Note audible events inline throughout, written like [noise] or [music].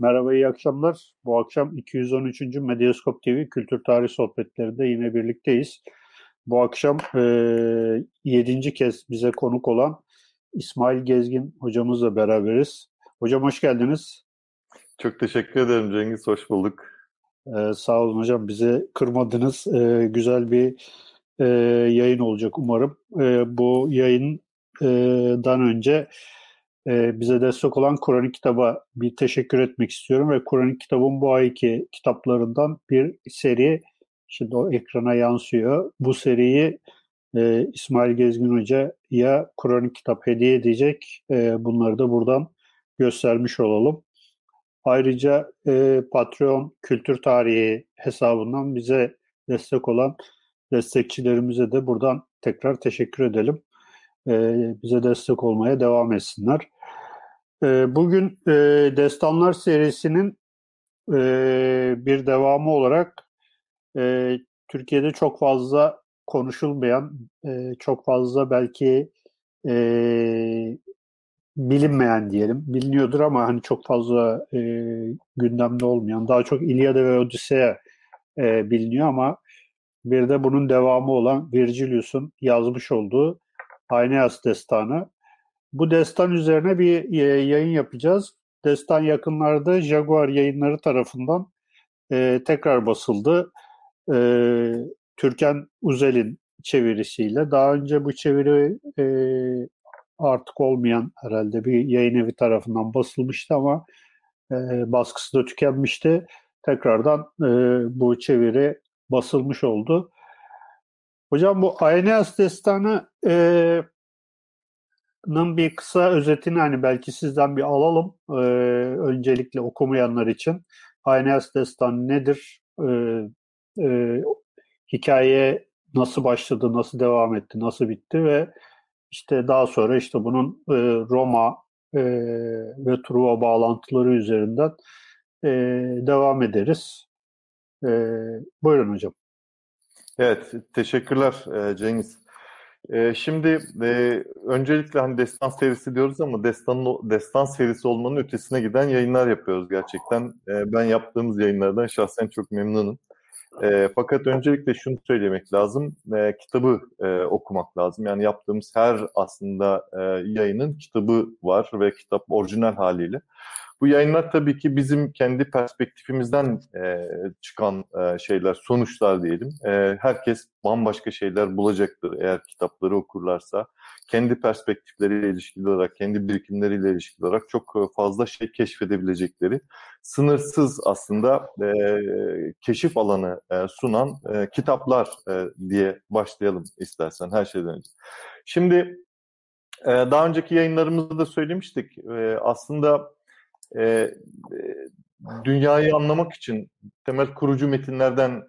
Merhaba, iyi akşamlar. Bu akşam 213. Medyaskop TV Kültür Tarih Sohbetlerinde yine birlikteyiz. Bu akşam e, 7. kez bize konuk olan İsmail Gezgin hocamızla beraberiz. Hocam hoş geldiniz. Çok teşekkür ederim Cengiz, hoş bulduk. Ee, sağ olun hocam, bizi kırmadınız. Ee, güzel bir e, yayın olacak umarım. E, bu yayından önce e, bize destek olan Kur'an kitaba bir teşekkür etmek istiyorum ve Kur'an kitabın bu ayki kitaplarından bir seri şimdi o ekrana yansıyor. Bu seriyi e, İsmail Gezgin Hoca'ya Kur'an kitap hediye edecek. E, bunları da buradan göstermiş olalım. Ayrıca e, Patreon Kültür Tarihi hesabından bize destek olan destekçilerimize de buradan tekrar teşekkür edelim. E, bize destek olmaya devam etsinler. E, bugün e, Destanlar serisinin e, bir devamı olarak e, Türkiye'de çok fazla konuşulmayan, çok fazla belki bilinmeyen diyelim, biliniyordur ama hani çok fazla gündemde olmayan, daha çok İlyada ve Odiseya e, biliniyor ama bir de bunun devamı olan Virgilius'un yazmış olduğu Aeneas Destanı. Bu destan üzerine bir e, yayın yapacağız. Destan yakınlarda Jaguar yayınları tarafından e, tekrar basıldı. E, Türkan Uzel'in çevirisiyle. Daha önce bu çeviri e, artık olmayan herhalde bir yayın evi tarafından basılmıştı ama e, baskısı da tükenmişti. Tekrardan e, bu çeviri basılmış oldu. Hocam bu Aeneas Destanı e, bir kısa özetini hani belki sizden bir alalım. E, öncelikle okumayanlar için. Aeneas Destanı nedir? E, e, hikaye nasıl başladı, nasıl devam etti, nasıl bitti ve işte daha sonra işte bunun e, Roma e, ve Truva bağlantıları üzerinden e, devam ederiz. E, buyurun hocam. Evet, teşekkürler e, Cengiz. E, şimdi e, öncelikle hani destan serisi diyoruz ama destan destan serisi olmanın ötesine giden yayınlar yapıyoruz gerçekten. Ben yaptığımız yayınlardan şahsen çok memnunum. Fakat öncelikle şunu söylemek lazım, kitabı okumak lazım. Yani yaptığımız her aslında yayının kitabı var ve kitap orijinal haliyle. Bu yayınlar tabii ki bizim kendi perspektifimizden e, çıkan e, şeyler, sonuçlar diyelim. E, herkes bambaşka şeyler bulacaktır eğer kitapları okurlarsa. Kendi perspektifleriyle ilişkili olarak, kendi birikimleriyle ilişkili olarak çok fazla şey keşfedebilecekleri, sınırsız aslında e, keşif alanı e, sunan e, kitaplar e, diye başlayalım istersen her şeyden önce. Şimdi e, daha önceki yayınlarımızda da söylemiştik. E, aslında e, dünyayı anlamak için temel kurucu metinlerden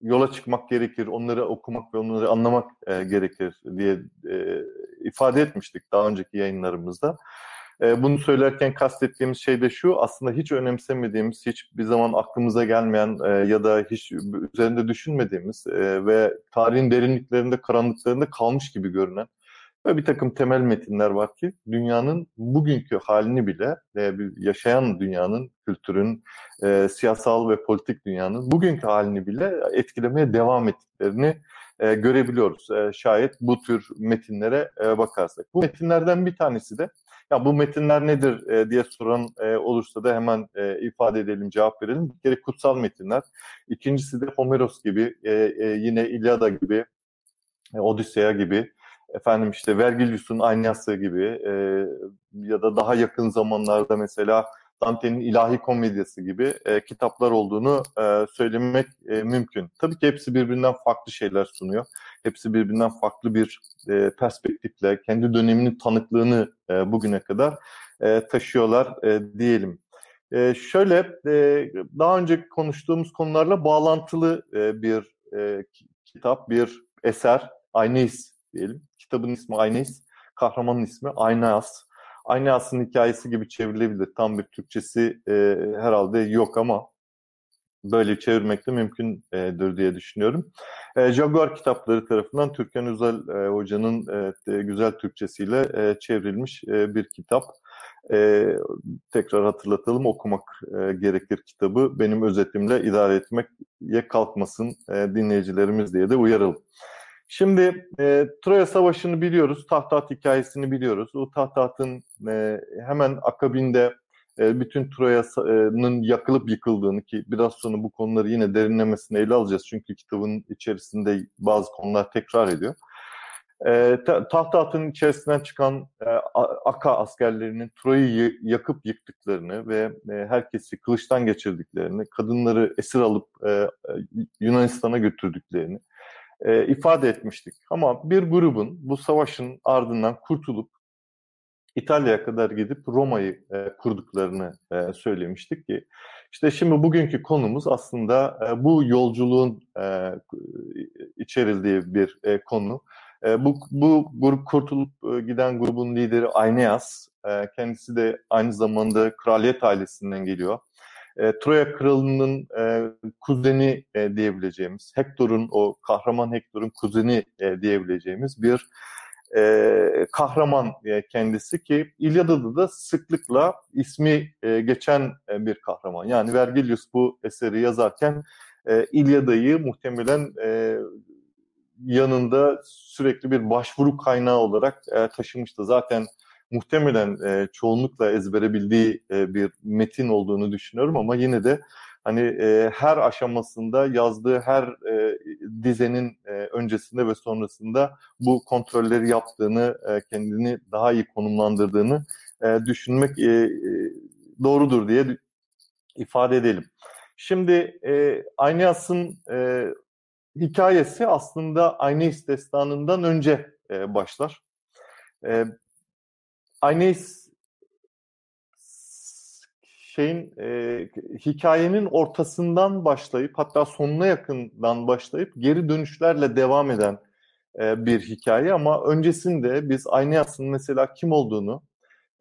yola çıkmak gerekir, onları okumak ve onları anlamak e, gerekir diye e, ifade etmiştik daha önceki yayınlarımızda. E, bunu söylerken kastettiğimiz şey de şu, aslında hiç önemsemediğimiz, hiç bir zaman aklımıza gelmeyen e, ya da hiç üzerinde düşünmediğimiz e, ve tarihin derinliklerinde, karanlıklarında kalmış gibi görünen ve bir takım temel metinler var ki dünyanın bugünkü halini bile, e, yaşayan dünyanın, kültürün, e, siyasal ve politik dünyanın bugünkü halini bile etkilemeye devam ettiklerini e, görebiliyoruz. E, şayet bu tür metinlere e, bakarsak. Bu metinlerden bir tanesi de ya bu metinler nedir e, diye soran e, olursa da hemen e, ifade edelim, cevap verelim. Bir kere kutsal metinler. İkincisi de Homeros gibi, e, e, yine İlyada gibi, e, Odisea gibi, efendim işte Vergilius'un Anyası gibi e, ya da daha yakın zamanlarda mesela Dante'nin İlahi Komedyası gibi e, kitaplar olduğunu e, söylemek e, mümkün. Tabii ki hepsi birbirinden farklı şeyler sunuyor. Hepsi birbirinden farklı bir e, perspektifle kendi döneminin tanıklığını e, bugüne kadar e, taşıyorlar e, diyelim. E, şöyle e, daha önce konuştuğumuz konularla bağlantılı e, bir e, kitap, bir eser, Ayneis diyelim. Kitabın ismi Aynes, kahramanın ismi Aynas. Aynas'ın hikayesi gibi çevrilebilir. Tam bir Türkçesi e, herhalde yok ama böyle çevirmek de mümkündür diye düşünüyorum. E, Jaguar kitapları tarafından Türkan Özel e, Hoca'nın e, güzel Türkçesiyle e, çevrilmiş e, bir kitap. E, tekrar hatırlatalım okumak e, gerekir kitabı. Benim özetimle idare etmeye kalkmasın e, dinleyicilerimiz diye de uyaralım. Şimdi e, Troya Savaşı'nı biliyoruz, Tahtat hikayesini biliyoruz. O Tahtat'ın e, hemen akabinde e, bütün Troya'nın yakılıp yıkıldığını ki biraz sonra bu konuları yine derinlemesine ele alacağız. Çünkü kitabın içerisinde bazı konular tekrar ediyor. E, Tahtat'ın içerisinden çıkan e, Aka askerlerinin Troya'yı yakıp yıktıklarını ve e, herkesi kılıçtan geçirdiklerini, kadınları esir alıp e, Yunanistan'a götürdüklerini e, ifade etmiştik. Ama bir grubun bu savaşın ardından kurtulup İtalya'ya kadar gidip Roma'yı e, kurduklarını e, söylemiştik ki işte şimdi bugünkü konumuz aslında e, bu yolculuğun e, içerildiği bir e, konu. E, bu, bu grup kurtulup e, giden grubun lideri Aeneas. E, kendisi de aynı zamanda kraliyet ailesinden geliyor. E, Troya kralının e, kuzeni e, diyebileceğimiz, Hektor'un o kahraman Hektor'un kuzeni e, diyebileceğimiz bir e, kahraman e, kendisi ki İlyada'da da sıklıkla ismi e, geçen e, bir kahraman. Yani Vergilius bu eseri yazarken e, İlyada'yı muhtemelen e, yanında sürekli bir başvuru kaynağı olarak e, taşımıştı. Zaten muhtemelen e, çoğunlukla ezbere bildiği e, bir metin olduğunu düşünüyorum ama yine de hani e, her aşamasında yazdığı her e, dizenin e, öncesinde ve sonrasında bu kontrolleri yaptığını, e, kendini daha iyi konumlandırdığını e, düşünmek e, e, doğrudur diye ifade edelim. Şimdi e, Aynas'ın e, hikayesi aslında Aynes destanından önce e, başlar. E, Aynes şeyin e, hikayenin ortasından başlayıp hatta sonuna yakından başlayıp geri dönüşlerle devam eden e, bir hikaye. Ama öncesinde biz Aynayas'ın mesela kim olduğunu,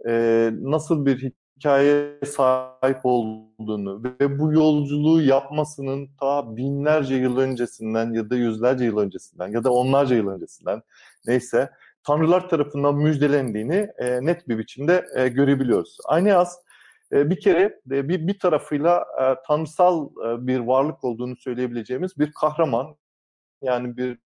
e, nasıl bir hikaye sahip olduğunu ve bu yolculuğu yapmasının ta binlerce yıl öncesinden ya da yüzlerce yıl öncesinden ya da onlarca yıl öncesinden neyse tanrılar tarafından müjdelendiğini e, net bir biçimde e, görebiliyoruz. Aynayas e, bir kere e, bir, bir tarafıyla e, tanrısal e, bir varlık olduğunu söyleyebileceğimiz bir kahraman yani bir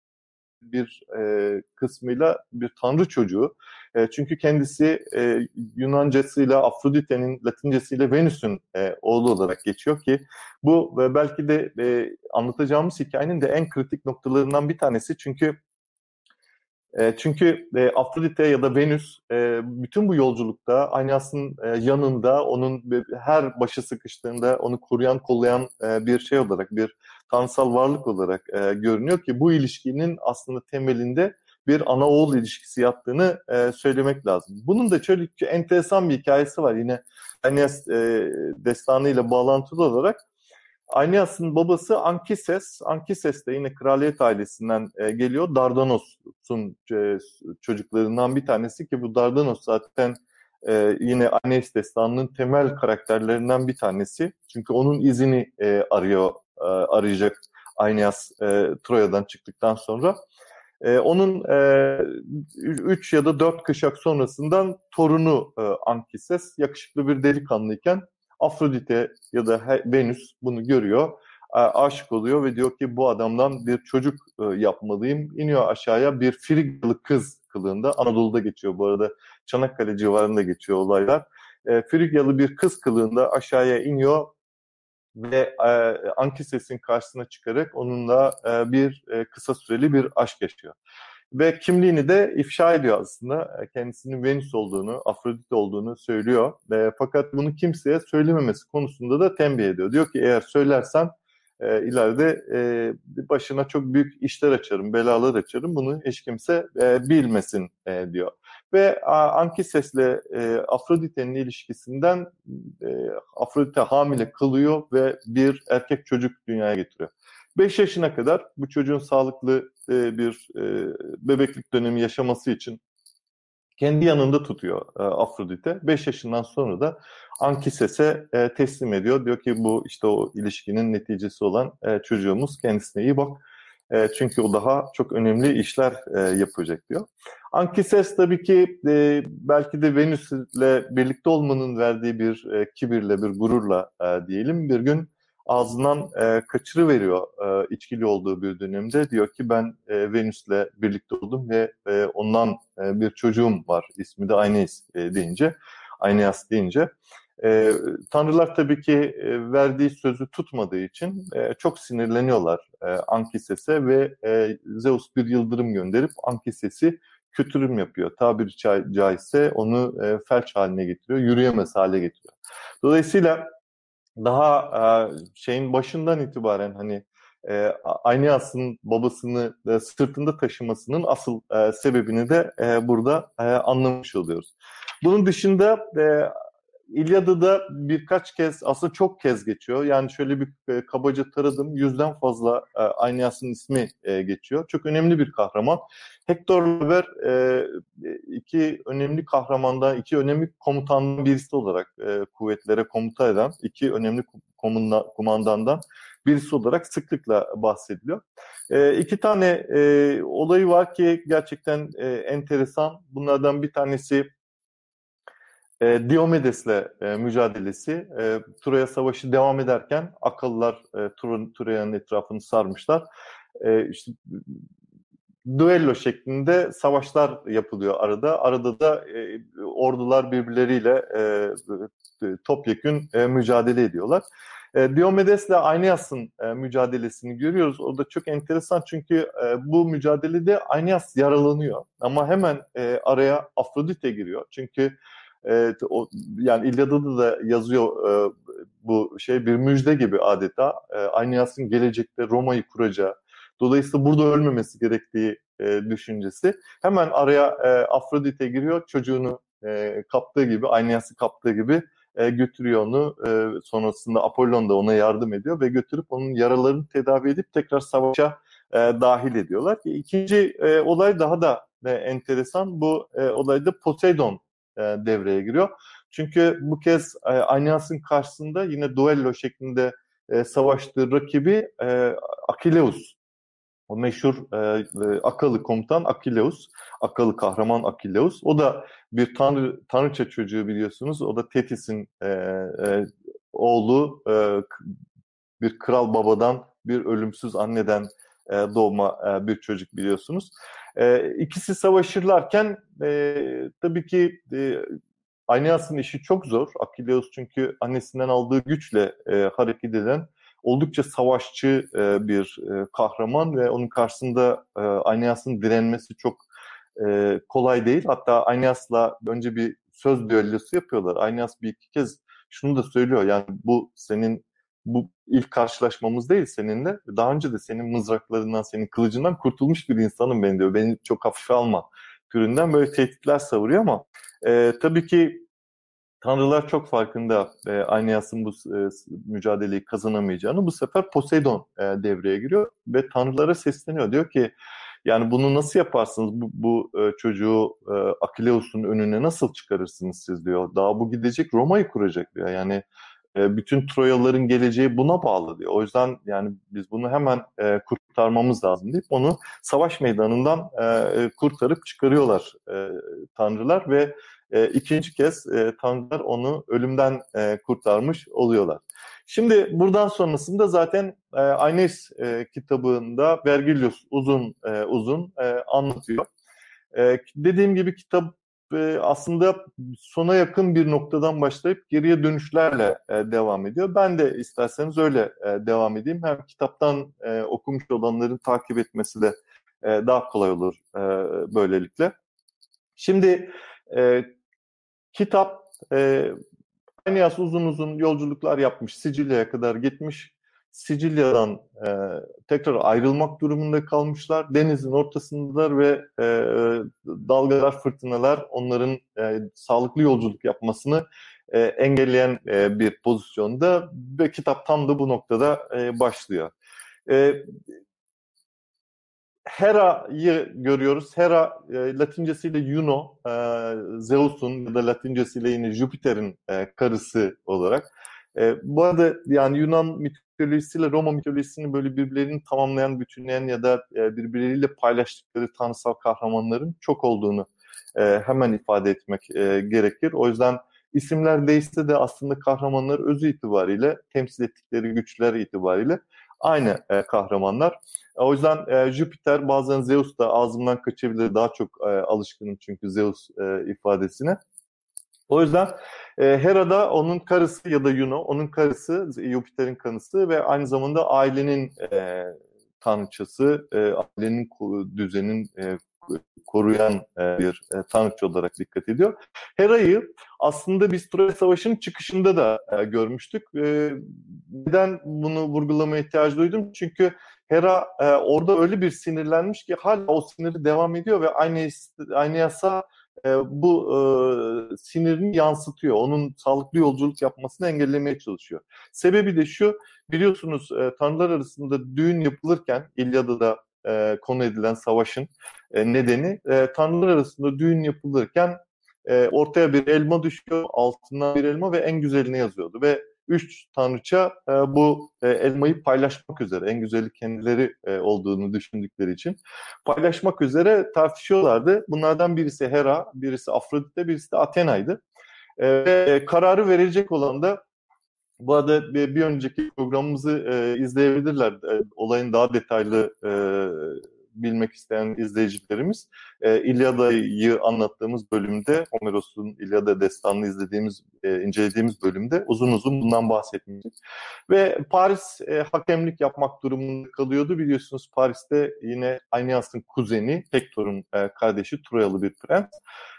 bir e, kısmıyla bir tanrı çocuğu. E, çünkü kendisi e, Yunancasıyla Afrodite'nin Latincesiyle Venüs'ün e, oğlu olarak geçiyor ki bu ve belki de e, anlatacağımız hikayenin de en kritik noktalarından bir tanesi çünkü e, çünkü e, Afrodite ya da Venüs e, bütün bu yolculukta Aynas'ın e, yanında onun her başı sıkıştığında onu koruyan, kollayan e, bir şey olarak, bir tanrısal varlık olarak e, görünüyor ki bu ilişkinin aslında temelinde bir ana oğul ilişkisi yattığını e, söylemek lazım. Bunun da şöyle enteresan bir hikayesi var yine Aeneas e, destanıyla bağlantılı olarak. Aeneas'ın babası Ankises. Ankises de yine kraliyet ailesinden e, geliyor. Dardanos'un e, çocuklarından bir tanesi ki bu Dardanos zaten e, yine Aeneas destanının temel karakterlerinden bir tanesi. Çünkü onun izini arıyor, arayacak Aeneas Troya'dan çıktıktan sonra. Onun e, üç ya da dört kışak sonrasından torunu e, Ankises yakışıklı bir delikanlıyken Afrodite ya da Venüs bunu görüyor, aşık oluyor ve diyor ki bu adamdan bir çocuk e, yapmalıyım. İniyor aşağıya bir Frigyalı kız kılığında, Anadolu'da geçiyor bu arada, Çanakkale civarında geçiyor olaylar. E, Frigyalı bir kız kılığında aşağıya iniyor ve e, Ankises'in karşısına çıkarak onunla bir kısa süreli bir aşk yaşıyor. Ve kimliğini de ifşa ediyor aslında. E, kendisinin Venüs olduğunu, Afrodit olduğunu söylüyor. E, fakat bunu kimseye söylememesi konusunda da tembih ediyor. Diyor ki eğer söylersen e, ileride e, başına çok büyük işler açarım, belalar açarım. Bunu hiç kimse e, bilmesin e, diyor. Ve Ankises'le e, Afrodite'nin ilişkisinden e, Afrodite hamile kılıyor ve bir erkek çocuk dünyaya getiriyor. 5 yaşına kadar bu çocuğun sağlıklı e, bir e, bebeklik dönemi yaşaması için kendi yanında tutuyor e, Afrodite. 5 yaşından sonra da Ankises'e e, teslim ediyor. Diyor ki bu işte o ilişkinin neticesi olan e, çocuğumuz kendisine iyi bak. E, çünkü o daha çok önemli işler e, yapacak diyor. Ankises tabii ki e, belki de Venüs ile birlikte olmanın verdiği bir e, kibirle, bir gururla e, diyelim bir gün ağzından e, kaçırıveriyor e, içkili olduğu bir dönemde. Diyor ki ben e, Venüs'le birlikte oldum ve e, ondan e, bir çocuğum var. İsmi de Aeneas e, deyince, Aeneas deyince. E, tanrılar tabii ki e, verdiği sözü tutmadığı için e, çok sinirleniyorlar e, Ankises'e ve e, Zeus bir yıldırım gönderip Ankises'i kötürüm yapıyor. Tabiri caizse onu e, felç haline getiriyor, yürüyemez hale getiriyor. Dolayısıyla daha e, şeyin başından itibaren hani e, Aeneas'ın babasını e, sırtında taşımasının asıl e, sebebini de e, burada e, anlamış oluyoruz. Bunun dışında e, İlyada'da birkaç kez, aslında çok kez geçiyor. Yani şöyle bir e, kabaca taradım, yüzden fazla e, Aeneas'ın ismi e, geçiyor. Çok önemli bir kahraman. Hector Lever e, iki önemli kahramandan, iki önemli komutandan birisi olarak e, kuvvetlere komuta eden iki önemli komunda, kumandandan birisi olarak sıklıkla bahsediliyor. E, iki tane e, olayı var ki gerçekten e, enteresan. Bunlardan bir tanesi e, Diomedes'le e, mücadelesi. E, Troya Savaşı devam ederken akıllılar e, Troya'nın etrafını sarmışlar. E, işte duello şeklinde savaşlar yapılıyor arada. Arada da e, ordular birbirleriyle e, e topyekün e, mücadele ediyorlar. E, Diomedes'le Aeneas'ın e, mücadelesini görüyoruz. O da çok enteresan çünkü e, bu mücadelede Aeneas yaralanıyor. Ama hemen e, araya Afrodite giriyor. Çünkü e, o, yani İlyada'da da yazıyor e, bu şey bir müjde gibi adeta. E, Aeneas'ın gelecekte Roma'yı kuracağı, dolayısıyla burada ölmemesi gerektiği e, düşüncesi. Hemen araya e, Afrodite giriyor, çocuğunu e, kaptığı gibi, Aeneas'ı kaptığı gibi e, götürüyor onu. E, sonrasında Apollon da ona yardım ediyor ve götürüp onun yaralarını tedavi edip tekrar savaşa e, dahil ediyorlar. İkinci e, olay daha da e, enteresan. Bu e, olayda Poseidon e, devreye giriyor. Çünkü bu kez e, Aeneas'ın karşısında yine duello şeklinde e, savaştığı rakibi e, Akileus. O meşhur e, akıllı komutan Akileus, akıllı kahraman Akileus. O da bir tanrı tanrıça çocuğu biliyorsunuz. O da Tetis'in e, e, oğlu, e, bir kral babadan, bir ölümsüz anneden e, doğma e, bir çocuk biliyorsunuz. E, ikisi savaşırlarken e, tabii ki e, Aeneas'ın işi çok zor. Akileus çünkü annesinden aldığı güçle e, hareket eden oldukça savaşçı e, bir e, kahraman ve onun karşısında e, Aeneas'ın direnmesi çok e, kolay değil. Hatta Aeneas'la önce bir söz düellosu yapıyorlar. Aeneas bir iki kez şunu da söylüyor yani bu senin bu ilk karşılaşmamız değil seninle. Daha önce de senin mızraklarından, senin kılıcından kurtulmuş bir insanım ben diyor. Beni çok hafife alma türünden böyle tehditler savuruyor ama e, tabii ki Tanrılar çok farkında e, Aeneas'ın bu e, mücadeleyi kazanamayacağını. Bu sefer Poseidon e, devreye giriyor ve tanrılara sesleniyor. Diyor ki yani bunu nasıl yaparsınız? Bu, bu e, çocuğu e, Akileus'un önüne nasıl çıkarırsınız siz diyor. Daha bu gidecek Roma'yı kuracak diyor. Yani bütün Troyalıların geleceği buna bağlı diyor. O yüzden yani biz bunu hemen e, kurtarmamız lazım deyip onu savaş meydanından e, kurtarıp çıkarıyorlar e, tanrılar ve e, ikinci kez e, tanrılar onu ölümden e, kurtarmış oluyorlar. Şimdi buradan sonrasında zaten e, Aeneas e, kitabında Vergilius uzun e, uzun e, anlatıyor. E, dediğim gibi kitap e, aslında sona yakın bir noktadan başlayıp geriye dönüşlerle e, devam ediyor. Ben de isterseniz öyle e, devam edeyim. Hem kitaptan e, okumuş olanların takip etmesi de daha kolay olur böylelikle. Şimdi e, kitap e, Aeneas uzun uzun yolculuklar yapmış, Sicilya'ya kadar gitmiş. Sicilya'dan e, tekrar ayrılmak durumunda kalmışlar. Denizin ortasındalar ve e, dalgalar, fırtınalar onların e, sağlıklı yolculuk yapmasını e, engelleyen e, bir pozisyonda ve kitap tam da bu noktada e, başlıyor. E, Hera'yı görüyoruz. Hera e, Latincesiyle Juno, e, Zeus'un ya da Latincesiyle yine Jüpiter'in e, karısı olarak. E, bu arada yani Yunan mitolojisiyle Roma mitolojisini böyle birbirlerini tamamlayan, bütünleyen ya da e, birbirleriyle paylaştıkları tanrısal kahramanların çok olduğunu e, hemen ifade etmek e, gerekir. O yüzden isimler değişse de aslında kahramanlar özü itibariyle, temsil ettikleri güçler itibariyle aynı kahramanlar. O yüzden Jüpiter bazen Zeus da ağzımdan kaçabilir. Daha çok alışkınım çünkü Zeus ifadesine. O yüzden e, Hera da onun karısı ya da Juno, onun karısı, Jüpiter'in kanısı ve aynı zamanda ailenin e, tanrıçası, e, ailenin düzenin e, koruyan e, bir e, tanrıçı olarak dikkat ediyor. Hera'yı aslında biz Troya Savaşı'nın çıkışında da e, görmüştük. E, neden bunu vurgulamaya ihtiyaç duydum? Çünkü Hera e, orada öyle bir sinirlenmiş ki hala o siniri devam ediyor ve aynı aynı yasa e, bu e, sinirini yansıtıyor. Onun sağlıklı yolculuk yapmasını engellemeye çalışıyor. Sebebi de şu, biliyorsunuz e, tanrılar arasında düğün yapılırken İlyada'da e, konu edilen savaşın e, nedeni e, tanrılar arasında düğün yapılırken e, ortaya bir elma düşüyor, altından bir elma ve en güzelini yazıyordu ve üç tanrıça e, bu e, elmayı paylaşmak üzere, en güzeli kendileri e, olduğunu düşündükleri için paylaşmak üzere tartışıyorlardı. Bunlardan birisi Hera, birisi Afrodite, birisi de Athena'ydı. E, e, kararı verilecek olan da bu arada bir, bir önceki programımızı e, izleyebilirler. E, olayın daha detaylı e, bilmek isteyen izleyicilerimiz e, İlyada'yı anlattığımız bölümde Homeros'un İlyada destanını izlediğimiz, e, incelediğimiz bölümde uzun uzun bundan bahsetmiştik. Ve Paris e, hakemlik yapmak durumunda kalıyordu. Biliyorsunuz Paris'te yine Aeneas'ın kuzeni, Hector'un e, kardeşi Troyalı bir prens.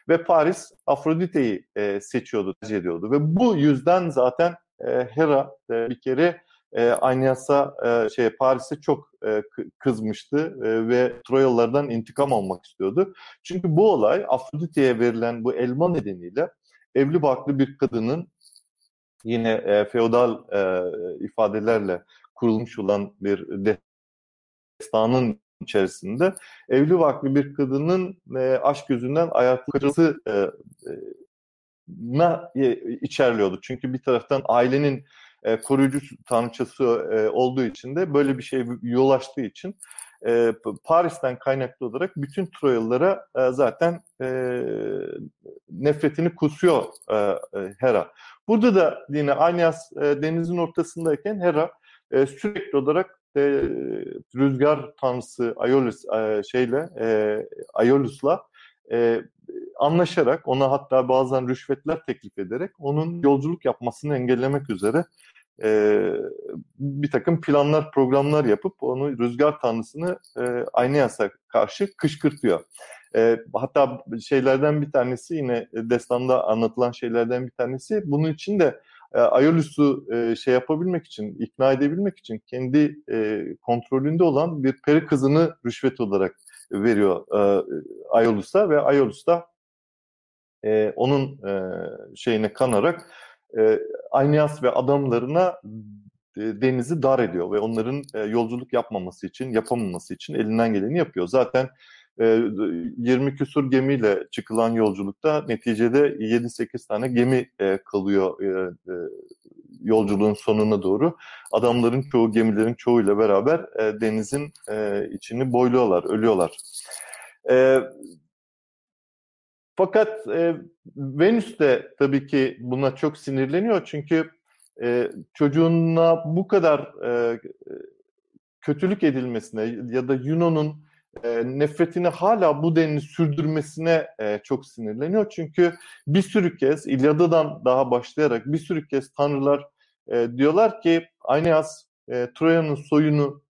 Ve Paris Afrodite'yi e, seçiyordu, tercih ediyordu. Ve bu yüzden zaten e, Hera e, bir kere e, Anyas'a e, şey Paris'e çok e, kızmıştı e, ve Troyalılardan intikam almak istiyordu. Çünkü bu olay Afrodite'ye verilen bu elma nedeniyle evli barklı bir kadının yine e, feodal e, ifadelerle kurulmuş olan bir destanın içerisinde evli barklı bir kadının e, aşk yüzünden ayakları e, e, na e, içerliyordu. Çünkü bir taraftan ailenin e, koruyucu tanrıçası e, olduğu için de böyle bir şey yol açtığı için e, Paris'ten kaynaklı olarak bütün Troyalılara e, zaten e, nefretini kusuyor e, e, Hera. Burada da yine Anyas e, denizin ortasındayken Hera e, sürekli olarak e, rüzgar tanrısı Aeolus e, şeyle e, Aeolus'la e, anlaşarak ona hatta bazen rüşvetler teklif ederek onun yolculuk yapmasını engellemek üzere e, bir takım planlar, programlar yapıp onu rüzgar tanrısını e, Aynayas'a karşı kışkırtıyor. E, hatta şeylerden bir tanesi yine destanda anlatılan şeylerden bir tanesi bunun için de e, Aeolus'u e, şey yapabilmek için, ikna edebilmek için kendi e, kontrolünde olan bir peri kızını rüşvet olarak veriyor e, Aeolus'a ve Aeolus da e, onun e, şeyine kanarak e, Aynias ve adamlarına e, denizi dar ediyor ve onların e, yolculuk yapmaması için, yapamaması için elinden geleni yapıyor. Zaten e, 20 küsur gemiyle çıkılan yolculukta neticede 7-8 tane gemi e, kalıyor e, e, yolculuğun sonuna doğru. Adamların çoğu, gemilerin çoğuyla beraber e, denizin e, içini boyluyorlar, ölüyorlar. E, fakat e, Venüs de tabii ki buna çok sinirleniyor çünkü e, çocuğuna bu kadar e, kötülük edilmesine ya da Yuno'nun e, nefretini hala bu denli sürdürmesine e, çok sinirleniyor. Çünkü bir sürü kez İlyada'dan daha başlayarak bir sürü kez tanrılar e, diyorlar ki Aeneas e, Troya'nın soyunu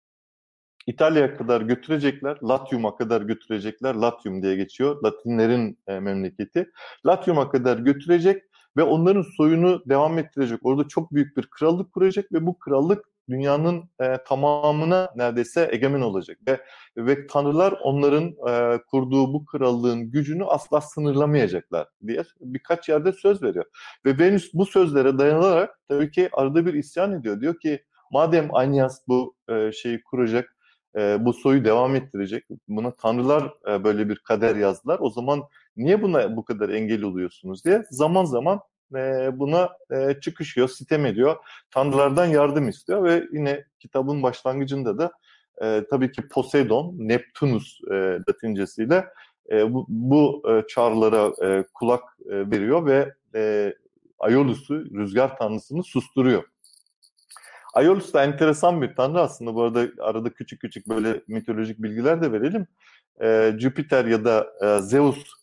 İtalya'ya kadar götürecekler, Latium'a kadar götürecekler. Latium diye geçiyor. Latinlerin e, memleketi. Latium'a kadar götürecek ve onların soyunu devam ettirecek. Orada çok büyük bir krallık kuracak ve bu krallık dünyanın e, tamamına neredeyse egemen olacak ve ve tanrılar onların e, kurduğu bu krallığın gücünü asla sınırlamayacaklar diye birkaç yerde söz veriyor. Ve Venüs bu sözlere dayanarak tabii ki arada bir isyan ediyor. Diyor ki madem Anyas bu e, şeyi kuracak e, bu soyu devam ettirecek. Buna tanrılar e, böyle bir kader yazdılar. O zaman niye buna bu kadar engel oluyorsunuz diye zaman zaman e, buna e, çıkışıyor, sitem ediyor. Tanrılardan yardım istiyor ve yine kitabın başlangıcında da e, tabii ki Poseidon, Neptunus e, latincesiyle e, bu, bu e, çağrılara e, kulak e, veriyor ve e, Aiolus'u, rüzgar tanrısını susturuyor. Aeolus da enteresan bir tanrı aslında. Bu arada arada küçük küçük böyle mitolojik bilgiler de verelim. E, Jüpiter ya da e, Zeus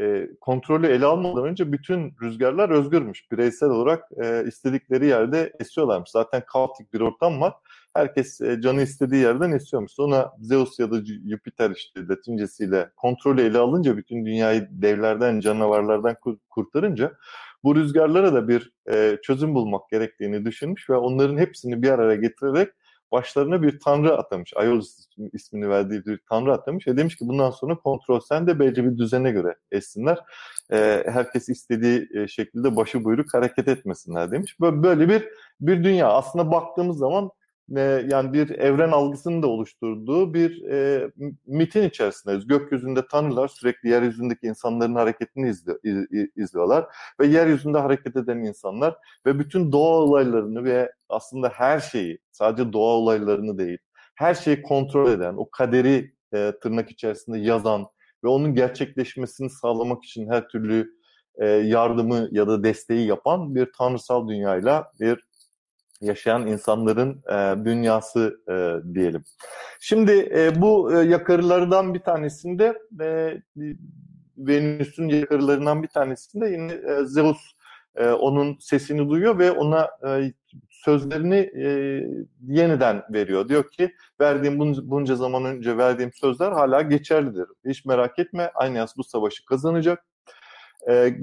e, kontrolü ele almadan önce bütün rüzgarlar özgürmüş. Bireysel olarak e, istedikleri yerde esiyorlarmış. Zaten kaotik bir ortam var. Herkes e, canı istediği yerden esiyormuş. Sonra Zeus ya da Jüpiter işte latincesiyle kontrolü ele alınca bütün dünyayı devlerden, canavarlardan kurtarınca bu rüzgarlara da bir e, çözüm bulmak gerektiğini düşünmüş ve onların hepsini bir araya getirerek başlarına bir tanrı atamış. Aeolus ismini verdiği bir tanrı atamış ve demiş ki bundan sonra kontrol sen de belli bir düzene göre etsinler. E, herkes istediği e, şekilde başı buyruk hareket etmesinler demiş. Böyle bir bir dünya. Aslında baktığımız zaman e, yani bir evren algısını da oluşturduğu bir e, mitin içerisindeyiz. Gökyüzünde tanrılar sürekli yeryüzündeki insanların hareketini izliyor, iz, izliyorlar ve yeryüzünde hareket eden insanlar ve bütün doğa olaylarını ve aslında her şeyi sadece doğa olaylarını değil her şeyi kontrol eden, o kaderi e, tırnak içerisinde yazan ve onun gerçekleşmesini sağlamak için her türlü e, yardımı ya da desteği yapan bir tanrısal dünyayla bir yaşayan insanların e, dünyası e, diyelim. Şimdi e, bu e, yakarılardan bir tanesinde e, Venüs'ün yakarılarından bir tanesinde yine e, Zeus e, onun sesini duyuyor ve ona e, sözlerini e, yeniden veriyor. Diyor ki verdiğim bunca, zaman önce verdiğim sözler hala geçerlidir. Hiç merak etme Aynias bu savaşı kazanacak. E,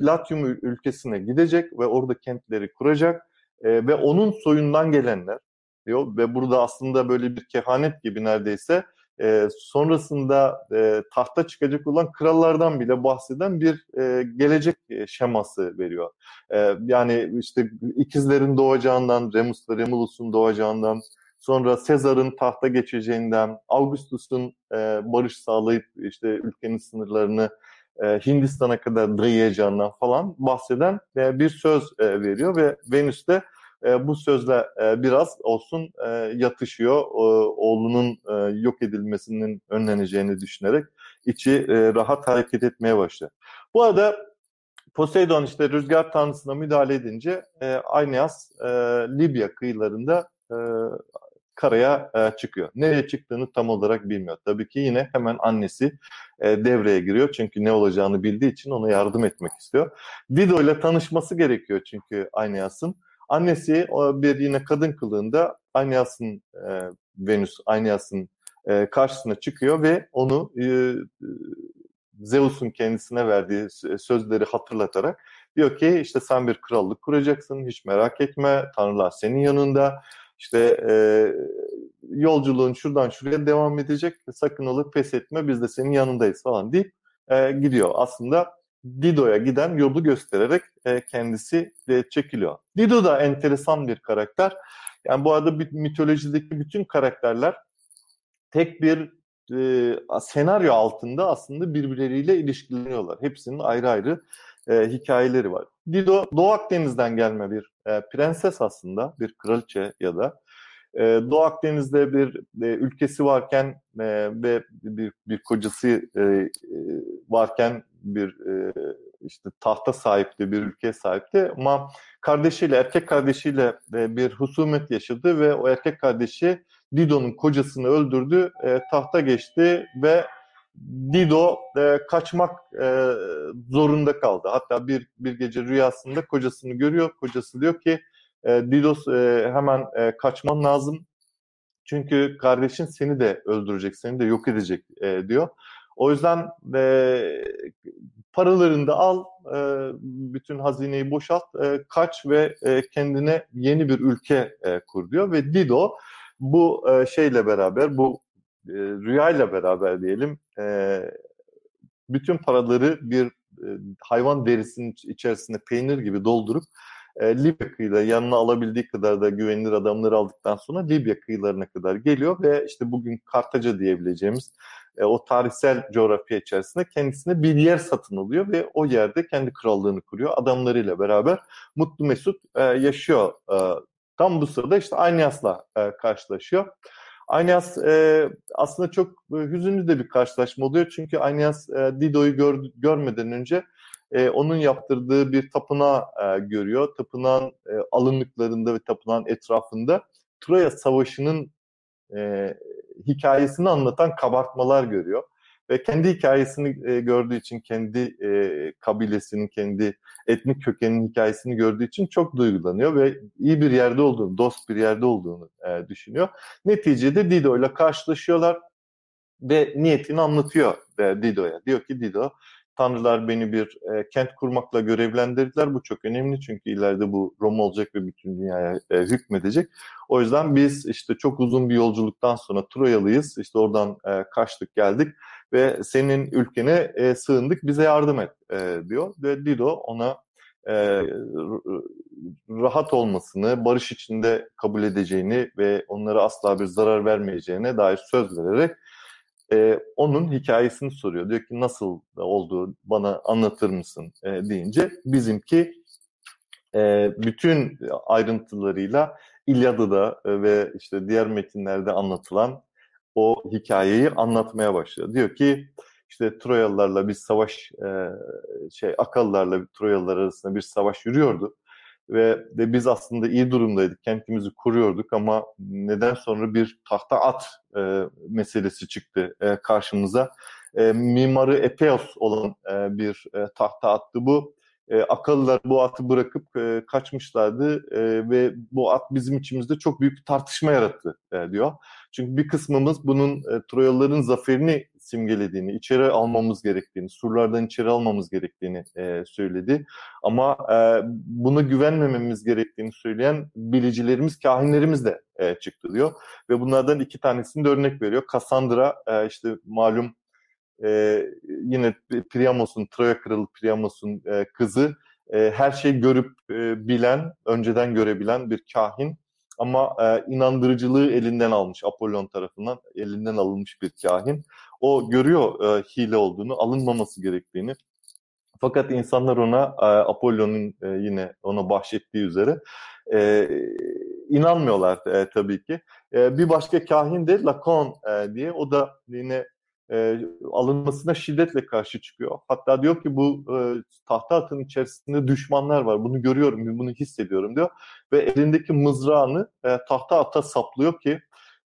Latium ülkesine gidecek ve orada kentleri kuracak e, ve onun soyundan gelenler diyor ve burada aslında böyle bir kehanet gibi neredeyse e, sonrasında e, tahta çıkacak olan krallardan bile bahseden bir e, gelecek e, şeması veriyor. E, yani işte ikizlerin doğacağından, Remus ve Remulus'un doğacağından, sonra Sezar'ın tahta geçeceğinden, Augustus'un e, barış sağlayıp işte ülkenin sınırlarını e, Hindistan'a kadar dayayacağından falan bahseden e, bir söz e, veriyor ve Venüs de e, bu sözle biraz olsun yatışıyor. Oğlunun yok edilmesinin önleneceğini düşünerek içi rahat hareket etmeye başlıyor. Bu arada Poseidon işte rüzgar tanrısına müdahale edince e, Aeneas Libya kıyılarında karaya e, çıkıyor. Nereye çıktığını tam olarak bilmiyor. Tabii ki yine hemen annesi e, devreye giriyor. Çünkü ne olacağını bildiği için ona yardım etmek istiyor. Dido ile tanışması gerekiyor çünkü Aeneas'ın. Annesi bir yine kadın kılığında Aeneas'ın e, Venüs Aeneas'ın e, karşısına çıkıyor ve onu e, Zeus'un kendisine verdiği sözleri hatırlatarak diyor ki işte sen bir krallık kuracaksın hiç merak etme tanrılar senin yanında işte e, yolculuğun şuradan şuraya devam edecek sakın ola pes etme biz de senin yanındayız falan deyip e, gidiyor. Aslında Dido'ya giden yolu göstererek e, kendisi de çekiliyor. Dido da enteresan bir karakter. Yani bu arada mitolojideki bütün karakterler tek bir e, senaryo altında aslında birbirleriyle ilişkileniyorlar. Hepsinin ayrı ayrı e, hikayeleri var. Dido Doğu Akdeniz'den gelme bir e, prenses aslında, bir kraliçe ya da e, Doğu Akdeniz'de bir e, ülkesi varken e, ve bir, bir kocası e, e, varken bir e, işte tahta sahipti, bir ülkeye sahipti. Ama kardeşiyle, erkek kardeşiyle e, bir husumet yaşadı ve o erkek kardeşi Dido'nun kocasını öldürdü, e, tahta geçti ve Dido e, kaçmak e, zorunda kaldı. Hatta bir bir gece rüyasında kocasını görüyor. Kocası diyor ki e, Didos e, hemen e, kaçman lazım. Çünkü kardeşin seni de öldürecek, seni de yok edecek e, diyor. O yüzden e, paralarını da al, e, bütün hazineyi boşalt, e, kaç ve e, kendine yeni bir ülke e, kur diyor. Ve Dido bu e, şeyle beraber, bu e, rüyayla beraber diyelim, e, bütün paraları bir e, hayvan derisinin içerisinde peynir gibi doldurup e, Libya kıyıları yanına alabildiği kadar da güvenilir adamları aldıktan sonra Libya kıyılarına kadar geliyor ve işte bugün Kartaca diyebileceğimiz e, o tarihsel coğrafya içerisinde kendisine bir yer satın alıyor ve o yerde kendi krallığını kuruyor. Adamlarıyla beraber mutlu mesut e, yaşıyor. E, tam bu sırada işte Anyas'la e, karşılaşıyor. Anyas e, aslında çok e, hüzünlü de bir karşılaşma oluyor. Çünkü Anyas e, Dido'yu gör, görmeden önce e, onun yaptırdığı bir tapınağı e, görüyor. Tapınağın e, alınlıklarında ve tapınağın etrafında Troya Savaşı'nın e, hikayesini anlatan kabartmalar görüyor. Ve kendi hikayesini e, gördüğü için, kendi e, kabilesinin, kendi etnik kökeninin hikayesini gördüğü için çok duygulanıyor ve iyi bir yerde olduğunu, dost bir yerde olduğunu e, düşünüyor. Neticede Dido ile karşılaşıyorlar ve niyetini anlatıyor e, Dido'ya. Diyor ki Dido, Tanrılar beni bir e, kent kurmakla görevlendirdiler. Bu çok önemli çünkü ileride bu Roma olacak ve bütün dünyaya e, hükmedecek. O yüzden biz işte çok uzun bir yolculuktan sonra Troyalıyız. İşte oradan e, kaçtık geldik ve senin ülkene e, sığındık bize yardım et e, diyor. Ve Dido ona e, rahat olmasını, barış içinde kabul edeceğini ve onlara asla bir zarar vermeyeceğine dair söz vererek e, onun hikayesini soruyor. Diyor ki nasıl oldu bana anlatır mısın e, deyince bizimki e, bütün ayrıntılarıyla İlyada'da e, ve işte diğer metinlerde anlatılan o hikayeyi anlatmaya başlıyor. Diyor ki işte Troyalılarla bir savaş e, şey Akalılarla Troyalılar arasında bir savaş yürüyordu ve de biz aslında iyi durumdaydık. Kentimizi kuruyorduk ama neden sonra bir tahta at e, meselesi çıktı e, karşımıza. E, mimarı Epeos olan e, bir e, tahta attı bu. E, akıllılar bu atı bırakıp e, kaçmışlardı e, ve bu at bizim içimizde çok büyük tartışma yarattı e, diyor. Çünkü bir kısmımız bunun e, Troyalıların zaferini simgelediğini, içeri almamız gerektiğini, surlardan içeri almamız gerektiğini e, söyledi. Ama e, buna güvenmememiz gerektiğini söyleyen bilicilerimiz, kahinlerimiz de e, çıktı diyor. Ve bunlardan iki tanesini de örnek veriyor. Cassandra e, işte malum e, yine Priamos'un, Troya kralı Priamos'un e, kızı e, her şeyi görüp e, bilen, önceden görebilen bir kahin ama e, inandırıcılığı elinden almış Apollon tarafından elinden alınmış bir kahin. O görüyor e, hile olduğunu, alınmaması gerektiğini. Fakat insanlar ona e, Apollon'un e, yine ona bahşettiği üzere e, inanmıyorlar e, tabii ki. E, bir başka kahin de Lacon e, diye o da yine e, alınmasına şiddetle karşı çıkıyor. Hatta diyor ki bu e, tahta atın içerisinde düşmanlar var. Bunu görüyorum, bunu hissediyorum diyor. Ve elindeki mızrağını e, tahta ata saplıyor ki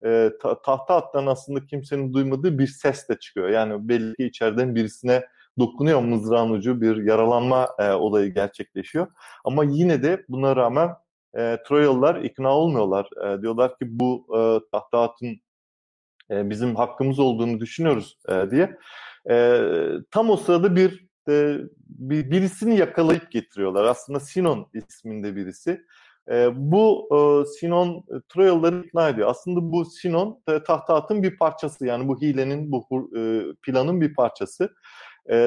e, ta, tahta attan aslında kimsenin duymadığı bir ses de çıkıyor. Yani belli ki içeriden birisine dokunuyor mızrağın ucu bir yaralanma e, olayı gerçekleşiyor. Ama yine de buna rağmen e, Troyalılar ikna olmuyorlar. E, diyorlar ki bu e, tahta atın e, bizim hakkımız olduğunu düşünüyoruz e, diye. E, tam o sırada bir, bir birisini yakalayıp getiriyorlar. Aslında Sinon isminde birisi. Bu Sinon Troyalıları ikna ediyor. Aslında bu Sinon e, tahtatın bir parçası yani bu hilenin, bu planın bir parçası.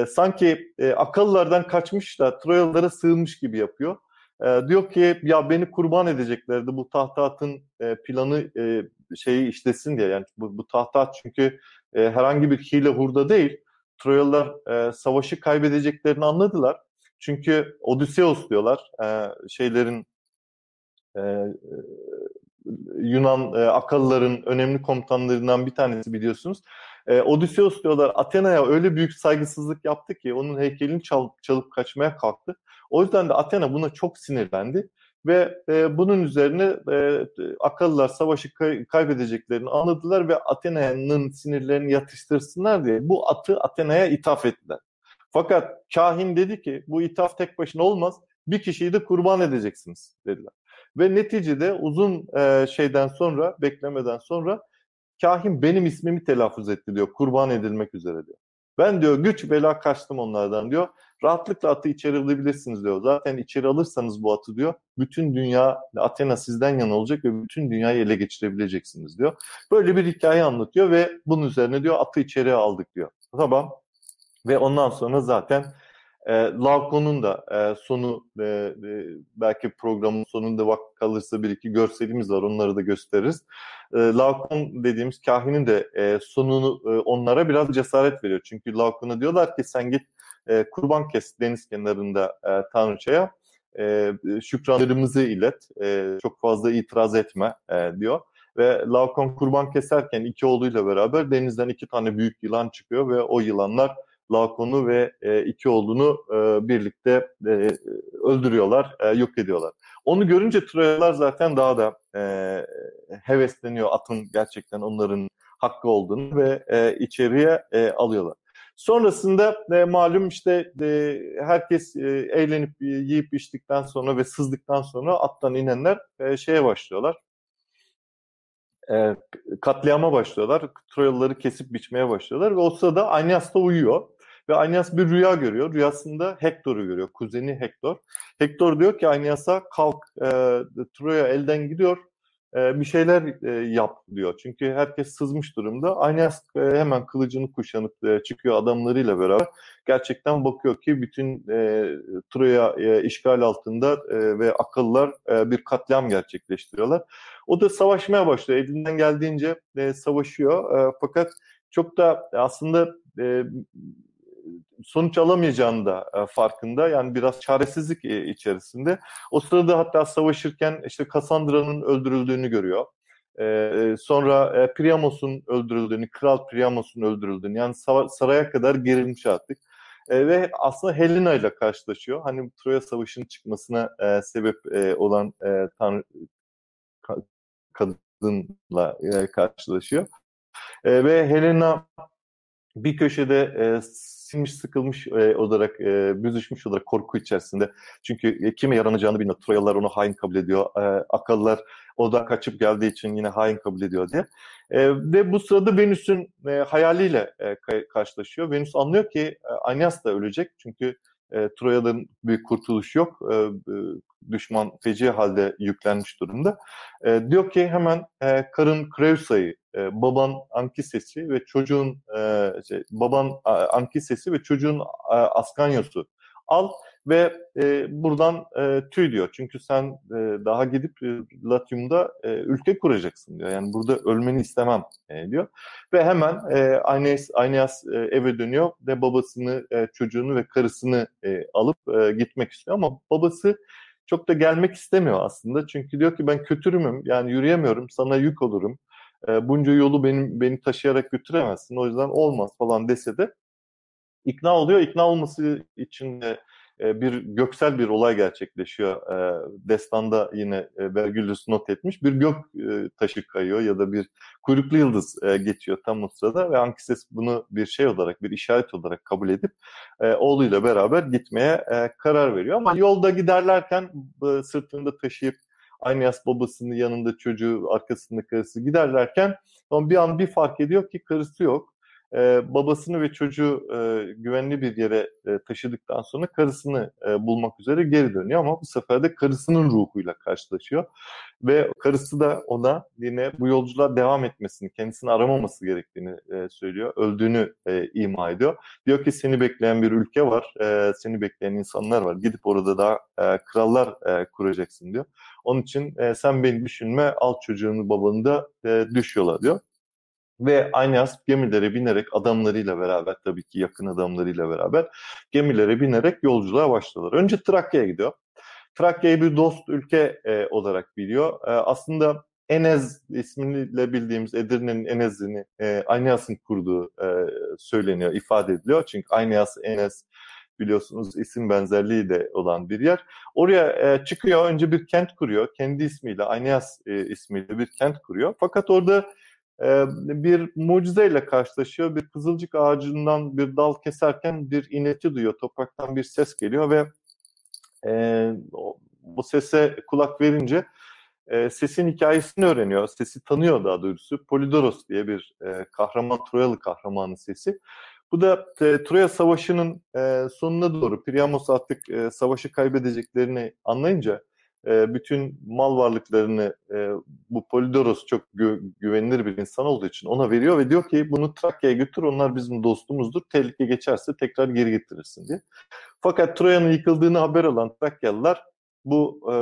Sanki e, akıllardan kaçmış da Troyalılara sığınmış gibi yapıyor. E, diyor ki ya beni kurban edeceklerdi bu tahtatın e, planı e, şeyi işlesin diye. Yani bu, bu tahtat çünkü e, herhangi bir hile hurda değil. Troyalılar e, savaşı kaybedeceklerini anladılar. Çünkü Odysseus diyorlar e, şeylerin e, Yunan e, akılların önemli komutanlarından bir tanesi biliyorsunuz. E, Odysseus diyorlar Athena'ya öyle büyük saygısızlık yaptı ki onun heykelini çalıp, çalıp kaçmaya kalktı. O yüzden de Athena buna çok sinirlendi ve e, bunun üzerine e, akıllılar savaşı kay- kaybedeceklerini anladılar ve Athena'nın sinirlerini yatıştırsınlar diye bu atı Athena'ya ithaf ettiler. Fakat kahin dedi ki bu ithaf tek başına olmaz bir kişiyi de kurban edeceksiniz dediler. Ve neticede uzun e, şeyden sonra, beklemeden sonra kahin benim ismimi telaffuz etti diyor. Kurban edilmek üzere diyor. Ben diyor güç bela kaçtım onlardan diyor. Rahatlıkla atı içeri alabilirsiniz diyor. Zaten içeri alırsanız bu atı diyor. Bütün dünya Athena sizden yana olacak ve bütün dünyayı ele geçirebileceksiniz diyor. Böyle bir hikaye anlatıyor ve bunun üzerine diyor atı içeri aldık diyor. Tamam. Ve ondan sonra zaten E, Laukon'un da e, sonu e, e, belki programın sonunda vakit kalırsa bir iki görselimiz var onları da gösteririz. E, Laukon dediğimiz kahinin de e, sonunu e, onlara biraz cesaret veriyor. Çünkü Laukon'a diyorlar ki sen git e, kurban kes deniz kenarında e, Tanrıçaya e, şükranlarımızı ilet e, çok fazla itiraz etme e, diyor. Ve Laukon kurban keserken iki oğluyla beraber denizden iki tane büyük yılan çıkıyor ve o yılanlar Lakon'u ve e, iki oğlunu e, birlikte e, öldürüyorlar, e, yok ediyorlar. Onu görünce Troyalılar zaten daha da e, hevesleniyor atın gerçekten onların hakkı olduğunu ve e, içeriye e, alıyorlar. Sonrasında e, malum işte e, herkes e, eğlenip yiyip içtikten sonra ve sızdıktan sonra attan inenler e, şeye başlıyorlar e, katliama başlıyorlar. Troyalıları kesip biçmeye başlıyorlar ve o sırada Aeneas da uyuyor. Ve Aeneas bir rüya görüyor. Rüyasında Hektor'u görüyor. Kuzeni Hektor. Hektor diyor ki Aeneas'a kalk e, Troya elden gidiyor. E, bir şeyler e, yap diyor. Çünkü herkes sızmış durumda. Aeneas e, hemen kılıcını kuşanıp e, çıkıyor adamlarıyla beraber. Gerçekten bakıyor ki bütün e, Troya e, işgal altında e, ve akıllar e, bir katliam gerçekleştiriyorlar. O da savaşmaya başlıyor. Elinden geldiğince e, savaşıyor. E, fakat çok da aslında e, sonuç alamayacağını da e, farkında. Yani biraz çaresizlik e, içerisinde. O sırada hatta savaşırken işte Cassandra'nın öldürüldüğünü görüyor. E, sonra Priamos'un öldürüldüğünü, Kral Priamos'un öldürüldüğünü yani saraya kadar gerilmiş artık. Ve aslında Helena ile karşılaşıyor. Hani Troya Savaşı'nın çıkmasına sebep olan tanrı ka, kadınla karşılaşıyor. Ve Helena bir köşede sinmiş sıkılmış e, olarak, e, büzüşmüş olarak korku içerisinde. Çünkü e, kime yaranacağını bilmiyor. Troyalılar onu hain kabul ediyor. E, akıllar o da kaçıp geldiği için yine hain kabul ediyor diye. E, ve bu sırada Venüs'ün e, hayaliyle e, karşılaşıyor. Venüs anlıyor ki e, Aeneas da ölecek. Çünkü e, Troya'dan bir kurtuluş yok. E, e, düşman feci halde yüklenmiş durumda. E, diyor ki hemen e, karın Kreusa'yı, e, baban Ankises'i ve çocuğun e, şey, baban Ankises'i ve çocuğun e, Askanyos'u al ve e, buradan e, tüy diyor. Çünkü sen e, daha gidip e, Latium'da e, ülke kuracaksın diyor. Yani burada ölmeni istemem e, diyor. Ve hemen e, Aeneas, Aeneas e, eve dönüyor ve babasını, e, çocuğunu ve karısını e, alıp e, gitmek istiyor. Ama babası çok da gelmek istemiyor aslında. Çünkü diyor ki ben kötürümüm yani yürüyemiyorum sana yük olurum. E, bunca yolu benim beni taşıyarak götüremezsin o yüzden olmaz falan dese de ikna oluyor. İkna olması için de e, bir göksel bir olay gerçekleşiyor. E, Destanda yine e, Vergilius not etmiş. Bir gök taşı kayıyor ya da bir kuyruklu yıldız geçiyor tam o sırada ve Ankises bunu bir şey olarak, bir işaret olarak kabul edip oğluyla beraber gitmeye karar veriyor. Ama yolda giderlerken sırtında taşıyıp Aeneas babasının yanında çocuğu, arkasında karısı giderlerken bir an bir fark ediyor ki karısı yok e, babasını ve çocuğu e, güvenli bir yere e, taşıdıktan sonra karısını e, bulmak üzere geri dönüyor ama bu sefer de karısının ruhuyla karşılaşıyor ve karısı da ona yine bu yolculuğa devam etmesini, kendisini aramaması gerektiğini e, söylüyor. Öldüğünü e, ima ediyor. Diyor ki seni bekleyen bir ülke var, e, seni bekleyen insanlar var. Gidip orada da e, krallar e, kuracaksın diyor. Onun için e, sen beni düşünme, al çocuğunu babanı da e, düş yola diyor. Ve Aeneas gemilere binerek adamlarıyla beraber tabii ki yakın adamlarıyla beraber gemilere binerek yolculuğa başlıyorlar. Önce Trakya'ya gidiyor. Trakya'yı bir dost ülke e, olarak biliyor. E, aslında Enez ismiyle bildiğimiz Edirne'nin Enez'ini e, Aeneas'ın kurduğu e, söyleniyor, ifade ediliyor. Çünkü Aeneas, Enez biliyorsunuz isim benzerliği de olan bir yer. Oraya e, çıkıyor, önce bir kent kuruyor. Kendi ismiyle, Aeneas e, ismiyle bir kent kuruyor. Fakat orada ee, bir mucizeyle karşılaşıyor. Bir kızılcık ağacından bir dal keserken bir ineti duyuyor. Topraktan bir ses geliyor ve e, bu sese kulak verince e, sesin hikayesini öğreniyor. Sesi tanıyor daha doğrusu. Polidoros diye bir e, kahraman, Troyalı kahramanın sesi. Bu da e, Troya Savaşı'nın e, sonuna doğru Priamos artık e, savaşı kaybedeceklerini anlayınca e, bütün mal varlıklarını e, bu Polidoros çok gü güvenilir bir insan olduğu için ona veriyor ve diyor ki bunu Trakya'ya götür onlar bizim dostumuzdur. Tehlike geçerse tekrar geri getirirsin diye. Fakat Troya'nın yıkıldığını haber alan Trakyalılar bu e,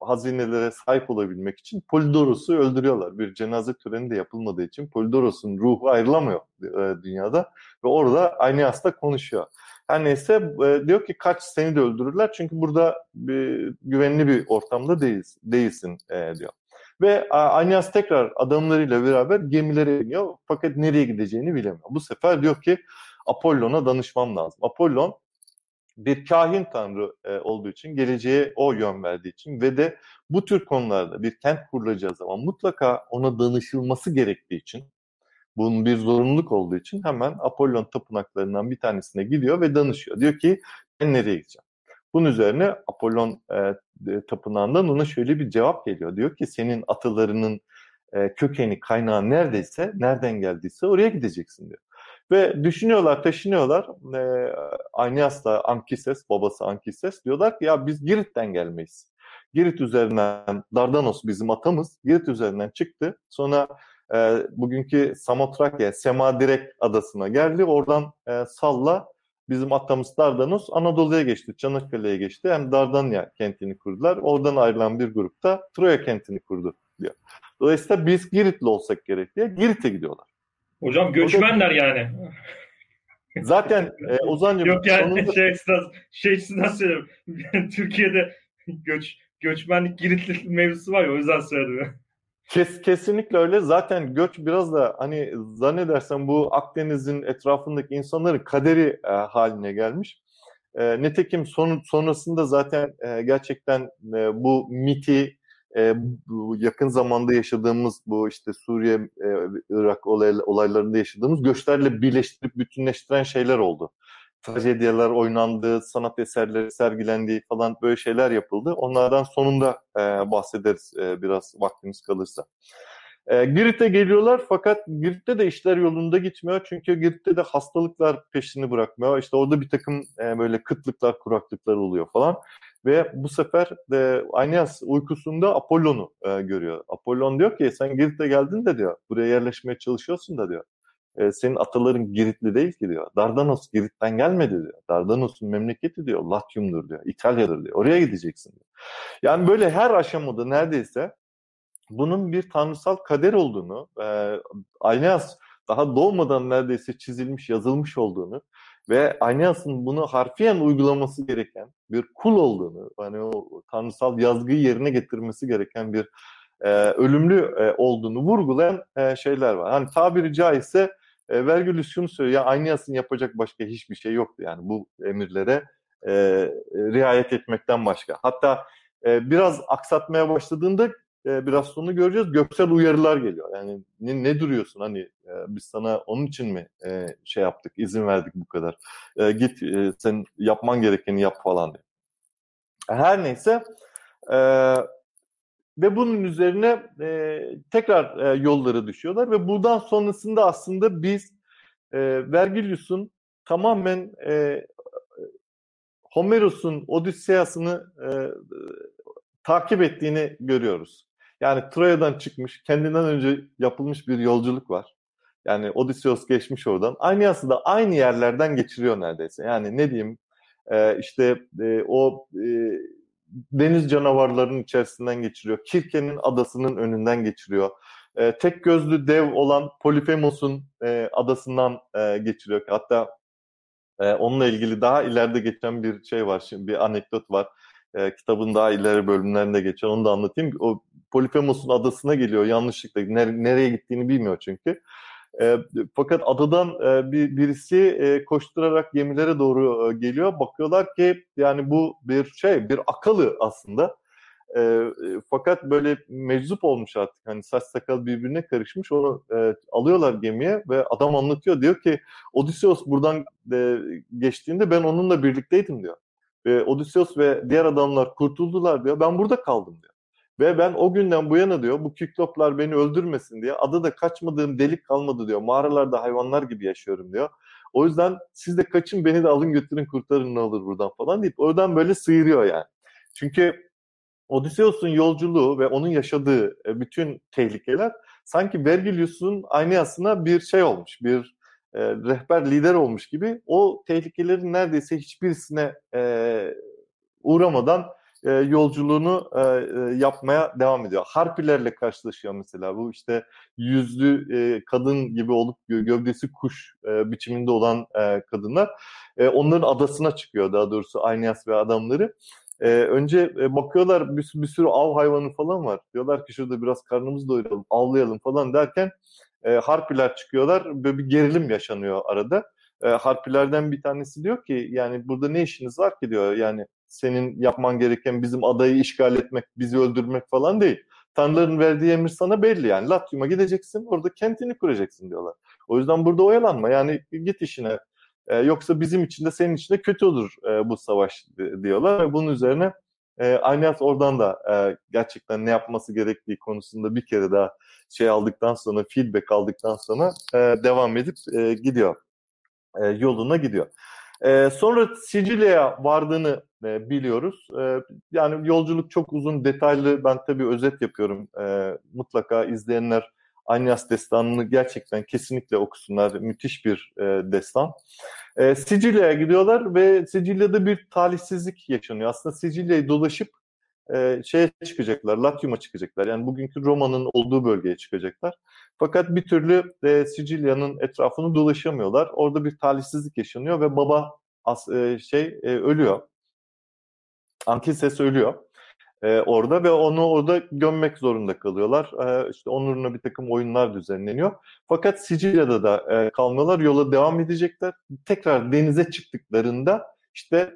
hazinelere sahip olabilmek için Polidoros'u öldürüyorlar. Bir cenaze töreni de yapılmadığı için Polidoros'un ruhu ayrılamıyor e, dünyada ve orada Aeneas'ta konuşuyor. Her neyse e, diyor ki kaç seni de öldürürler çünkü burada bir, güvenli bir ortamda değilsin, değilsin e, diyor. Ve Aeneas tekrar adamlarıyla beraber gemilere iniyor fakat nereye gideceğini bilemiyor. Bu sefer diyor ki Apollon'a danışmam lazım. Apollon bir kahin tanrı e, olduğu için, geleceğe o yön verdiği için ve de bu tür konularda bir kent kurulacağı zaman mutlaka ona danışılması gerektiği için, bunun bir zorunluluk olduğu için hemen Apollon tapınaklarından bir tanesine gidiyor ve danışıyor. Diyor ki ben nereye gideceğim? Bunun üzerine Apollon e, tapınağından ona şöyle bir cevap geliyor. Diyor ki senin atalarının e, kökeni, kaynağı neredeyse, nereden geldiyse oraya gideceksin diyor. Ve düşünüyorlar, taşınıyorlar. E, Aeneas'la Ankises, babası Ankises diyorlar ki ya biz Girit'ten gelmeyiz. Girit üzerinden, Dardanos bizim atamız, Girit üzerinden çıktı. Sonra e, bugünkü Samotrakya, Semadirek adasına geldi. Oradan e, Salla bizim atamız Dardanos Anadolu'ya geçti, Çanakkale'ye geçti. Hem Dardanya kentini kurdular. Oradan ayrılan bir grup da Troya kentini kurdu diyor. Dolayısıyla biz Giritli olsak gerek diye Girit'e gidiyorlar. Hocam göçmenler yani. Zaten e, Ozan'cığım Yok yani sonunda... şey açısından, şey açısından söylüyorum. [laughs] Türkiye'de göç, göçmenlik Giritli mevzusu var ya o yüzden söyledim. Kes, kesinlikle öyle. Zaten göç biraz da hani zannedersen bu Akdeniz'in etrafındaki insanların kaderi e, haline gelmiş. E, netekim son, sonrasında zaten e, gerçekten e, bu miti e, bu yakın zamanda yaşadığımız bu işte Suriye, e, Irak olay, olaylarında yaşadığımız göçlerle birleştirip bütünleştiren şeyler oldu. Trajediyeler oynandı, sanat eserleri sergilendiği falan böyle şeyler yapıldı. Onlardan sonunda e, bahsederiz e, biraz vaktimiz kalırsa. E, Girit'e geliyorlar fakat Girit'te de işler yolunda gitmiyor. Çünkü Girit'te de hastalıklar peşini bırakmıyor. İşte orada bir takım e, böyle kıtlıklar, kuraklıklar oluyor falan. Ve bu sefer de Aeneas uykusunda Apollon'u e, görüyor. Apollon diyor ki sen Girit'e geldin de diyor. Buraya yerleşmeye çalışıyorsun da diyor. E, senin ataların Giritli değil ki diyor. Dardanos Girit'ten gelmedi diyor. Dardanos'un memleketi diyor. Latium'dur diyor. İtalya'dır diyor. Oraya gideceksin diyor. Yani böyle her aşamada neredeyse bunun bir tanrısal kader olduğunu, e, Aeneas daha doğmadan neredeyse çizilmiş, yazılmış olduğunu ve Aeneas'ın bunu harfiyen uygulaması gereken bir kul olduğunu, hani o tanrısal yazgıyı yerine getirmesi gereken bir e, ölümlü e, olduğunu vurgulayan e, şeyler var. Hani tabiri caizse e, Vergilius şunu söylüyor, ya Aeneas'ın yapacak başka hiçbir şey yoktu yani bu emirlere e, riayet etmekten başka. Hatta e, biraz aksatmaya başladığında e, biraz sonra göreceğiz. Göksel uyarılar geliyor. Yani ne, ne duruyorsun hani e, biz sana onun için mi e, şey yaptık, izin verdik bu kadar. E, git e, sen yapman gerekeni yap falan diye. Her neyse e, ve bunun üzerine e, tekrar e, yolları düşüyorlar ve buradan sonrasında aslında biz e, Vergilius'un tamamen e, Homeros'un Odysseus'ını e, takip ettiğini görüyoruz. Yani Troya'dan çıkmış, kendinden önce yapılmış bir yolculuk var. Yani Odysseus geçmiş oradan. Aynı da aynı yerlerden geçiriyor neredeyse. Yani ne diyeyim e, işte e, o e, deniz canavarlarının içerisinden geçiriyor. Kirke'nin adasının önünden geçiriyor. E, tek gözlü dev olan Polifemos'un adasından geçiriyor. Hatta onunla ilgili daha ileride geçen bir şey var, şimdi bir anekdot var. Kitabın daha ileri bölümlerinde geçen onu da anlatayım. O Polifemos'un adasına geliyor yanlışlıkla. Nereye gittiğini bilmiyor çünkü. E, fakat adadan e, bir birisi e, koşturarak gemilere doğru e, geliyor. Bakıyorlar ki yani bu bir şey, bir akalı aslında. E, e, fakat böyle meczup olmuş artık. Hani saç sakal birbirine karışmış. Onu e, alıyorlar gemiye ve adam anlatıyor. Diyor ki Odysseus buradan e, geçtiğinde ben onunla birlikteydim diyor. Ve Odysseus ve diğer adamlar kurtuldular diyor. Ben burada kaldım diyor. Ve ben o günden bu yana diyor bu kikloplar beni öldürmesin diye adada kaçmadığım delik kalmadı diyor. Mağaralarda hayvanlar gibi yaşıyorum diyor. O yüzden siz de kaçın beni de alın götürün kurtarın ne olur buradan falan deyip oradan böyle sıyırıyor yani. Çünkü Odysseus'un yolculuğu ve onun yaşadığı e, bütün tehlikeler sanki Vergilius'un aynasına bir şey olmuş, bir e, rehber lider olmuş gibi o tehlikelerin neredeyse hiçbirisine e, uğramadan e, yolculuğunu e, e, yapmaya devam ediyor. Harpilerle karşılaşıyor mesela. Bu işte yüzlü e, kadın gibi olup gövdesi kuş e, biçiminde olan e, kadınlar. E, onların adasına çıkıyor daha doğrusu Aynias ve adamları. E, önce e, bakıyorlar bir, bir sürü av hayvanı falan var. Diyorlar ki şurada biraz karnımızı doyuralım, avlayalım falan derken e, harpiler çıkıyorlar. Böyle bir gerilim yaşanıyor arada. E, harpilerden bir tanesi diyor ki yani burada ne işiniz var ki diyor. Yani senin yapman gereken bizim adayı işgal etmek, bizi öldürmek falan değil. Tanrıların verdiği emir sana belli yani. Latium'a gideceksin, orada kentini kuracaksın diyorlar. O yüzden burada oyalanma yani git işine. E, yoksa bizim için de senin için de kötü olur e, bu savaş diyorlar ve bunun üzerine e, Aynias oradan da e, gerçekten ne yapması gerektiği konusunda bir kere daha şey aldıktan sonra, feedback aldıktan sonra e, devam edip e, gidiyor. E, yoluna gidiyor. E, sonra Sicilya'ya vardığını e, biliyoruz. E, yani yolculuk çok uzun, detaylı. Ben tabii özet yapıyorum. E, mutlaka izleyenler Anyas destanını gerçekten kesinlikle okusunlar. Müthiş bir e, destan. E, Sicilya'ya gidiyorlar ve Sicilya'da bir talihsizlik yaşanıyor. Aslında Sicilya'yı dolaşıp e, şeye çıkacaklar, Latium'a çıkacaklar. Yani bugünkü Roma'nın olduğu bölgeye çıkacaklar. Fakat bir türlü e, Sicilya'nın etrafını dolaşamıyorlar. Orada bir talihsizlik yaşanıyor ve baba as, e, şey e, ölüyor. Ankises ölüyor e, orada ve onu orada gömmek zorunda kalıyorlar. E, işte onuruna bir takım oyunlar düzenleniyor. Fakat Sicilya'da da e, kalmıyorlar. Yola devam edecekler. Tekrar denize çıktıklarında işte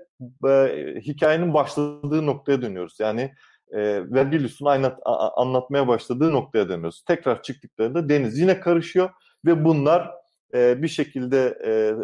e, hikayenin başladığı noktaya dönüyoruz. Yani e, Vergilius'un anlat, anlatmaya başladığı noktaya dönüyoruz. Tekrar çıktıklarında deniz yine karışıyor ve bunlar e, bir şekilde e,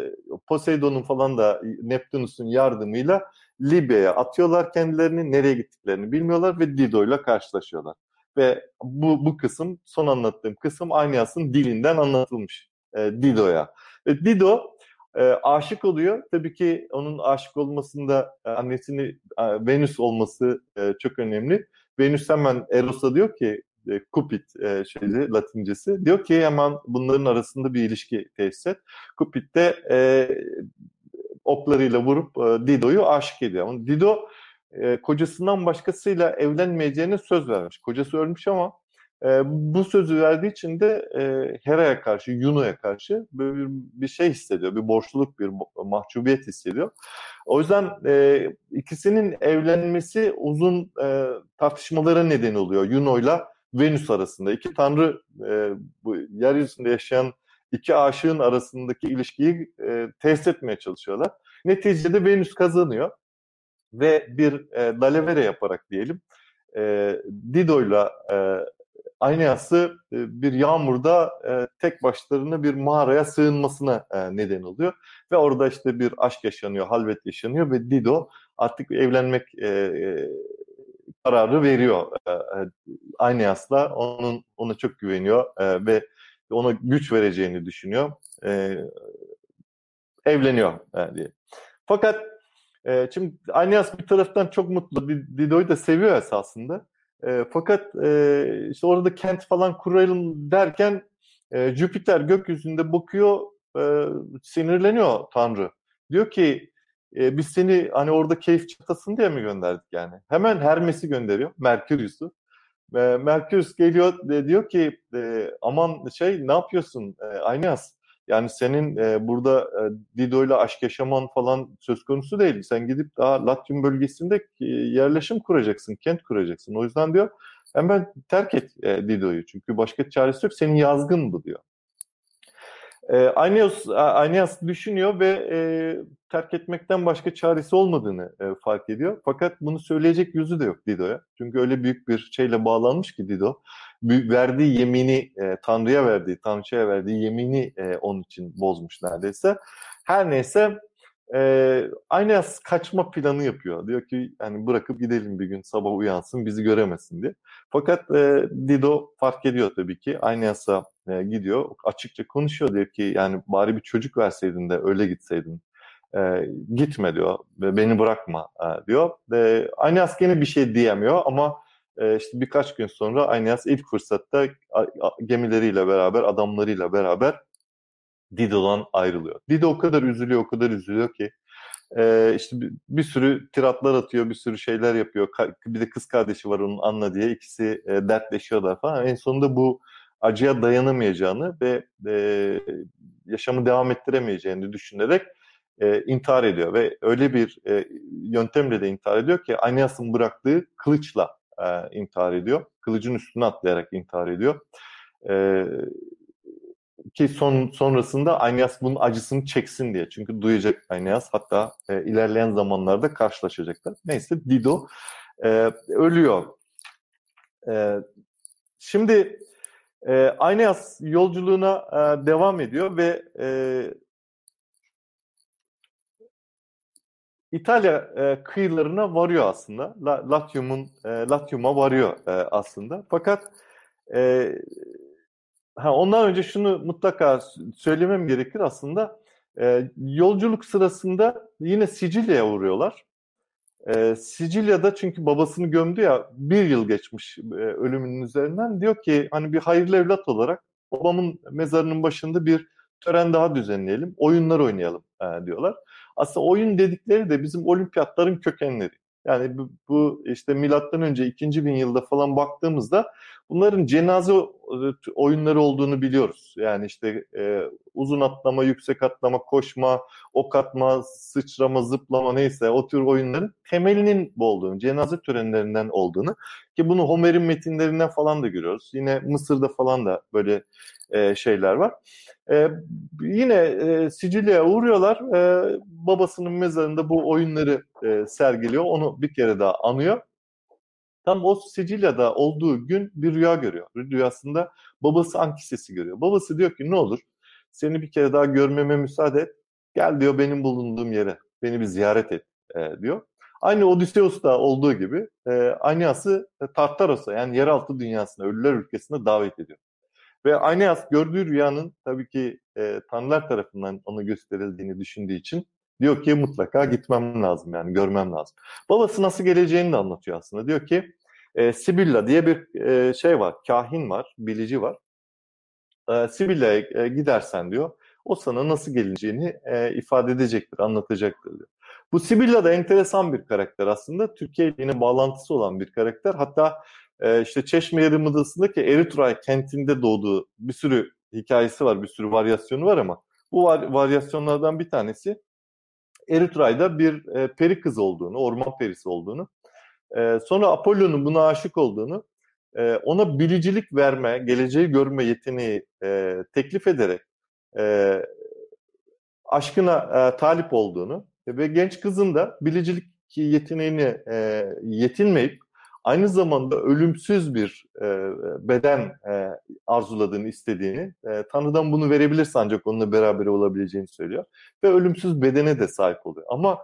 Poseidon'un falan da Neptunus'un yardımıyla Libya'ya atıyorlar kendilerini. Nereye gittiklerini bilmiyorlar ve Dido ile karşılaşıyorlar. Ve bu, bu kısım, son anlattığım kısım Aynas'ın dilinden anlatılmış e, Dido'ya. E, Dido e, aşık oluyor. Tabii ki onun aşık olmasında e, annesini e, Venüs olması e, çok önemli. Venüs hemen Eros'a diyor ki e, Cupid e, şeydi Latincesi. Diyor ki hemen bunların arasında bir ilişki tesis et. Cupid de e, oklarıyla vurup e, Dido'yu aşık ediyor. Ama Dido e, kocasından başkasıyla evlenmeyeceğine söz vermiş. Kocası ölmüş ama e, bu sözü verdiği için de e, Hera'ya karşı, Yuno'ya karşı böyle bir, bir şey hissediyor. Bir borçluluk, bir mahcubiyet hissediyor. O yüzden e, ikisinin evlenmesi uzun e, tartışmalara neden oluyor. Yuno'yla Venüs arasında. iki tanrı e, bu yeryüzünde yaşayan iki aşığın arasındaki ilişkiyi e, test etmeye çalışıyorlar. Neticede Venüs kazanıyor ve bir e, dalavere yaparak diyelim e, Dido'yla e, Aeneas'ı e, bir yağmurda e, tek başlarına bir mağaraya sığınmasına e, neden oluyor. Ve orada işte bir aşk yaşanıyor, halvet yaşanıyor ve Dido artık evlenmek kararı veriyor e, e Aeneas'la. Onun ona çok güveniyor ve ona güç vereceğini düşünüyor. Evleniyor e, diye. Fakat şimdi Aeneas bir taraftan çok mutlu. Dido'yu da seviyor esasında. E, fakat e, işte orada kent falan kuralım derken e, Jüpiter gökyüzünde bakıyor, e, sinirleniyor Tanrı. Diyor ki e, biz seni hani orada keyif çatasın diye mi gönderdik yani? Hemen Hermes'i gönderiyor, Merkurius'u. E, Merkurius geliyor e, diyor ki e, aman şey ne yapıyorsun e, Aynias? Yani senin e, burada e, Dido ile aşk yaşaman falan söz konusu değil. Sen gidip daha Latium bölgesinde e, yerleşim kuracaksın, kent kuracaksın. O yüzden diyor hemen terk et e, Dido'yu. Çünkü başka çaresi yok. Senin yazgın bu diyor. E, Aeneas, Aeneas düşünüyor ve e, terk etmekten başka çaresi olmadığını e, fark ediyor. Fakat bunu söyleyecek yüzü de yok Dido'ya. Çünkü öyle büyük bir şeyle bağlanmış ki Dido. Verdiği yemini, e, Tanrı'ya verdiği, Tanrı'ya verdiği yemini e, onun için bozmuş neredeyse. Her neyse e, Aeneas kaçma planı yapıyor. Diyor ki yani bırakıp gidelim bir gün sabah uyansın bizi göremesin diye. Fakat e, Dido fark ediyor tabii ki. Aeneas'a e, gidiyor. Açıkça konuşuyor diyor ki yani bari bir çocuk verseydin de öyle gitseydin E, gitme diyor, beni bırakma e, diyor. E, Aeneas gene bir şey diyemiyor ama e, işte birkaç gün sonra Aeneas ilk fırsatta gemileriyle beraber, adamlarıyla beraber Dido'dan ayrılıyor. Dido o kadar üzülüyor, o kadar üzülüyor ki e, işte bir, bir sürü tiratlar atıyor, bir sürü şeyler yapıyor. Bir de kız kardeşi var onun Anna diye. İkisi e, dertleşiyorlar falan. En sonunda bu acıya dayanamayacağını ve e, yaşamı devam ettiremeyeceğini düşünerek intihar ediyor ve öyle bir yöntemle de intihar ediyor ki Aeneas'ın bıraktığı kılıçla e, intihar ediyor. Kılıcın üstüne atlayarak intihar ediyor. E, ki son sonrasında Aeneas bunun acısını çeksin diye. Çünkü duyacak Aeneas hatta e, ilerleyen zamanlarda karşılaşacaklar. Neyse Dido e, ölüyor. E, şimdi e, Aeneas yolculuğuna e, devam ediyor ve e, İtalya e, kıyılarına varıyor aslında. La, Latium'un e, Latium'a varıyor e, aslında. Fakat e, ha, ondan önce şunu mutlaka söylemem gerekir aslında. E, yolculuk sırasında yine Sicilya'ya uğruyorlar. E, Sicilya'da çünkü babasını gömdü ya bir yıl geçmiş e, ölümünün üzerinden. Diyor ki hani bir hayırlı evlat olarak babamın mezarının başında bir tören daha düzenleyelim, oyunlar oynayalım e, diyorlar. Aslında oyun dedikleri de bizim olimpiyatların kökenleri. Yani bu, bu işte milattan önce 2000 yılda falan baktığımızda bunların cenaze oyunları olduğunu biliyoruz. Yani işte e, uzun atlama, yüksek atlama, koşma, ok atma, sıçrama, zıplama neyse o tür oyunların temelinin bu olduğunu, cenaze törenlerinden olduğunu ki bunu Homer'in metinlerinden falan da görüyoruz. Yine Mısır'da falan da böyle e, şeyler var. E, yine e, Sicilya'ya uğruyorlar. E, babasının mezarında bu oyunları e, sergiliyor. Onu bir kere daha anıyor. Tam o Sicilya'da olduğu gün bir rüya görüyor. Rüyasında babası Ankises'i görüyor. Babası diyor ki ne olur seni bir kere daha görmeme müsaade et. Gel diyor benim bulunduğum yere. Beni bir ziyaret et e, diyor. Aynı Odysseus'ta olduğu gibi e, Aeneas'ı Tartaros'a yani yeraltı dünyasına, ölüler ülkesine davet ediyor. Ve Aeneas gördüğü rüyanın tabii ki e, tanrılar tarafından ona gösterildiğini düşündüğü için diyor ki mutlaka gitmem lazım yani görmem lazım. Babası nasıl geleceğini de anlatıyor aslında. Diyor ki e, Sibilla diye bir e, şey var, kahin var, bilici var. E, Sibilla'ya e, gidersen diyor, o sana nasıl geleceğini e, ifade edecektir, anlatacaktır diyor. Bu Sibilla da enteresan bir karakter aslında. Türkiye ile yine bağlantısı olan bir karakter. Hatta e, işte Çeşme Yarımadası'ndaki Eritray kentinde doğduğu bir sürü hikayesi var, bir sürü varyasyonu var ama bu var, varyasyonlardan bir tanesi Eritray'da bir e, peri kız olduğunu, orman perisi olduğunu, e, sonra Apollo'nun buna aşık olduğunu, e, ona bilicilik verme, geleceği görme yeteneği e, teklif ederek e, aşkına e, talip olduğunu ve genç kızın da bilicilik yeteneğini e, yetinmeyip aynı zamanda ölümsüz bir e, beden e, arzuladığını, istediğini, e, Tanrı'dan bunu verebilirse ancak onunla beraber olabileceğini söylüyor. Ve ölümsüz bedene de sahip oluyor. Ama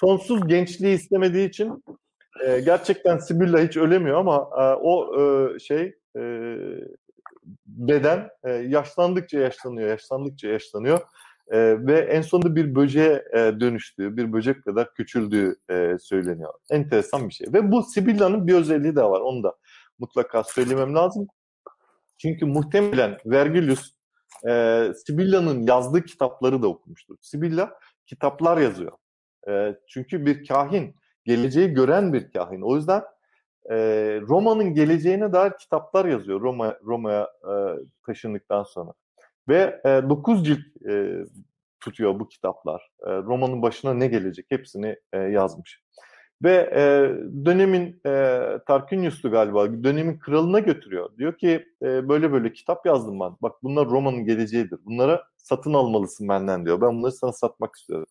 sonsuz gençliği istemediği için e, gerçekten Sibilla hiç ölemiyor ama e, o e, şey e, beden e, yaşlandıkça yaşlanıyor, yaşlandıkça yaşlanıyor e, ve en sonunda bir böceğe e, dönüştüğü, bir böcek kadar küçüldüğü e, söyleniyor. Enteresan bir şey. Ve bu Sibilla'nın bir özelliği de var. Onu da mutlaka söylemem lazım. Çünkü muhtemelen Vergilius e, Sibilla'nın yazdığı kitapları da okumuştur. Sibilla kitaplar yazıyor. E, çünkü bir kahin, geleceği gören bir kahin. O yüzden e, Roma'nın geleceğine dair kitaplar yazıyor Roma Roma'ya e, taşındıktan sonra. Ve e, 9 cilt e, tutuyor bu kitaplar. E, romanın başına ne gelecek hepsini e, yazmış. Ve e, dönemin e, Tarquinius'tu galiba, dönemin kralına götürüyor. Diyor ki e, böyle böyle kitap yazdım ben. Bak bunlar romanın geleceğidir. Bunlara satın almalısın benden diyor. Ben bunları sana satmak istiyorum.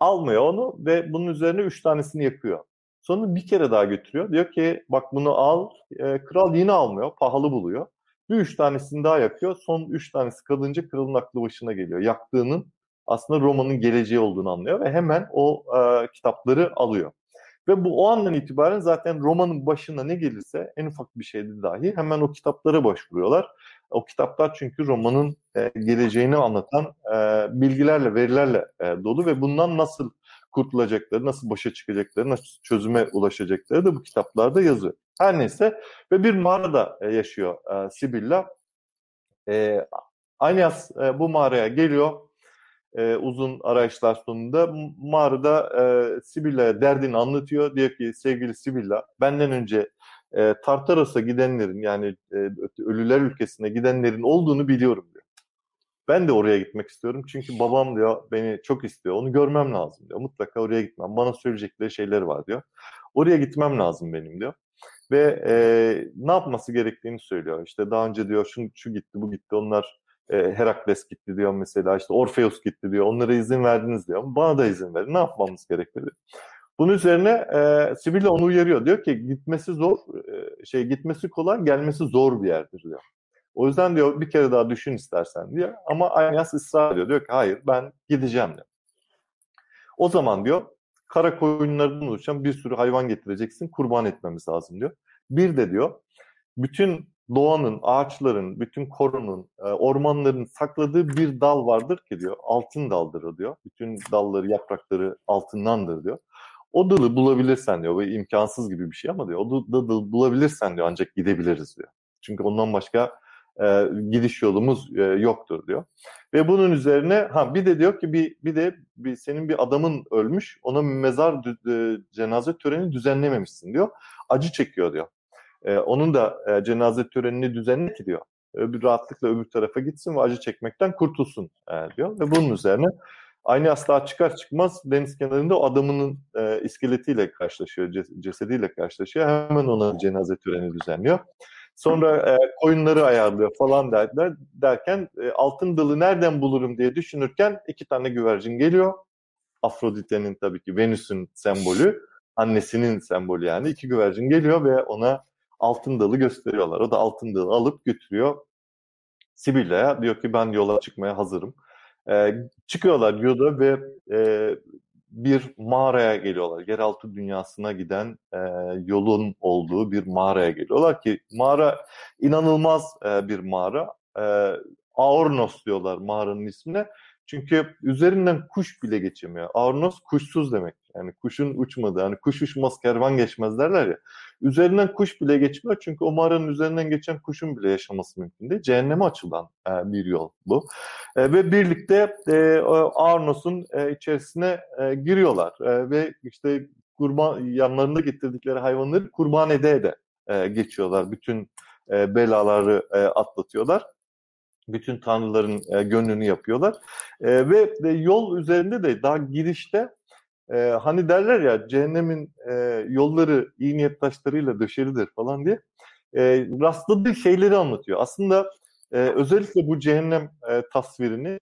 Almıyor onu ve bunun üzerine üç tanesini yakıyor. Sonra bir kere daha götürüyor. Diyor ki bak bunu al. E, kral yine almıyor. Pahalı buluyor. Bir üç tanesini daha yakıyor. Son üç tanesi kalınca kralın aklı başına geliyor. Yaktığının aslında Roma'nın geleceği olduğunu anlıyor ve hemen o e, kitapları alıyor. Ve bu o andan itibaren zaten romanın başına ne gelirse en ufak bir şeydi dahi hemen o kitaplara başvuruyorlar. O kitaplar çünkü romanın e, geleceğini anlatan e, bilgilerle, verilerle e, dolu ve bundan nasıl kurtulacakları, nasıl başa çıkacakları, nasıl çözüme ulaşacakları da bu kitaplarda yazıyor. Her neyse ve bir mağarada e, yaşıyor e, Sibilla. E, Anyas e, bu mağaraya geliyor e, uzun arayışlar sonunda mağarada e, Sibilla'ya derdini anlatıyor. Diyor ki sevgili Sibilla benden önce e, Tartaros'a gidenlerin yani e, ölüler ülkesine gidenlerin olduğunu biliyorum diyor. Ben de oraya gitmek istiyorum çünkü babam diyor beni çok istiyor. Onu görmem lazım diyor. Mutlaka oraya gitmem. Bana söyleyecekleri şeyler var diyor. Oraya gitmem lazım benim diyor. Ve e, ne yapması gerektiğini söylüyor. İşte daha önce diyor şu, şu gitti bu gitti onlar e, Herakles gitti diyor mesela işte Orpheus gitti diyor. Onlara izin verdiniz diyor. Bana da izin verin. Ne yapmamız gerekir. Bunun üzerine e, Sibilla onu uyarıyor. Diyor ki gitmesi zor, e, şey gitmesi kolay, gelmesi zor bir yerdir diyor. O yüzden diyor bir kere daha düşün istersen diyor. Ama Aynas ısrar ediyor. Diyor ki hayır ben gideceğim diyor. O zaman diyor kara koyunlarından oluşan bir sürü hayvan getireceksin kurban etmemiz lazım diyor. Bir de diyor bütün doğanın, ağaçların, bütün korunun, e, ormanların sakladığı bir dal vardır ki diyor. Altın daldır o diyor. Bütün dalları, yaprakları altındandır diyor. O dalı bulabilirsen diyor. Bu imkansız gibi bir şey ama diyor. O dalı bulabilirsen diyor ancak gidebiliriz diyor. Çünkü ondan başka e, gidiş yolumuz e, yoktur diyor. Ve bunun üzerine ha bir de diyor ki bir bir de bir senin bir adamın ölmüş. Ona mezar e, cenaze töreni düzenlememişsin diyor. Acı çekiyor diyor. E, onun da e, cenaze törenini düzenle ki diyor. Öbür rahatlıkla öbür tarafa gitsin ve acı çekmekten kurtulsun e, diyor. Ve bunun üzerine aynı asla çıkar çıkmaz deniz kenarında o adamının e, iskeletiyle karşılaşıyor, cesediyle karşılaşıyor. Hemen ona cenaze töreni düzenliyor. Sonra e, koyunları ayarlıyor falan derler. Derken e, altın dalı nereden bulurum diye düşünürken iki tane güvercin geliyor. Afrodite'nin tabii ki Venüs'ün sembolü, annesinin sembolü yani. iki güvercin geliyor ve ona altın dalı gösteriyorlar. O da altın dalı alıp götürüyor Sibilla'ya. Diyor ki ben yola çıkmaya hazırım. E, çıkıyorlar yola ve e, bir mağaraya geliyorlar. Yeraltı dünyasına giden e, yolun olduğu bir mağaraya geliyorlar ki mağara inanılmaz e, bir mağara. E, Aornos diyorlar mağaranın ismine. Çünkü üzerinden kuş bile geçemiyor. Aornos kuşsuz demek. Yani kuşun uçmadığı, hani kuş uçmaz kervan geçmez derler ya. Üzerinden kuş bile geçmiyor çünkü o mağaranın üzerinden geçen kuşun bile yaşaması mümkün değil. Cehenneme açılan e, bir yol bu. E, ve birlikte e, Arnos'un e, içerisine e, giriyorlar e, ve işte kurban yanlarında getirdikleri hayvanları kurban ede ede e, geçiyorlar. Bütün e, belaları e, atlatıyorlar bütün tanrıların e, gönlünü yapıyorlar. E, ve, ve yol üzerinde de daha girişte e, hani derler ya cehennemin e, yolları iyi niyet taşlarıyla döşelidir falan diye e, rastladığı şeyleri anlatıyor. Aslında e, özellikle bu cehennem e, tasvirini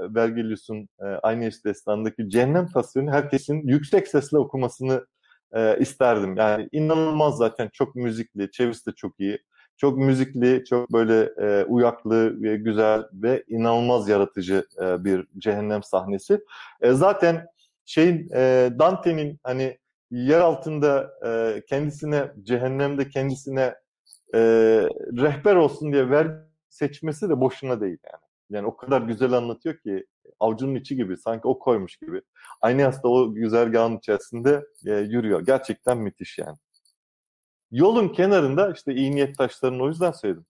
Vergilius'un e, Aeneas Destanı'ndaki cehennem tasvirini herkesin yüksek sesle okumasını e, isterdim. Yani inanılmaz zaten çok müzikli, çevirisi de çok iyi. Çok müzikli, çok böyle e, uyaklı ve güzel ve inanılmaz yaratıcı e, bir cehennem sahnesi. E, zaten şeyin e, Dante'nin hani yer altında e, kendisine cehennemde kendisine e, rehber olsun diye ver seçmesi de boşuna değil yani. Yani o kadar güzel anlatıyor ki avucunun içi gibi sanki o koymuş gibi. Aynı hasta o güzergahın içerisinde e, yürüyor. Gerçekten müthiş yani. Yolun kenarında işte iyi niyet taşlarını o yüzden söyledim.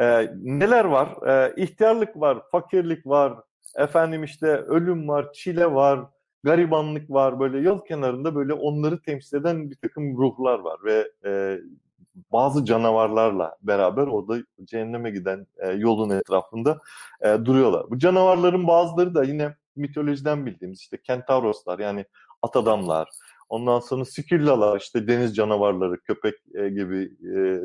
E, neler var? E, ihtiyarlık var, fakirlik var, efendim işte ölüm var, çile var, garibanlık var böyle yol kenarında böyle onları temsil eden bir takım ruhlar var ve e, bazı canavarlarla beraber orada cehenneme giden e, yolun etrafında e, duruyorlar. Bu canavarların bazıları da yine mitolojiden bildiğimiz işte kentauroslar yani at adamlar, ondan sonra sikillalar işte deniz canavarları, köpek e, gibi e,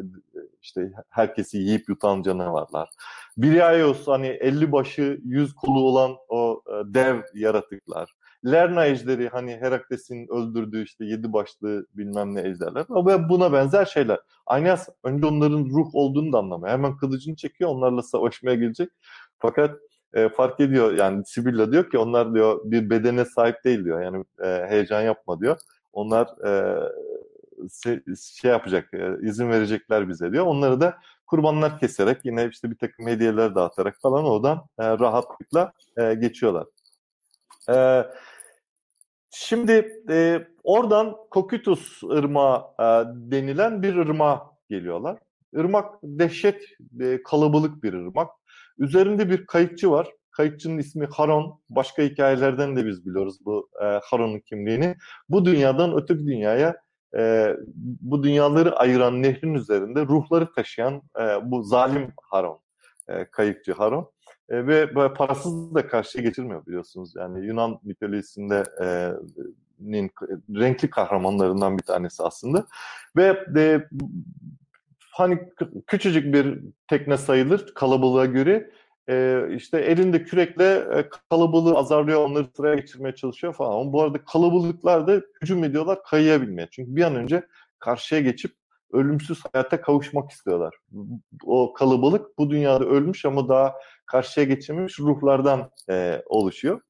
işte herkesi yiyip yutan canavarlar. Biriaios hani 50 başı 100 kolu olan o e, dev yaratıklar. Lerna ejderi hani Herakles'in öldürdüğü işte yedi başlı bilmem ne ejderler ve buna benzer şeyler. Aynas önce onların ruh olduğunu da anlamıyor. Hemen kılıcını çekiyor onlarla savaşmaya gelecek. Fakat e, fark ediyor yani Sibilla diyor ki onlar diyor bir bedene sahip değil diyor. Yani e, heyecan yapma diyor. Onlar e, şey yapacak, e, izin verecekler bize diyor. Onları da kurbanlar keserek yine işte bir takım hediyeler dağıtarak falan oradan e, rahatlıkla e, geçiyorlar. E, şimdi e, oradan Kokitus Irmağı e, denilen bir ırmağa geliyorlar. Irmak dehşet e, kalabalık bir ırmak. Üzerinde bir kayıkçı var. Kayıkçının ismi Haron. Başka hikayelerden de biz biliyoruz bu e, Haron'un kimliğini. Bu dünyadan öteki dünyaya e, bu dünyaları ayıran nehrin üzerinde ruhları taşıyan e, bu zalim Haron, e, kayıkçı Haron. E, ve parasız da karşıya geçirmiyor biliyorsunuz. Yani Yunan mitolojisinde e, nin, renkli kahramanlarından bir tanesi aslında. Ve de, hani küçücük bir tekne sayılır kalabalığa göre e, işte elinde kürekle e, kalabalığı azarlıyor, onları sıraya geçirmeye çalışıyor falan. Ama bu arada kalabalıklar da hücum ediyorlar kayıya binmeye. Çünkü bir an önce karşıya geçip ölümsüz hayata kavuşmak istiyorlar. O kalabalık bu dünyada ölmüş ama daha karşıya geçememiş ruhlardan e, oluşuyor.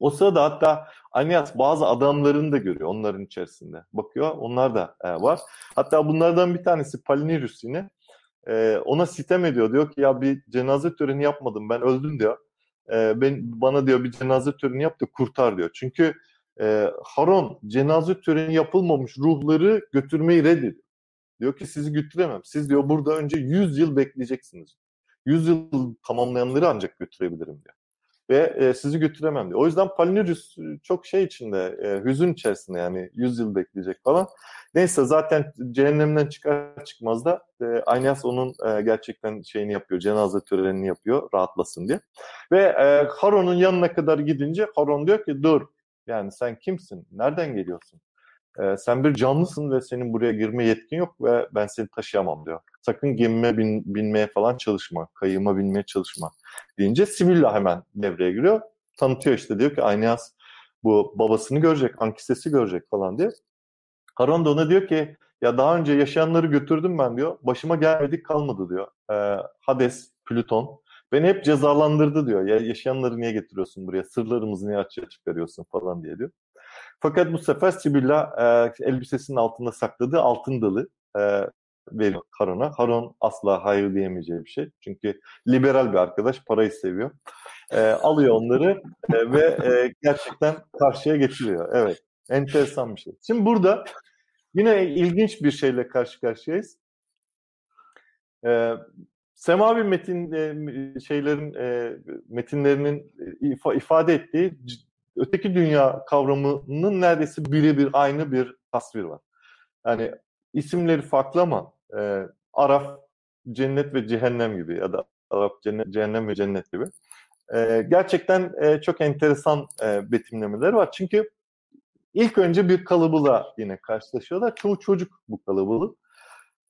O sırada hatta Aeneas bazı adamlarını da görüyor onların içerisinde. Bakıyor onlar da e, var. Hatta bunlardan bir tanesi Palinirus yine e, ona sitem ediyor. Diyor ki ya bir cenaze töreni yapmadım ben öldüm diyor. E, ben Bana diyor bir cenaze töreni yap da kurtar diyor. Çünkü e, Haron cenaze töreni yapılmamış ruhları götürmeyi reddediyor. Diyor ki sizi götüremem. Siz diyor burada önce 100 yıl bekleyeceksiniz. 100 yıl tamamlayanları ancak götürebilirim diyor ve e, sizi götüremem diyor. O yüzden Palinurus çok şey içinde, e, hüzün içerisinde yani 100 yıl bekleyecek falan. Neyse zaten cehennemden çıkar çıkmaz da e, Aeneas onun e, gerçekten şeyini yapıyor, cenaze törenini yapıyor rahatlasın diye. Ve e, Haron'un yanına kadar gidince Haron diyor ki dur yani sen kimsin, nereden geliyorsun? E, sen bir canlısın ve senin buraya girme yetkin yok ve ben seni taşıyamam diyor. Sakın gemime bin, binmeye falan çalışma, kayığıma binmeye çalışma deyince Sibilla hemen devreye giriyor. Tanıtıyor işte diyor ki Aeneas bu babasını görecek, Ankises'i görecek falan diye. Haron da ona diyor ki ya daha önce yaşayanları götürdüm ben diyor. Başıma gelmedik kalmadı diyor. Ee, Hades, Plüton beni hep cezalandırdı diyor. Ya yaşayanları niye getiriyorsun buraya? Sırlarımızı niye açığa çıkarıyorsun falan diye diyor. Fakat bu sefer Sibilla e, elbisesinin altında sakladığı altın dalı e, veriyor Haron'a. Haron asla hayır diyemeyeceği bir şey. Çünkü liberal bir arkadaş, parayı seviyor. E, alıyor onları e, ve e, gerçekten karşıya geçiriyor. Evet, enteresan bir şey. Şimdi burada yine ilginç bir şeyle karşı karşıyayız. E, semavi metin e, şeylerin e, metinlerinin ifa, ifade ettiği öteki dünya kavramının neredeyse birebir aynı bir tasvir var. Yani isimleri farklı ama e, Araf cennet ve cehennem gibi ya da Araf cennet, cehennem ve cennet gibi. E, gerçekten e, çok enteresan e, betimlemeler var. Çünkü ilk önce bir kalıbıla yine karşılaşıyorlar. Çoğu çocuk bu kalıbılık.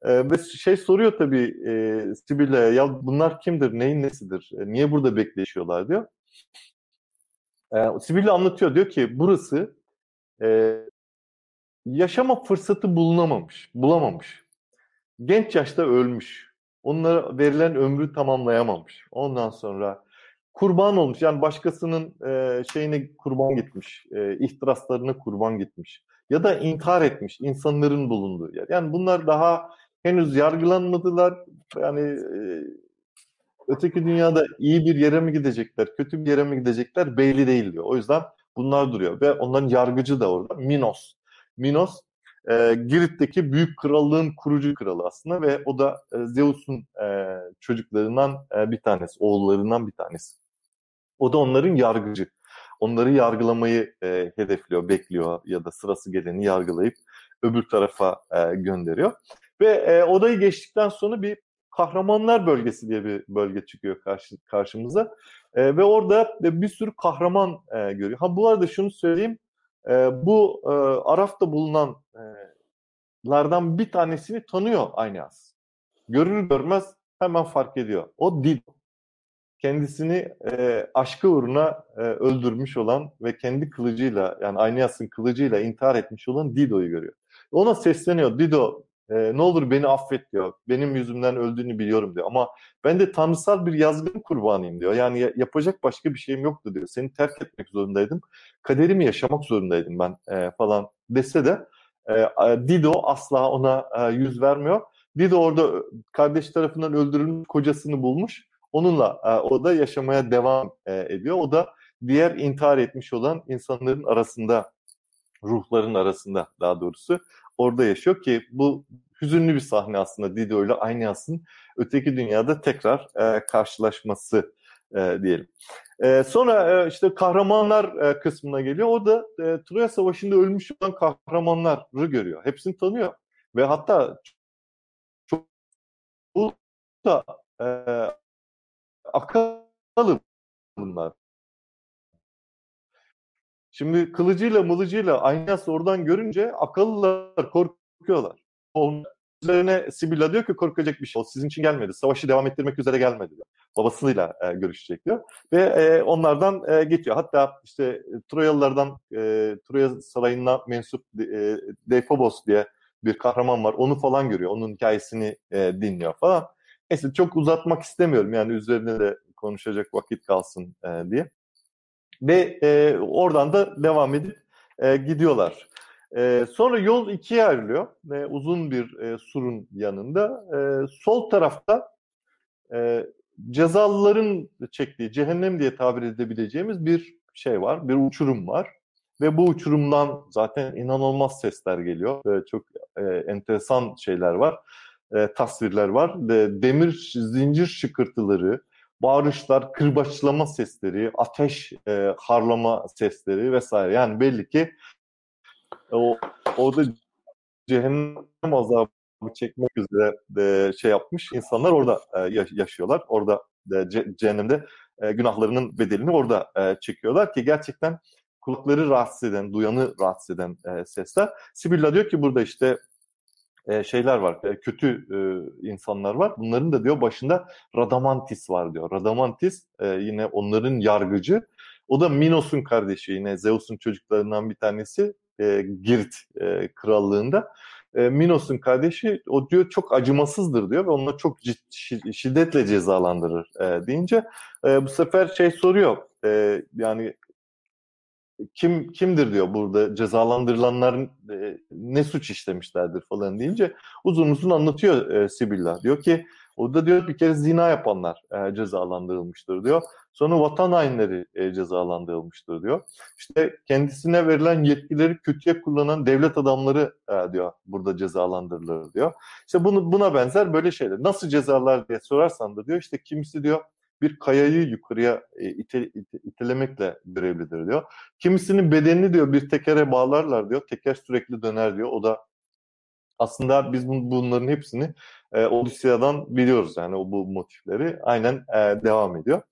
E, ve şey soruyor tabii e, Sibilla'ya ya bunlar kimdir, neyin nesidir, e, niye burada bekleşiyorlar diyor. E, Sibilla anlatıyor diyor ki burası e, yaşama fırsatı bulunamamış, bulamamış. Genç yaşta ölmüş. Onlara verilen ömrü tamamlayamamış. Ondan sonra kurban olmuş. Yani başkasının e, şeyine kurban gitmiş. E, ihtiraslarına kurban gitmiş. Ya da intihar etmiş insanların bulunduğu yer. Yani bunlar daha henüz yargılanmadılar. Yani e, öteki dünyada iyi bir yere mi gidecekler, kötü bir yere mi gidecekler belli değil diyor. O yüzden bunlar duruyor. Ve onların yargıcı da orada. Minos. Minos e, Girit'teki büyük krallığın kurucu kralı aslında ve o da e, Zeus'un e, çocuklarından e, bir tanesi, oğullarından bir tanesi. O da onların yargıcı. Onları yargılamayı e, hedefliyor, bekliyor ya da sırası geleni yargılayıp öbür tarafa e, gönderiyor. Ve e, odayı geçtikten sonra bir kahramanlar bölgesi diye bir bölge çıkıyor karşı, karşımıza. E, ve orada bir sürü kahraman e, görüyor. Ha bu arada şunu söyleyeyim. E, bu e, Araf'ta bulunanlardan bir tanesini tanıyor Aynas. Görür görmez hemen fark ediyor. O Dido. Kendisini e, aşkı uğruna e, öldürmüş olan ve kendi kılıcıyla yani Aynas'ın kılıcıyla intihar etmiş olan Dido'yu görüyor. Ona sesleniyor. Dido e, ne olur beni affet diyor. Benim yüzümden öldüğünü biliyorum diyor. Ama ben de tanrısal bir yazgın kurbanıyım diyor. Yani yapacak başka bir şeyim yoktu diyor. Seni terk etmek zorundaydım. Kaderimi yaşamak zorundaydım ben e, falan dese de Dido asla ona yüz vermiyor. Dido orada kardeş tarafından öldürülmüş kocasını bulmuş. Onunla o da yaşamaya devam ediyor. O da diğer intihar etmiş olan insanların arasında, ruhların arasında daha doğrusu orada yaşıyor ki bu hüzünlü bir sahne aslında Dido ile Aynas'ın öteki dünyada tekrar e, karşılaşması e, diyelim. E, sonra e, işte kahramanlar e, kısmına geliyor. O da e, Troya Savaşı'nda ölmüş olan kahramanları görüyor. Hepsini tanıyor. Ve hatta çok da e, akıllı bunlar. Şimdi kılıcıyla mılıcıyla Aynas oradan görünce akıllılar korkuyorlar. Onun üzerine Sibilla diyor ki korkacak bir şey. O sizin için gelmedi. Savaşı devam ettirmek üzere gelmedi diyor. Babasıyla e, görüşecek diyor. Ve e, onlardan e, geçiyor. Hatta işte Troyalılardan e, Troya sarayına mensup e, Dephobos diye bir kahraman var. Onu falan görüyor. Onun hikayesini e, dinliyor falan. Neyse çok uzatmak istemiyorum. Yani üzerine de konuşacak vakit kalsın e, diye. Ve e, oradan da devam edip e, gidiyorlar. E, sonra yol ikiye ayrılıyor. E, uzun bir e, surun yanında. E, sol tarafta e, cezalıların çektiği cehennem diye tabir edebileceğimiz bir şey var. Bir uçurum var. Ve bu uçurumdan zaten inanılmaz sesler geliyor. E, çok e, enteresan şeyler var. E, tasvirler var. E, demir zincir şıkırtıları, bağırışlar, kırbaçlama sesleri, ateş e, harlama sesleri vesaire. Yani belli ki o orada cehennem azabı çekmek üzere de şey yapmış insanlar orada e, yaşıyorlar. Orada e, cehennemde e, günahlarının bedelini orada e, çekiyorlar ki gerçekten kulakları rahatsız eden, duyanı rahatsız eden e, sesler. Sibilla diyor ki burada işte e, şeyler var, e, kötü e, insanlar var. Bunların da diyor başında Radamantis var diyor. Radamantis yine onların yargıcı. O da Minos'un kardeşi yine Zeus'un çocuklarından bir tanesi e, Girit e, krallığında. Minos'un kardeşi o diyor çok acımasızdır diyor ve onları çok şiddetle cezalandırır deyince bu sefer şey soruyor yani kim kimdir diyor burada cezalandırılanlar e, ne suç işlemişlerdir falan deyince uzun uzun anlatıyor e, Sibilla. Diyor ki orada diyor bir kere zina yapanlar e, cezalandırılmıştır diyor. Sonra vatan hainleri e, cezalandırılmıştır diyor. İşte kendisine verilen yetkileri kötüye kullanan devlet adamları e, diyor burada cezalandırılır diyor. İşte bunu, buna benzer böyle şeyler. Nasıl cezalar diye sorarsan da diyor işte kimisi diyor bir kayayı yukarıya e, ite, ite, itelemekle görevlidir diyor. Kimisinin bedenini diyor bir tekere bağlarlar diyor. Teker sürekli döner diyor. O da aslında biz bunların hepsini e, Odisea'dan biliyoruz yani o bu motifleri aynen e, devam ediyor.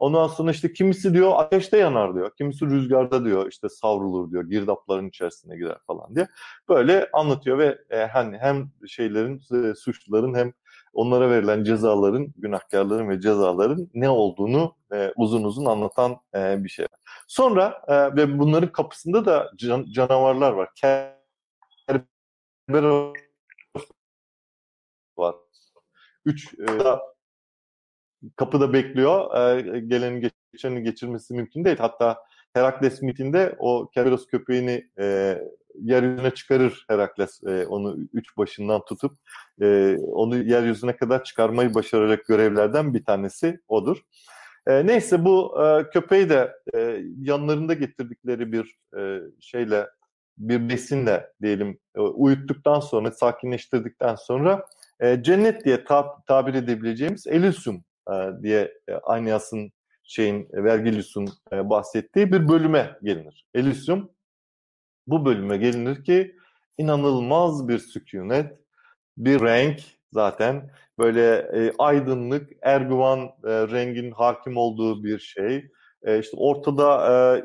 Ondan sonra işte kimisi diyor ateşte yanar diyor. Kimisi rüzgarda diyor işte savrulur diyor. Girdapların içerisine girer falan diye. Böyle anlatıyor ve e, hani hem şeylerin e, suçluların hem onlara verilen cezaların, günahkarların ve cezaların ne olduğunu e, uzun uzun anlatan e, bir şey. Sonra e, ve bunların kapısında da can, canavarlar var. Kerberos var. Üç e, kapıda bekliyor. E, gelenin geçenin geçirmesi mümkün değil. Hatta Herakles mitinde o Kerberos köpeğini e, yeryüzüne çıkarır Herakles e, onu üç başından tutup e, onu yeryüzüne kadar çıkarmayı başaracak görevlerden bir tanesi odur. E, neyse bu e, köpeği de e, yanlarında getirdikleri bir e, şeyle bir besinle diyelim e, uyuttuktan sonra sakinleştirdikten sonra e, cennet diye tab tabir edebileceğimiz Elysium e, diye e, Anyas'ın şeyin Vergilius'un e, bahsettiği bir bölüme gelinir. Elysium bu bölüme gelinir ki inanılmaz bir sükunet, bir renk zaten böyle e, aydınlık, erguvan e, rengin hakim olduğu bir şey. E, işte ortada e,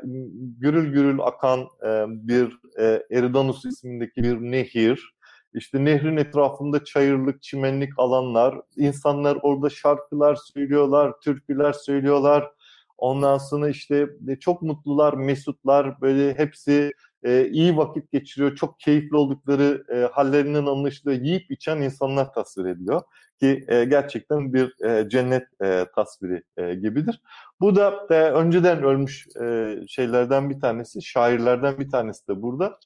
gürül gürül akan e, bir e, Eridanus ismindeki bir nehir. İşte nehrin etrafında çayırlık, çimenlik alanlar. İnsanlar orada şarkılar söylüyorlar, türküler söylüyorlar. Ondan sonra işte e, çok mutlular, mesutlar, böyle hepsi e, iyi vakit geçiriyor, çok keyifli oldukları e, hallerinden anlaşılıyor. Yiyip içen insanlar tasvir ediliyor ki e, gerçekten bir e, cennet e, tasviri e, gibidir. Bu da e, önceden ölmüş e, şeylerden bir tanesi, şairlerden bir tanesi de burada.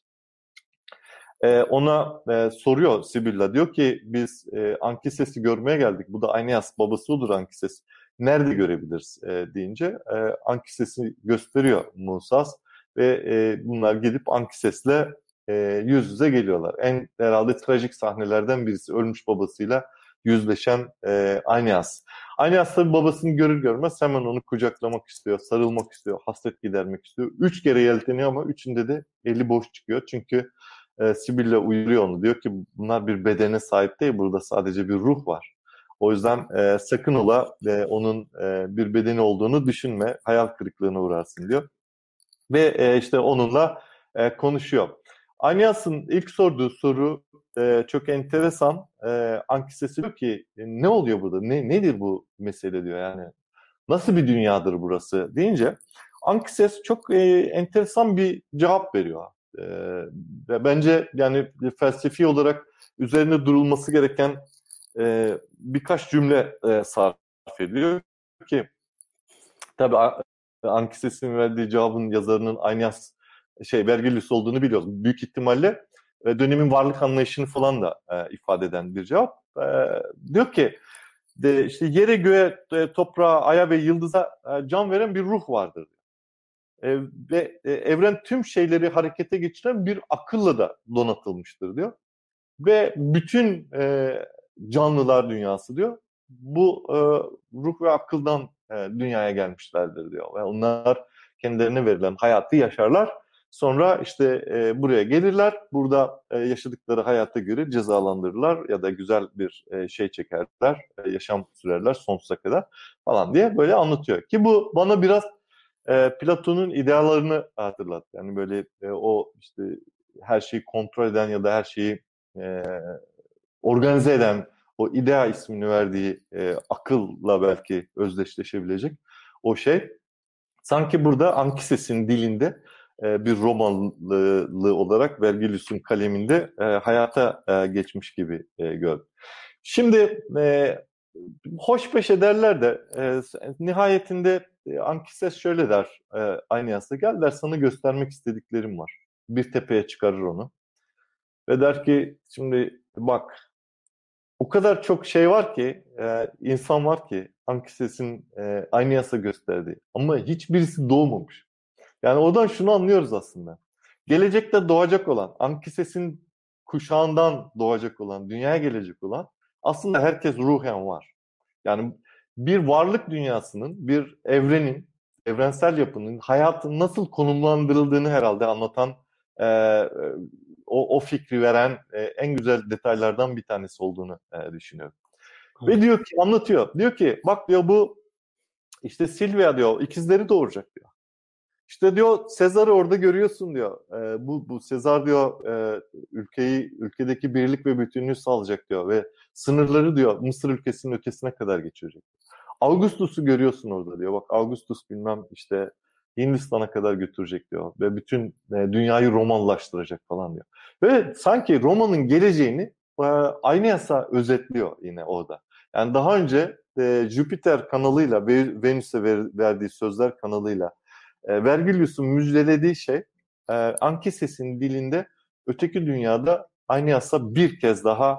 e, ona e, soruyor Sibilla. Diyor ki biz e, Ankises'i görmeye geldik. Bu da Aeneas babası odur Ankises. Nerede görebiliriz e, deyince e, Ankises'i gösteriyor Musas ve e, bunlar gidip Ankises'le e, yüz yüze geliyorlar. En herhalde trajik sahnelerden birisi ölmüş babasıyla yüzleşen e, Aeneas. Aeneas tabii babasını görür görmez hemen onu kucaklamak istiyor, sarılmak istiyor, hasret gidermek istiyor. Üç kere yelteniyor ama üçünde de eli boş çıkıyor. Çünkü e, Sibilla uyarıyor onu. Diyor ki bunlar bir bedene sahip değil, burada sadece bir ruh var. O yüzden e, sakın ola e, onun e, bir bedeni olduğunu düşünme, hayal kırıklığına uğrarsın diyor. Ve e, işte onunla e, konuşuyor. Anyas'ın ilk sorduğu soru e, çok enteresan. E, Ankisesi diyor ki e, ne oluyor burada? Ne nedir bu mesele diyor yani. Nasıl bir dünyadır burası deyince Ankises çok e, enteresan bir cevap veriyor. E, ve bence yani felsefi olarak üzerine durulması gereken e, birkaç cümle e, sarf ediyor ki tabi Ankises'in verdiği cevabın yazarının Anyas şey Vergilius olduğunu biliyoruz. Büyük ihtimalle e, dönemin varlık anlayışını falan da e, ifade eden bir cevap. E, diyor ki de işte yere göğe, e, toprağa, aya ve yıldıza e, can veren bir ruh vardır. E, ve e, evren tüm şeyleri harekete geçiren bir akılla da donatılmıştır diyor. Ve bütün e, canlılar dünyası diyor. Bu e, ruh ve akıldan e, dünyaya gelmişlerdir diyor. Ve onlar kendilerine verilen hayatı yaşarlar Sonra işte e, buraya gelirler, burada e, yaşadıkları hayata göre cezalandırırlar ya da güzel bir e, şey çekerler, e, yaşam sürerler sonsuza kadar falan diye böyle anlatıyor. Ki bu bana biraz e, Platon'un ideallarını hatırlattı. Yani böyle e, o işte her şeyi kontrol eden ya da her şeyi e, organize eden o idea ismini verdiği e, akılla belki özdeşleşebilecek o şey. Sanki burada Ankises'in dilinde e, bir Romalı olarak Vergilius'un kaleminde e, hayata e, geçmiş gibi gördüm. Şimdi hoş peş ederler de nihayetinde Ankises şöyle der aynı yasta gel der sana göstermek istediklerim var. Bir tepeye çıkarır onu. Ve der ki şimdi bak o kadar çok şey var ki insan var ki Ankises'in aynı yasa gösterdiği ama hiçbirisi doğmamış. Yani oradan şunu anlıyoruz aslında. Gelecekte doğacak olan, Ankises'in kuşağından doğacak olan, dünyaya gelecek olan aslında herkes ruhen var. Yani bir varlık dünyasının, bir evrenin, evrensel yapının, hayatın nasıl konumlandırıldığını herhalde anlatan, e, o, o fikri veren e, en güzel detaylardan bir tanesi olduğunu e, düşünüyorum. Evet. Ve diyor ki, anlatıyor. Diyor ki, bak diyor bu işte Silvia diyor, ikizleri doğuracak diyor. İşte diyor Sezar'ı orada görüyorsun diyor. E, bu bu Sezar diyor e, ülkeyi ülkedeki birlik ve bütünlüğü sağlayacak diyor ve sınırları diyor Mısır ülkesinin ötesine kadar geçirecek. Augustus'u görüyorsun orada diyor. Bak Augustus bilmem işte Hindistan'a kadar götürecek diyor ve bütün e, dünyayı Romanlaştıracak falan diyor. Ve sanki Roma'nın geleceğini e, aynı yasa özetliyor yine orada. Yani daha önce e, Jüpiter kanalıyla Venüs'e ver, verdiği sözler kanalıyla e, Vergilius'un müjdelediği şey e, dilinde öteki dünyada aynı yasa bir kez daha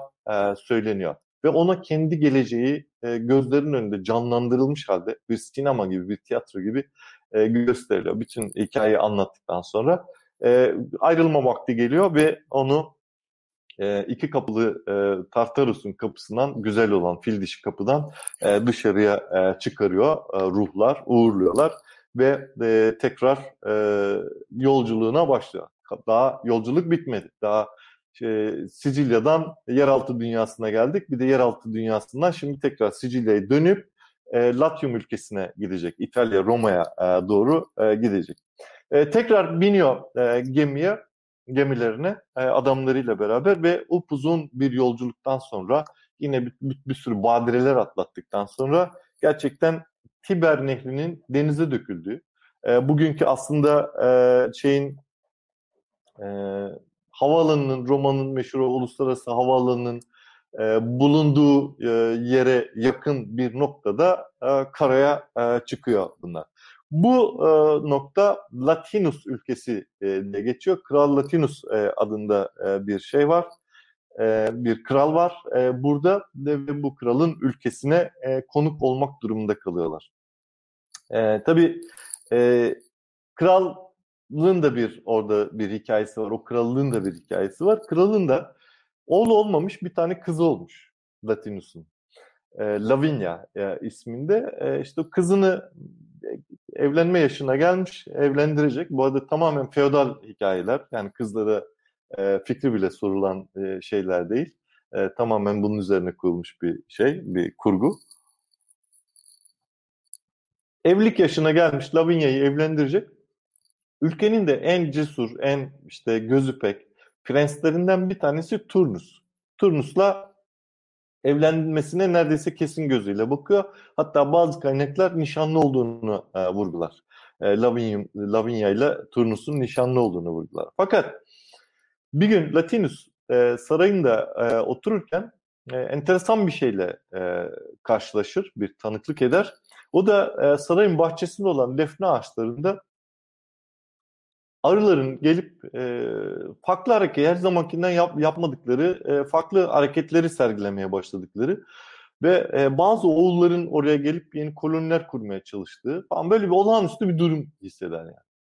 söyleniyor. Ve ona kendi geleceği e, gözlerinin önünde canlandırılmış halde bir sinema gibi, bir tiyatro gibi e, gösteriliyor. Bütün hikayeyi anlattıktan sonra e, ayrılma vakti geliyor ve onu e, iki kapılı e, Tartarus'un kapısından güzel olan fil dişi kapıdan e, dışarıya e, çıkarıyor e, ruhlar, uğurluyorlar ve e, tekrar e, yolculuğuna başlıyor. Daha yolculuk bitmedi. Daha e, Sicilya'dan yeraltı dünyasına geldik. Bir de yeraltı dünyasından şimdi tekrar Sicilya'ya dönüp e, Latium ülkesine gidecek. İtalya, Roma'ya e, doğru e, gidecek. E, tekrar biniyor e, gemiye, gemilerine e, adamlarıyla beraber ve upuzun bir yolculuktan sonra yine bir, bir, bir sürü badireler atlattıktan sonra gerçekten Tiber Nehri'nin denize döküldüğü, e, bugünkü aslında e, şeyin e, havaalanının, Roma'nın meşhur uluslararası havaalanının e, bulunduğu e, yere yakın bir noktada e, karaya e, çıkıyor bunlar. Bu e, nokta Latinus ülkesi e, de geçiyor. Kral Latinus e, adında e, bir şey var. E, bir kral var. E, burada ve bu kralın ülkesine e, konuk olmak durumunda kalıyorlar. E, tabii e, kralın da bir orada bir hikayesi var. O krallığın da bir hikayesi var. Kralın da oğlu olmamış bir tane kızı olmuş Latinus'un. E, Lavinia e, isminde. E, işte kızını evlenme yaşına gelmiş, evlendirecek. Bu arada tamamen feodal hikayeler. Yani kızlara e, fikri bile sorulan e, şeyler değil. E, tamamen bunun üzerine kurulmuş bir şey, bir kurgu. Evlilik yaşına gelmiş Lavinia'yı evlendirecek. Ülkenin de en cesur, en işte gözü pek prenslerinden bir tanesi Turnus. Turnus'la evlenmesine neredeyse kesin gözüyle bakıyor. Hatta bazı kaynaklar nişanlı olduğunu e, vurgular. E, Lavinia, ile Turnus'un nişanlı olduğunu vurgular. Fakat bir gün Latinus e, sarayında e, otururken e, enteresan bir şeyle e, karşılaşır, bir tanıklık eder. O da e, sarayın bahçesinde olan defne ağaçlarında arıların gelip e, farklı hareket, her zamankinden yap, yapmadıkları e, farklı hareketleri sergilemeye başladıkları ve e, bazı oğulların oraya gelip yeni koloniler kurmaya çalıştığı falan böyle bir olağanüstü bir durum hisseder yani.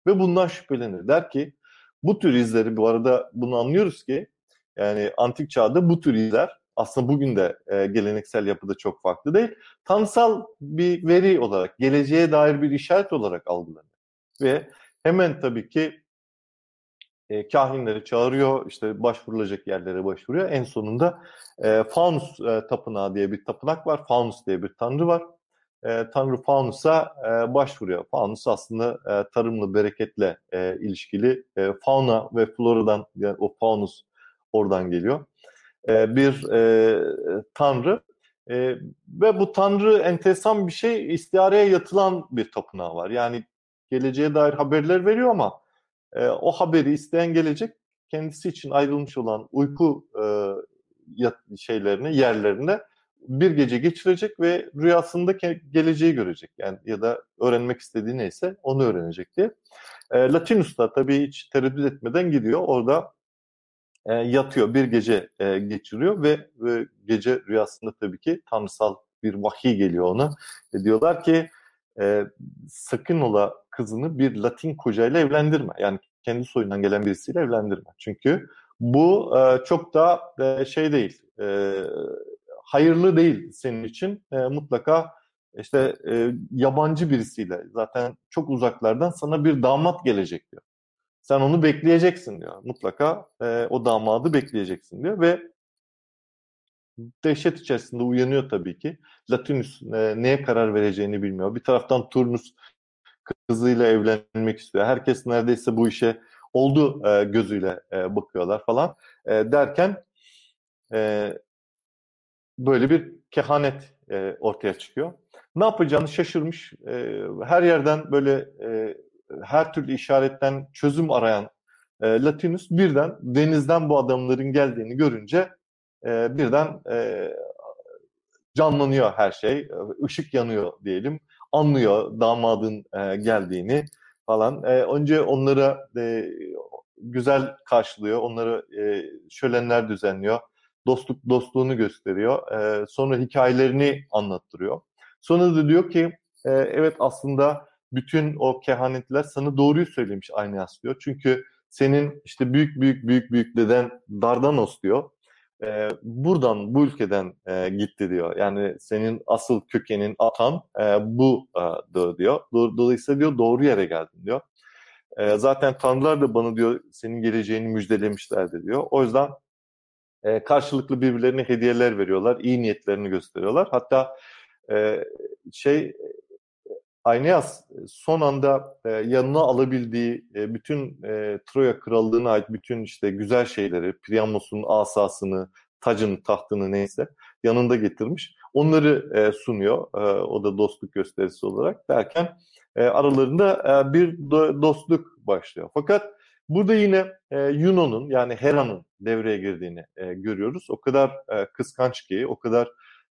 Ve bundan şüphelenir. Der ki bu tür izleri bu arada bunu anlıyoruz ki yani antik çağda bu tür izler aslında bugün de e, geleneksel yapıda çok farklı değil. Tanrısal bir veri olarak, geleceğe dair bir işaret olarak algılanır. Ve hemen tabii ki e, kahinleri çağırıyor, işte başvurulacak yerlere başvuruyor. En sonunda e, Faunus e, Tapınağı diye bir tapınak var. Faunus diye bir tanrı var. E, tanrı Faunus'a e, başvuruyor. Faunus aslında e, tarımla, bereketle e, ilişkili e, fauna ve floradan, yani o Faunus oradan geliyor. E, bir e, tanrı. E, ve bu tanrı enteresan bir şey, istihareye yatılan bir tapınağı var. Yani geleceğe dair haberler veriyor ama e, o haberi isteyen gelecek kendisi için ayrılmış olan uyku e, yat, şeylerini, yerlerine bir gece geçirecek ve rüyasında geleceği görecek. Yani ya da öğrenmek istediği neyse onu öğrenecek diye. E, Latinus da tabii hiç tereddüt etmeden gidiyor. Orada e, yatıyor, bir gece e, geçiriyor ve, ve gece rüyasında tabii ki tanrısal bir vahiy geliyor ona. E, diyorlar ki e, sakın ola kızını bir Latin kocayla evlendirme. Yani kendi soyundan gelen birisiyle evlendirme. Çünkü bu e, çok da e, şey değil, e, hayırlı değil senin için. E, mutlaka işte e, yabancı birisiyle zaten çok uzaklardan sana bir damat gelecek diyor. Sen onu bekleyeceksin diyor. Mutlaka e, o damadı bekleyeceksin diyor ve dehşet içerisinde uyanıyor tabii ki. Latinus e, neye karar vereceğini bilmiyor. Bir taraftan Turnus kızıyla evlenmek istiyor. Herkes neredeyse bu işe oldu e, gözüyle e, bakıyorlar falan. E, derken e, böyle bir kehanet e, ortaya çıkıyor. Ne yapacağını şaşırmış. E, her yerden böyle e, her türlü işaretten çözüm arayan e, Latinus birden denizden bu adamların geldiğini görünce e, birden e, canlanıyor her şey. Işık yanıyor diyelim. Anlıyor damadın e, geldiğini falan. E, önce onlara e, güzel karşılıyor. Onlara e, şölenler düzenliyor. Dostluk dostluğunu gösteriyor. E, sonra hikayelerini anlattırıyor. Sonra da diyor ki e, evet aslında bütün o kehanetler sana doğruyu söylemiş Aynias diyor. Çünkü senin işte büyük büyük büyük büyük deden Dardanos diyor e, buradan bu ülkeden e, gitti diyor. Yani senin asıl kökenin atan e, bu e, diyor. Dolayısıyla diyor doğru yere geldin diyor. E, zaten tanrılar da bana diyor senin geleceğini müjdelemişlerdi diyor. O yüzden e, karşılıklı birbirlerine hediyeler veriyorlar. iyi niyetlerini gösteriyorlar. Hatta e, şey Aeneas son anda e, yanına alabildiği e, bütün e, Troya krallığına ait bütün işte güzel şeyleri, Priamos'un asasını, tacını, tahtını neyse yanında getirmiş. Onları e, sunuyor. E, o da dostluk gösterisi olarak derken e, aralarında e, bir do- dostluk başlıyor. Fakat burada yine e, Yuno'nun yani Hera'nın devreye girdiğini e, görüyoruz. O kadar e, kıskanç ki, o kadar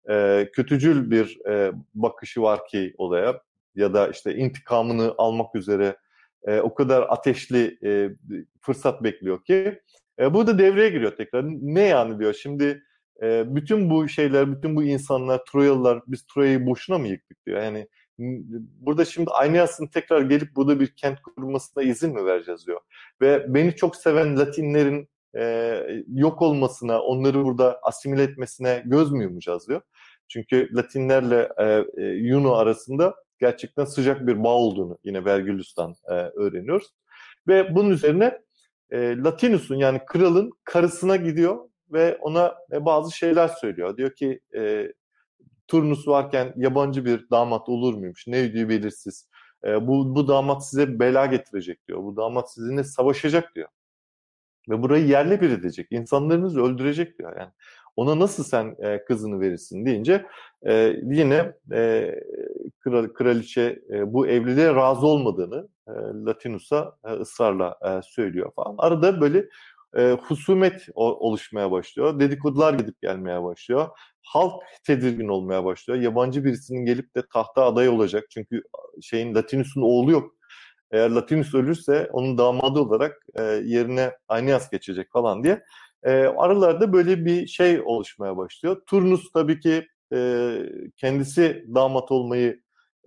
e, kötücül bir e, bakışı var ki olaya ya da işte intikamını almak üzere e, o kadar ateşli e, fırsat bekliyor ki e, burada devreye giriyor tekrar. Ne yani diyor şimdi e, bütün bu şeyler, bütün bu insanlar, Troyalılar biz Troya'yı boşuna mı yıktık diyor. Yani burada şimdi Aeneas'ın tekrar gelip burada bir kent kurmasına izin mi vereceğiz diyor. Ve beni çok seven Latinlerin e, yok olmasına, onları burada asimile etmesine göz mü yumacağız diyor. Çünkü Latinlerle e, e, Yuno arasında gerçekten sıcak bir bağ olduğunu yine Vergilius'tan e, öğreniyoruz. Ve bunun üzerine e, Latinus'un yani kralın karısına gidiyor ve ona e, bazı şeyler söylüyor. Diyor ki e, Turnus varken yabancı bir damat olur muymuş? Ne ödüğü belirsiz. E, bu, bu damat size bela getirecek diyor. Bu damat sizinle savaşacak diyor. Ve burayı yerle bir edecek. İnsanlarınızı öldürecek diyor. Yani ona nasıl sen e, kızını verirsin deyince e, yine e, kral, kraliçe e, bu evliliğe razı olmadığını e, Latinus'a e, ısrarla e, söylüyor falan. Arada böyle e, husumet oluşmaya başlıyor. Dedikodular gidip gelmeye başlıyor. Halk tedirgin olmaya başlıyor. Yabancı birisinin gelip de tahta aday olacak. Çünkü şeyin Latinus'un oğlu yok. Eğer Latinus ölürse onun damadı olarak e, yerine Aeneas geçecek falan diye. E, aralarda böyle bir şey oluşmaya başlıyor. Turnus tabii ki e, kendisi damat olmayı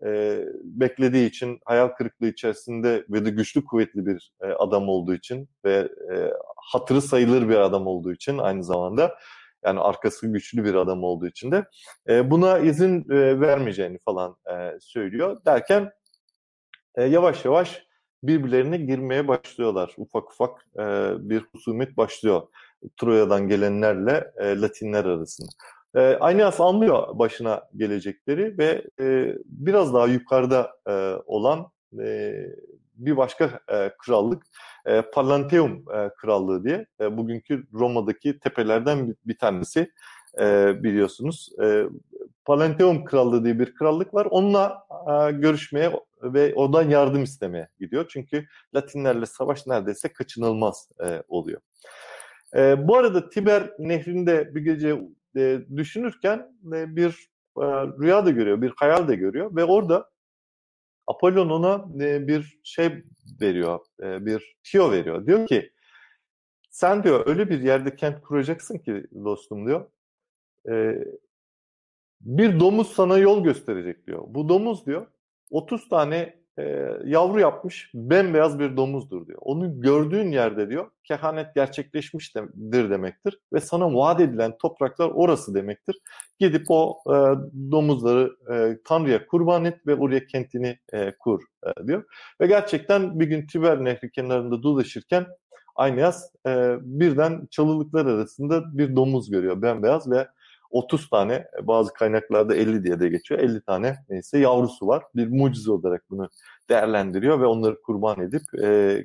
e, beklediği için hayal kırıklığı içerisinde ve de güçlü kuvvetli bir e, adam olduğu için ve e, hatırı sayılır bir adam olduğu için aynı zamanda yani arkası güçlü bir adam olduğu için de e, buna izin e, vermeyeceğini falan e, söylüyor. Derken e, yavaş yavaş birbirlerine girmeye başlıyorlar. Ufak ufak e, bir husumet başlıyor Troya'dan gelenlerle e, Latinler arasında. E, Aeneas anlıyor başına gelecekleri ve e, biraz daha yukarıda e, olan e, bir başka e, krallık e, Pallanteum e, krallığı diye e, bugünkü Roma'daki tepelerden bir, bir tanesi e, biliyorsunuz. E, Pallanteum krallığı diye bir krallık var. Onunla e, görüşmeye ve ondan yardım istemeye gidiyor. Çünkü Latinlerle savaş neredeyse kaçınılmaz e, oluyor. E, bu arada Tiber nehrinde bir gece e, düşünürken e, bir e, rüya da görüyor, bir hayal de görüyor ve orada Apollon ona e, bir şey veriyor, e, bir tiyo veriyor. Diyor ki sen diyor öyle bir yerde kent kuracaksın ki dostum diyor. E, bir domuz sana yol gösterecek diyor. Bu domuz diyor 30 tane e, yavru yapmış bembeyaz bir domuzdur diyor. Onu gördüğün yerde diyor kehanet gerçekleşmiştir demektir ve sana vaat edilen topraklar orası demektir. Gidip o e, domuzları e, Tanrı'ya kurban et ve oraya kentini e, kur e, diyor. Ve gerçekten bir gün Tiber Nehri kenarında dolaşırken Aynias e, birden çalılıklar arasında bir domuz görüyor bembeyaz ve 30 tane bazı kaynaklarda 50 diye de geçiyor. 50 tane neyse yavrusu var. Bir mucize olarak bunu değerlendiriyor ve onları kurban edip e,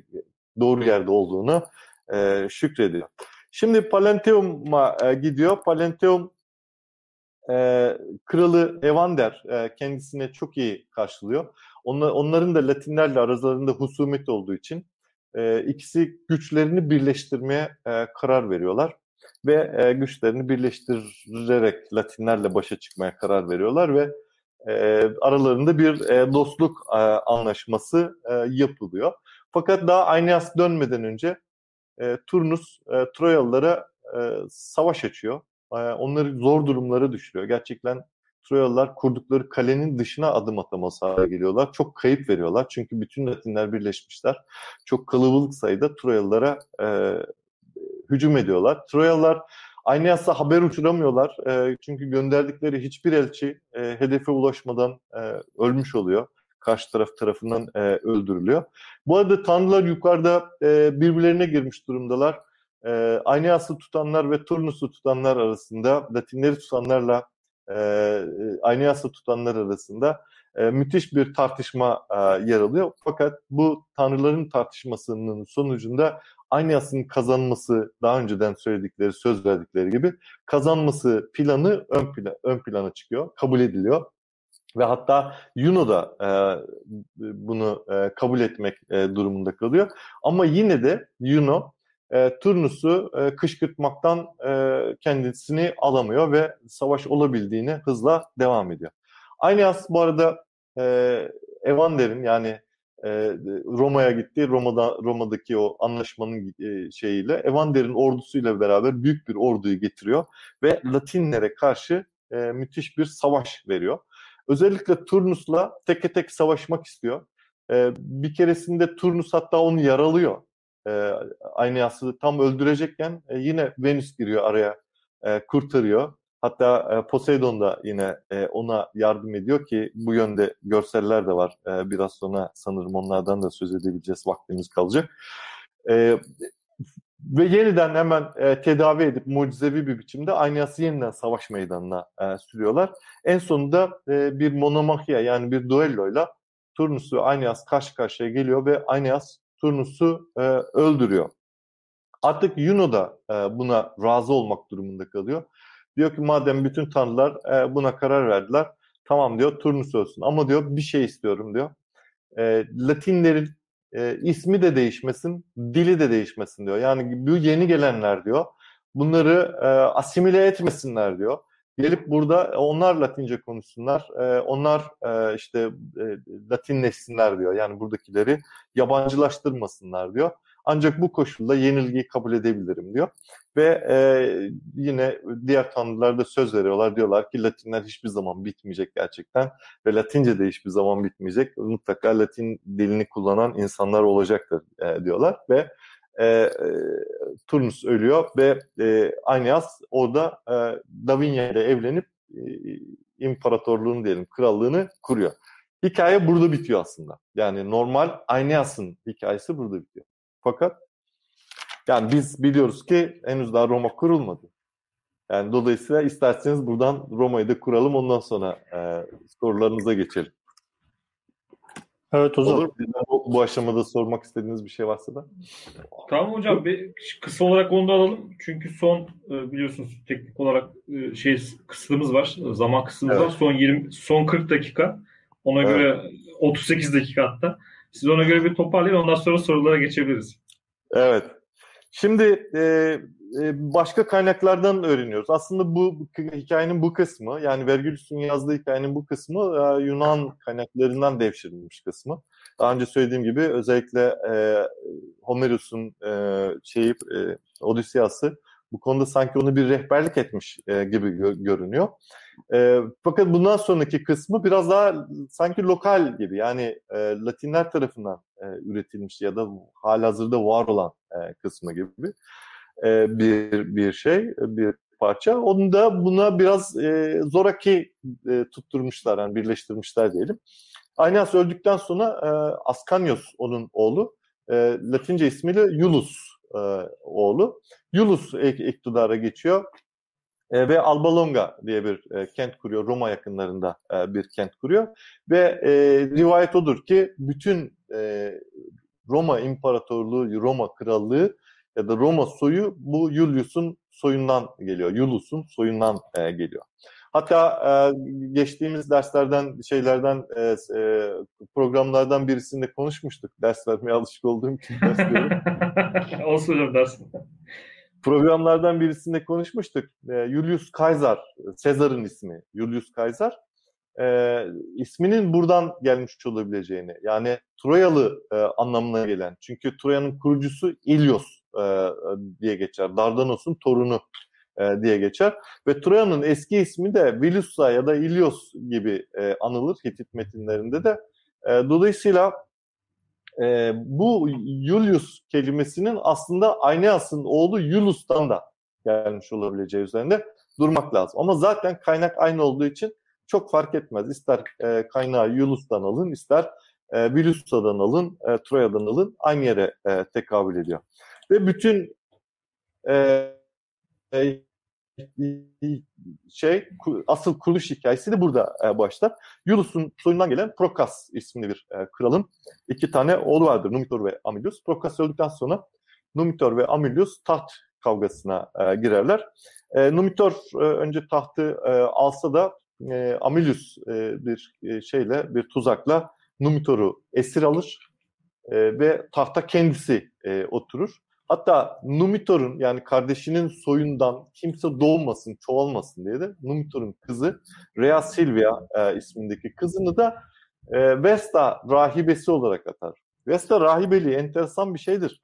doğru yerde olduğunu e, şükrediyor. Şimdi Palenteum'a e, gidiyor. Palenteum e, kralı Evander e, kendisine çok iyi karşılıyor. Onlar, onların da Latinlerle aralarında husumet olduğu için e, ikisi güçlerini birleştirmeye e, karar veriyorlar ve e, güçlerini birleştirerek Latinlerle başa çıkmaya karar veriyorlar ve e, aralarında bir e, dostluk e, anlaşması e, yapılıyor. Fakat daha Aeneas dönmeden önce e, Turnus e, Troyalılara e, savaş açıyor. E, onları zor durumlara düşürüyor. Gerçekten Troyalılar kurdukları kalenin dışına adım ataması hale geliyorlar. Çok kayıp veriyorlar. Çünkü bütün Latinler birleşmişler. Çok kalabalık sayıda Troyalılara e, hücum ediyorlar. Troyalılar Aeneas'a haber uçuramıyorlar. E, çünkü gönderdikleri hiçbir elçi e, hedefe ulaşmadan e, ölmüş oluyor. Karşı taraf tarafından e, öldürülüyor. Bu arada tanrılar yukarıda e, birbirlerine girmiş durumdalar. E, Aeneas'ı tutanlar ve Turnus'u tutanlar arasında, Latinleri tutanlarla e, Aeneas'ı tutanlar arasında e, müthiş bir tartışma e, yer alıyor. Fakat bu tanrıların tartışmasının sonucunda Anyas'ın kazanması daha önceden söyledikleri, söz verdikleri gibi kazanması planı ön, plan, ön plana çıkıyor, kabul ediliyor. Ve hatta Yuno da e, bunu e, kabul etmek e, durumunda kalıyor. Ama yine de Yuno e, Turnus'u e, kışkırtmaktan e, kendisini alamıyor ve savaş olabildiğini hızla devam ediyor. Aynias bu arada e, Evander'in yani Roma'ya gitti. Roma'da Roma'daki o anlaşmanın e, şeyiyle Evander'in ordusuyla beraber büyük bir orduyu getiriyor ve Latinlere karşı e, müthiş bir savaş veriyor. Özellikle Turnus'la teke tek savaşmak istiyor. E, bir keresinde Turnus hatta onu yaralıyor. E, Aeneas'ı tam öldürecekken yine Venüs giriyor araya, kurtarıyor. Hatta e, Poseidon da yine e, ona yardım ediyor ki bu yönde görseller de var. E, biraz sonra sanırım onlardan da söz edebileceğiz vaktimiz kalacak. E, ve yeniden hemen e, tedavi edip mucizevi bir biçimde Aeneas'ı yeniden savaş meydanına e, sürüyorlar. En sonunda e, bir monomahya yani bir duelloyla Turnus ve Aeneas karşı karşıya geliyor ve Aeneas Turnus'u e, öldürüyor. Artık Yuno da e, buna razı olmak durumunda kalıyor. Diyor ki madem bütün tanrılar e, buna karar verdiler, tamam diyor Turnus ölsün. Ama diyor bir şey istiyorum diyor. E, Latinlerin e, ismi de değişmesin, dili de değişmesin diyor. Yani bu yeni gelenler diyor. Bunları e, asimile etmesinler diyor. Gelip burada onlar Latince konuşsunlar, e, onlar e, işte e, Latinleşsinler diyor. Yani buradakileri yabancılaştırmasınlar diyor. Ancak bu koşulda yenilgiyi kabul edebilirim diyor. Ve e, yine diğer tanrılar da söz veriyorlar. Diyorlar ki Latinler hiçbir zaman bitmeyecek gerçekten. Ve Latince de hiçbir zaman bitmeyecek. Mutlaka Latin dilini kullanan insanlar olacaktır e, diyorlar. Ve e, e, Turnus ölüyor ve e, Aeneas orada e, Davinia ile evlenip e, imparatorluğunu diyelim, krallığını kuruyor. Hikaye burada bitiyor aslında. Yani normal Aeneas'ın hikayesi burada bitiyor. Fakat yani biz biliyoruz ki henüz daha Roma kurulmadı. Yani dolayısıyla isterseniz buradan Roma'yı da kuralım ondan sonra e, sorularınıza geçelim. Evet hocam. Olur. Bu, bu aşamada sormak istediğiniz bir şey varsa da. Tamam hocam. Bir kısa olarak onu da alalım. Çünkü son e, biliyorsunuz teknik olarak e, şey kısıtımız var. Zaman kısıtımız evet. var. Son 20 son 40 dakika. Ona evet. göre 38 dakika hatta. Siz ona göre bir toparlayın. Ondan sonra sorulara geçebiliriz. Evet. Şimdi e, e, başka kaynaklardan öğreniyoruz. Aslında bu hikayenin bu kısmı, yani Vergilius'un yazdığı hikayenin bu kısmı e, Yunan kaynaklarından devşirilmiş kısmı. Daha önce söylediğim gibi özellikle e, Homeros'un e, şeyi, e, Odysseus'ı bu konuda sanki onu bir rehberlik etmiş e, gibi gö- görünüyor. E, fakat bundan sonraki kısmı biraz daha sanki lokal gibi yani e, Latinler tarafından e, üretilmiş ya da halihazırda var olan e, kısmı gibi e, bir bir şey, bir parça. Onu da buna biraz e, zoraki e, tutturmuşlar, yani birleştirmişler diyelim. Aeneas öldükten sonra e, Ascanius onun oğlu. E, Latince ismiyle Iulus e, oğlu. Iulus iktidara geçiyor. E, ve Albalonga diye bir e, kent kuruyor. Roma yakınlarında e, bir kent kuruyor. Ve e, rivayet odur ki bütün e, Roma İmparatorluğu, Roma Krallığı ya da Roma soyu bu Julius'un soyundan geliyor. Julius'un soyundan e, geliyor. Hatta e, geçtiğimiz derslerden, şeylerden, e, e, programlardan birisinde konuşmuştuk. Ders vermeye alışık olduğum [laughs] için ders Olsun hocam ders. Programlardan birisinde konuşmuştuk. E, Julius Caesar, Sezar'ın ismi Julius Caesar. E, isminin buradan gelmiş olabileceğini, yani Troyalı e, anlamına gelen. Çünkü Troya'nın kurucusu İlyos e, diye geçer. Dardanos'un torunu e, diye geçer. Ve Troya'nın eski ismi de Vilusa ya da Ilios gibi e, anılır Hitit metinlerinde de. E, dolayısıyla e, bu Julius kelimesinin aslında Aeneas'ın oğlu Julus'tan da gelmiş olabileceği üzerinde durmak lazım. Ama zaten kaynak aynı olduğu için çok fark etmez. İster e, kaynağı Julus'tan alın, ister e, Vilusa'dan alın, e, Troya'dan alın. Aynı yere e, tekabül ediyor. Ve bütün e, e, şey asıl kuruluş hikayesi de burada e, başlar. Yulus'un soyundan gelen Prokas isimli bir e, kralın iki tane oğlu vardır Numitor ve Amilius. Prokas öldükten sonra Numitor ve Amilius taht kavgasına e, girerler. E, Numitor e, önce tahtı e, alsa da e, Amilius e, bir e, şeyle bir tuzakla Numitor'u esir alır e, ve tahta kendisi e, oturur. Hatta Numitor'un yani kardeşinin soyundan kimse doğmasın, çoğalmasın diye de Numitor'un kızı Rhea Silvia e, ismindeki kızını da e, Vesta rahibesi olarak atar. Vesta rahibeliği enteresan bir şeydir.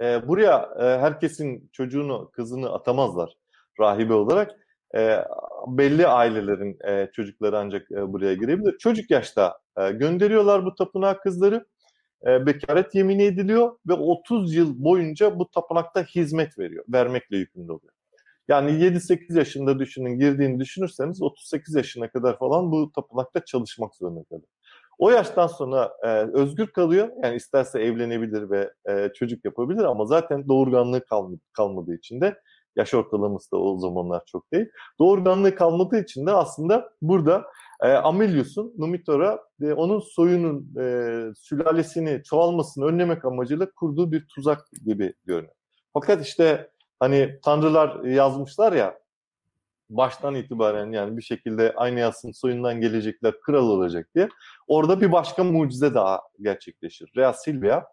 E, buraya e, herkesin çocuğunu, kızını atamazlar rahibe olarak. E, belli ailelerin e, çocukları ancak e, buraya girebilir. Çocuk yaşta e, gönderiyorlar bu tapınağa kızları. E, bekaret yemini ediliyor ve 30 yıl boyunca bu tapınakta hizmet veriyor. Vermekle yükümlü oluyor. Yani 7-8 yaşında düşünün, girdiğini düşünürseniz 38 yaşına kadar falan bu tapınakta çalışmak zorunda kalıyor. O yaştan sonra e, özgür kalıyor. Yani isterse evlenebilir ve e, çocuk yapabilir ama zaten doğurganlığı kalmadı, kalmadığı için de yaş ortalaması da o zamanlar çok değil. Doğurganlığı kalmadığı için de aslında burada e, Amelius'un Numitor'a e, onun soyunun e, sülalesini çoğalmasını önlemek amacıyla kurduğu bir tuzak gibi görünüyor. Fakat işte hani tanrılar yazmışlar ya baştan itibaren yani bir şekilde aynı yasın soyundan gelecekler kral olacak diye. Orada bir başka mucize daha gerçekleşir. Rea Silvia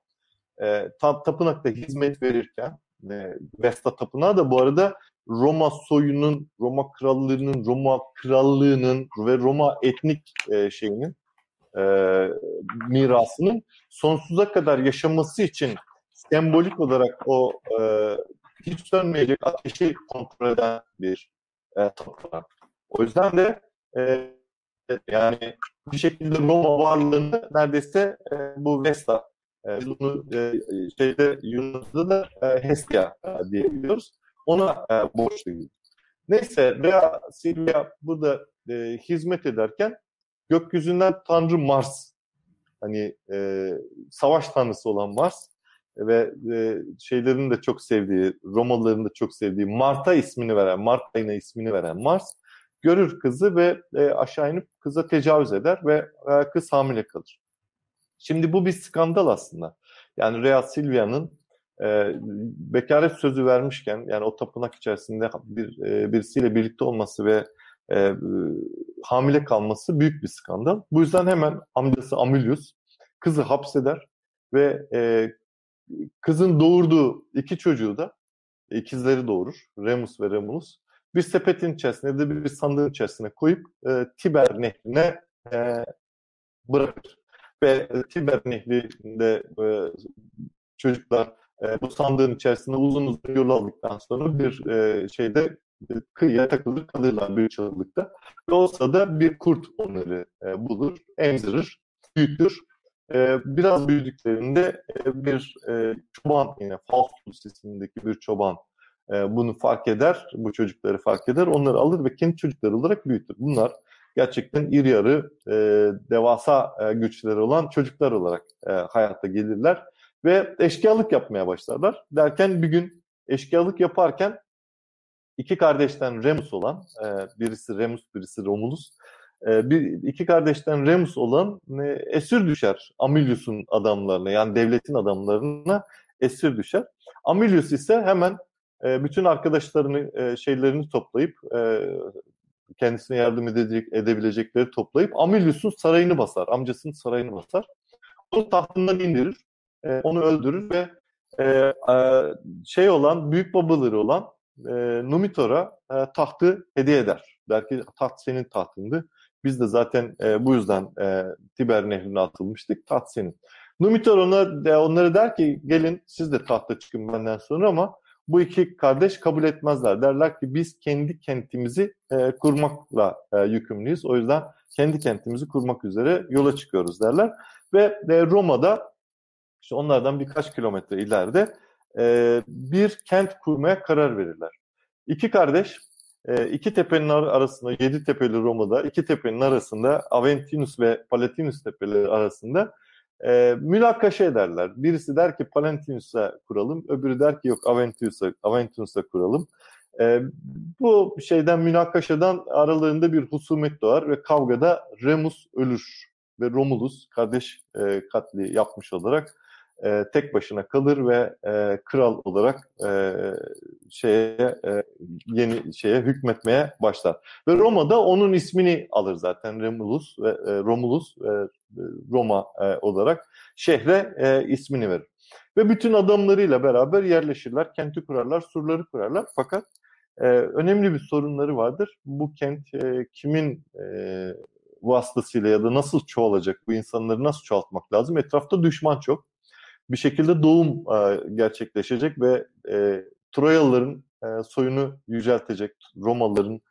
e, tapınakta hizmet verirken e, Vesta Tapınağı da bu arada Roma soyunun, Roma krallığının, Roma krallığının ve Roma etnik e, şeyinin e, mirasının sonsuza kadar yaşaması için sembolik olarak o e, hiç sönmeyecek ateşi kontrol eden bir e, tapınak. O yüzden de e, yani bir şekilde Roma varlığını neredeyse e, bu Vesta e, bunu e, şeyde Yunus'ta da e, Hestia e, diyebiliyoruz. Ona e, borçluyuz. Neyse Rea Silvia burada e, hizmet ederken gökyüzünden Tanrı Mars hani e, savaş tanrısı olan Mars ve e, şeylerin de çok sevdiği, Romalıların da çok sevdiği Marta ismini veren, Mart ayına ismini veren Mars görür kızı ve e, aşağı inip kıza tecavüz eder ve e, kız hamile kalır. Şimdi bu bir skandal aslında. Yani Rea Silvia'nın e, bekaret sözü vermişken yani o tapınak içerisinde bir e, birisiyle birlikte olması ve e, hamile kalması büyük bir skandal. Bu yüzden hemen amcası Amilius kızı hapseder ve e, kızın doğurduğu iki çocuğu da ikizleri doğurur. Remus ve Remulus. Bir sepetin içerisine de bir sandığın içerisine koyup e, Tiber nehrine e, bırakır. Ve Tiber nehrinde e, çocuklar e, bu sandığın içerisinde uzun uzun yol aldıktan sonra bir e, şeyde kıyıya takılır kalırlar bir çalılıkta. Ve o sırada bir kurt onları e, bulur, emzirir, büyütür e, biraz büyüdüklerinde e, bir e, çoban yine Faustus isimindeki bir çoban e, bunu fark eder, bu çocukları fark eder, onları alır ve kendi çocukları olarak büyütür. Bunlar gerçekten iri yarı e, devasa e, güçleri olan çocuklar olarak e, hayatta gelirler ve eşkıyalık yapmaya başlarlar. Derken bir gün eşkıyalık yaparken iki kardeşten Remus olan, e, birisi Remus, birisi Romulus, e, bir iki kardeşten Remus olan e, esir düşer Amilius'un adamlarına yani devletin adamlarına esir düşer. Amilius ise hemen e, bütün arkadaşlarını e, şeylerini toplayıp e, kendisine yardım edecek, edebilecekleri toplayıp Amilius'un sarayını basar. Amcasının sarayını basar. Onu tahtından indirir. E, onu öldürür ve e, e, şey olan, büyük babaları olan e, Numitor'a e, tahtı hediye eder. Der ki taht senin tahtındı. Biz de zaten e, bu yüzden e, Tiber nehrine atılmıştık. Taht senin. Numitor ona, de, onlara der ki gelin siz de tahta çıkın benden sonra ama bu iki kardeş kabul etmezler. Derler ki biz kendi kentimizi e, kurmakla e, yükümlüyüz. O yüzden kendi kentimizi kurmak üzere yola çıkıyoruz derler. Ve e, Roma'da işte onlardan birkaç kilometre ileride e, bir kent kurmaya karar verirler. İki kardeş e, iki tepenin arasında, yedi tepeli Roma'da iki tepenin arasında Aventinus ve Palatinus tepeleri arasında e, münakaşa ederler. Birisi der ki Palentinus'a kuralım, öbürü der ki yok Aventinus'a Aventinus'a kuralım. E, bu şeyden münakaşadan aralarında bir husumet doğar ve kavgada Remus ölür ve Romulus kardeş e, katli yapmış olarak e, tek başına kalır ve e, kral olarak e, şeye e, yeni şeye hükmetmeye başlar. Ve Roma'da onun ismini alır zaten Romulus ve e, Romulus e, Roma e, olarak şehre e, ismini verir. Ve bütün adamlarıyla beraber yerleşirler, kenti kurarlar, surları kurarlar. Fakat e, önemli bir sorunları vardır. Bu kent e, kimin e, vasıtasıyla ya da nasıl çoğalacak, bu insanları nasıl çoğaltmak lazım? Etrafta düşman çok. Bir şekilde doğum e, gerçekleşecek ve e, Troyalıların e, soyunu yüceltecek, Romalıların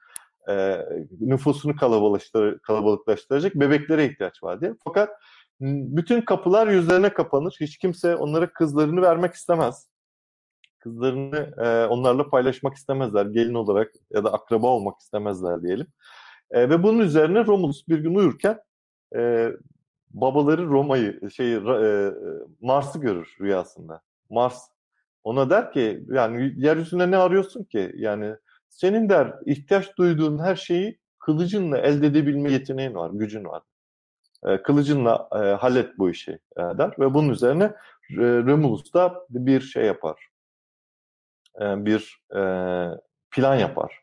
e, nüfusunu kalabalıklaştıracak bebeklere ihtiyaç var diye. Fakat bütün kapılar yüzlerine kapanır. Hiç kimse onlara kızlarını vermek istemez. Kızlarını e, onlarla paylaşmak istemezler. Gelin olarak ya da akraba olmak istemezler diyelim. E, ve bunun üzerine Romulus bir gün uyurken e, babaları Roma'yı, şey e, Mars'ı görür rüyasında. Mars ona der ki yani yeryüzünde ne arıyorsun ki? Yani senin der ihtiyaç duyduğun her şeyi kılıcınla elde edebilme yeteneğin var, gücün var. E, kılıcınla e, hallet bu işi e, der ve bunun üzerine e, Romulus da bir şey yapar. E, bir e, plan yapar.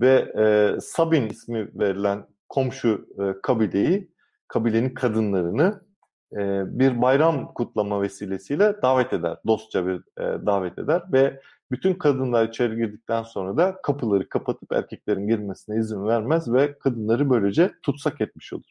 Ve e, Sabin ismi verilen komşu e, kabileyi, kabilenin kadınlarını e, bir bayram kutlama vesilesiyle davet eder. Dostça bir e, davet eder ve bütün kadınlar içeri girdikten sonra da kapıları kapatıp erkeklerin girmesine izin vermez ve kadınları böylece tutsak etmiş olur.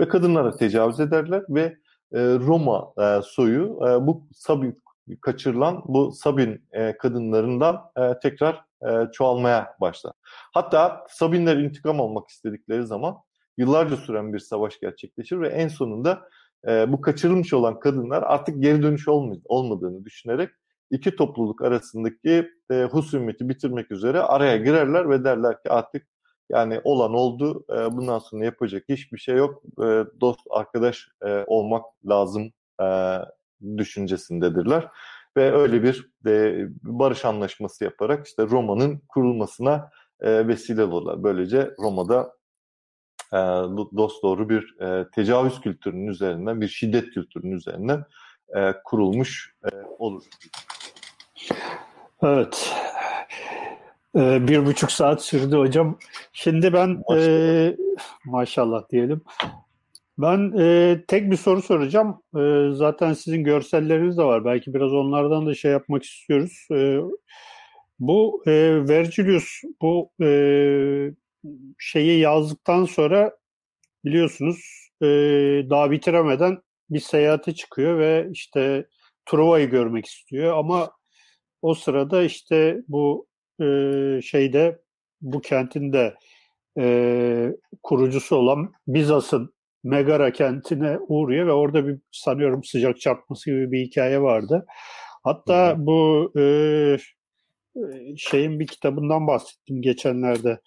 Ve kadınlara tecavüz ederler ve e, Roma e, soyu e, bu Sabin kaçırılan bu Sabin e, kadınlarından e, tekrar e, çoğalmaya başlar. Hatta Sabinler intikam almak istedikleri zaman yıllarca süren bir savaş gerçekleşir ve en sonunda e, bu kaçırılmış olan kadınlar artık geri dönüş olmadığını düşünerek iki topluluk arasındaki e, husumeti bitirmek üzere araya girerler ve derler ki artık yani olan oldu, e, bundan sonra yapacak hiçbir şey yok, e, dost, arkadaş e, olmak lazım e, düşüncesindedirler. Ve öyle bir e, barış anlaşması yaparak işte Roma'nın kurulmasına e, vesile olurlar. Böylece Roma'da e, dost doğru bir e, tecavüz kültürünün üzerinden, bir şiddet kültürünün üzerinden e, kurulmuş e, olur. Evet. Ee, bir buçuk saat sürdü hocam. Şimdi ben maşallah, e, maşallah diyelim. Ben e, tek bir soru soracağım. E, zaten sizin görselleriniz de var. Belki biraz onlardan da şey yapmak istiyoruz. E, bu e, Vergilius bu e, şeyi yazdıktan sonra biliyorsunuz e, daha bitiremeden bir seyahate çıkıyor ve işte Truva'yı görmek istiyor ama o sırada işte bu e, şeyde bu kentin de e, kurucusu olan Bizans'ın Megara kentine uğruyor ve orada bir sanıyorum sıcak çarpması gibi bir hikaye vardı. Hatta bu e, şeyin bir kitabından bahsettim geçenlerde.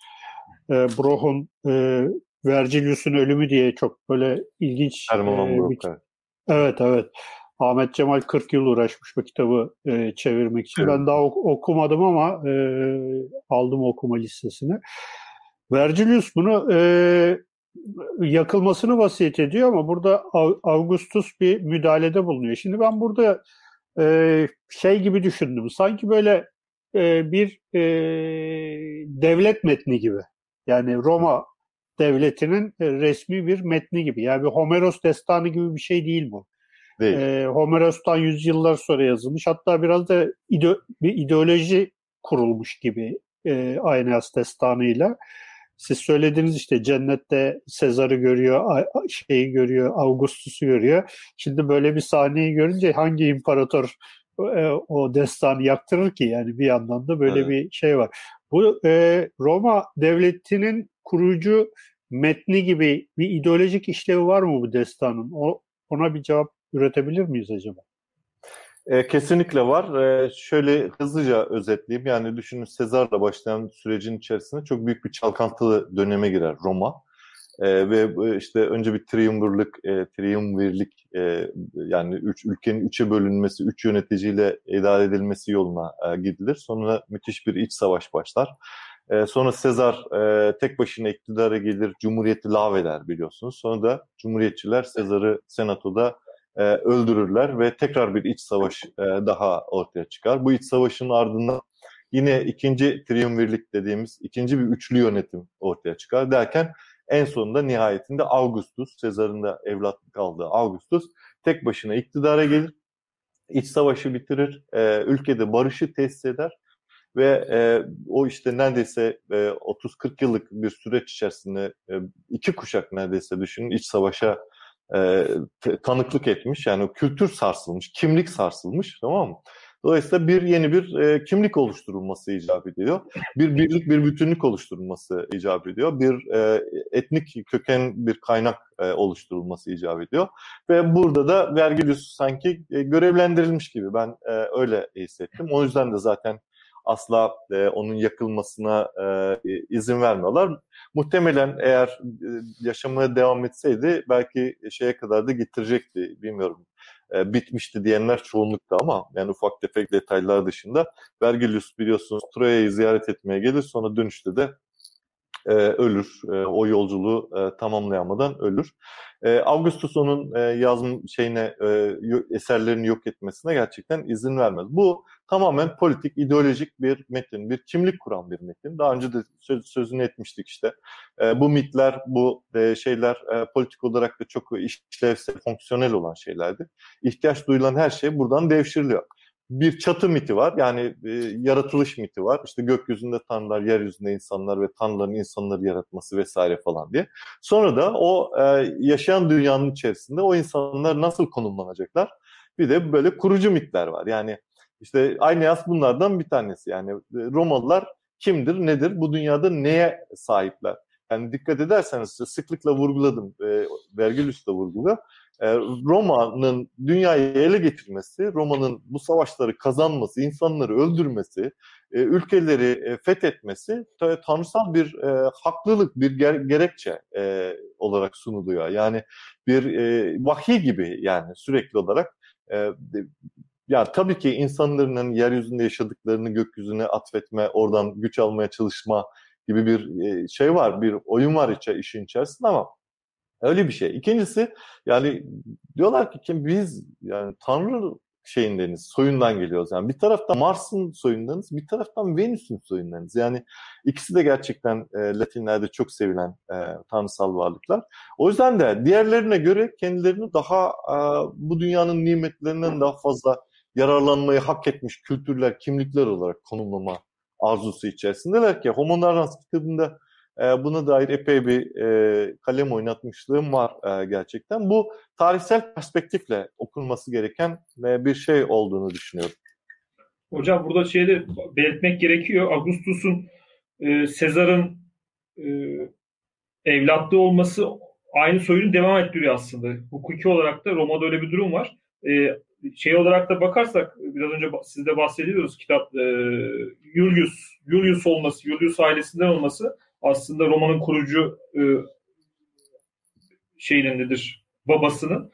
E, Broh'un e, Vergilius'un ölümü diye çok böyle ilginç e, bir, Evet evet. Ahmet Cemal 40 yıl uğraşmış bu kitabı e, çevirmek için. Evet. Ben daha ok- okumadım ama e, aldım okuma listesine. Vergilius bunu e, yakılmasını vasiyet ediyor ama burada Augustus bir müdahalede bulunuyor. Şimdi ben burada e, şey gibi düşündüm. Sanki böyle e, bir e, devlet metni gibi. Yani Roma devletinin e, resmi bir metni gibi. Yani bir Homeros destanı gibi bir şey değil bu. Değil. E, Homeros'tan yüzyıllar sonra yazılmış. Hatta biraz da ide, bir ideoloji kurulmuş gibi e, Aeneas destanıyla. Siz söylediniz işte cennette Sezar'ı görüyor, şeyi görüyor, Augustus'u görüyor. Şimdi böyle bir sahneyi görünce hangi imparator e, o destanı yaktırır ki yani bir yandan da böyle evet. bir şey var. Bu e, Roma devletinin kurucu metni gibi bir ideolojik işlevi var mı bu destanın? O, ona bir cevap üretebilir miyiz acaba? E, kesinlikle var. E, şöyle hızlıca özetleyeyim. Yani düşünün Sezar'la başlayan sürecin içerisinde çok büyük bir çalkantılı döneme girer Roma. E, ve işte önce bir triumvirlik, e, triumvirlik e, yani üç, ülkenin üçe bölünmesi, üç yöneticiyle idare edilmesi yoluna e, gidilir. Sonra müthiş bir iç savaş başlar. E, sonra Sezar e, tek başına iktidara gelir, Cumhuriyeti lağveder biliyorsunuz. Sonra da Cumhuriyetçiler Sezar'ı senatoda e, öldürürler ve tekrar bir iç savaş e, daha ortaya çıkar. Bu iç savaşın ardından yine ikinci triumvirlik dediğimiz ikinci bir üçlü yönetim ortaya çıkar derken en sonunda nihayetinde Augustus, Sezar'ın da evlatlık aldığı Augustus tek başına iktidara gelir, iç savaşı bitirir, e, ülkede barışı tesis eder ve e, o işte neredeyse e, 30-40 yıllık bir süreç içerisinde e, iki kuşak neredeyse düşünün iç savaşa e, tanıklık etmiş. Yani kültür sarsılmış, kimlik sarsılmış tamam mı? Dolayısıyla bir yeni bir e, kimlik oluşturulması icap ediyor. Bir birlik, bir bütünlük oluşturulması icap ediyor. Bir e, etnik köken bir kaynak e, oluşturulması icap ediyor. Ve burada da Vergilius sanki e, görevlendirilmiş gibi ben e, öyle hissettim. O yüzden de zaten asla e, onun yakılmasına e, izin vermiyorlar. Muhtemelen eğer e, yaşamaya devam etseydi belki şeye kadar da getirecekti. Bilmiyorum e, bitmişti diyenler çoğunlukta ama yani ufak tefek detaylar dışında Vergilius biliyorsunuz Troya'yı ziyaret etmeye gelir sonra dönüşte de e, ölür. E, o yolculuğu e, tamamlayamadan ölür. E, Augustus e, yazım şeyine e, eserlerini yok etmesine gerçekten izin vermez. Bu tamamen politik, ideolojik bir metin, bir kimlik kuran bir metin. Daha önce de söz, sözünü etmiştik işte. E, bu mitler, bu e, şeyler e, politik olarak da çok işlevsel, fonksiyonel olan şeylerdi. İhtiyaç duyulan her şey buradan devşiriliyor bir çatı miti var. Yani e, yaratılış miti var. İşte gökyüzünde tanrılar, yeryüzünde insanlar ve tanrıların insanları yaratması vesaire falan diye. Sonra da o e, yaşayan dünyanın içerisinde o insanlar nasıl konumlanacaklar? Bir de böyle kurucu mitler var. Yani işte Aeneas bunlardan bir tanesi. Yani e, Romalılar kimdir, nedir, bu dünyada neye sahipler? Yani dikkat ederseniz sıklıkla vurguladım, e, Vergilius da vurguluyor. E, Roma'nın dünyayı ele getirmesi, Roma'nın bu savaşları kazanması, insanları öldürmesi, e, ülkeleri e, fethetmesi tanrısal bir haklılık, bir gerekçe olarak sunuluyor. Yani bir vahiy gibi yani sürekli olarak ya tabii ki insanların yeryüzünde yaşadıklarını gökyüzüne atfetme, oradan güç almaya çalışma gibi bir şey var, bir oyun var işin içerisinde ama Öyle bir şey. İkincisi yani diyorlar ki kim biz yani Tanrı şeyindeniz, soyundan geliyoruz. Yani bir taraftan Mars'ın soyundanız, bir taraftan Venüs'ün soyundanız. Yani ikisi de gerçekten e, Latinlerde çok sevilen e, tanrısal varlıklar. O yüzden de diğerlerine göre kendilerini daha e, bu dünyanın nimetlerinden daha fazla yararlanmayı hak etmiş kültürler, kimlikler olarak konumlama arzusu içerisindeler ki Homo Narrans kitabında e, buna dair epey bir e, kalem oynatmışlığım var e, gerçekten. Bu tarihsel perspektifle okunması gereken e, bir şey olduğunu düşünüyorum. Hocam burada şeyde belirtmek gerekiyor. Augustus'un e, Sezar'ın evlatlığı olması aynı soyunu devam ettiriyor aslında. Hukuki olarak da Roma'da öyle bir durum var. Şey olarak da bakarsak biraz önce siz de bahsediyoruz kitap Julius Julius olması, Julius ailesinden olması aslında romanın kurucu e, şeyindedir babasının.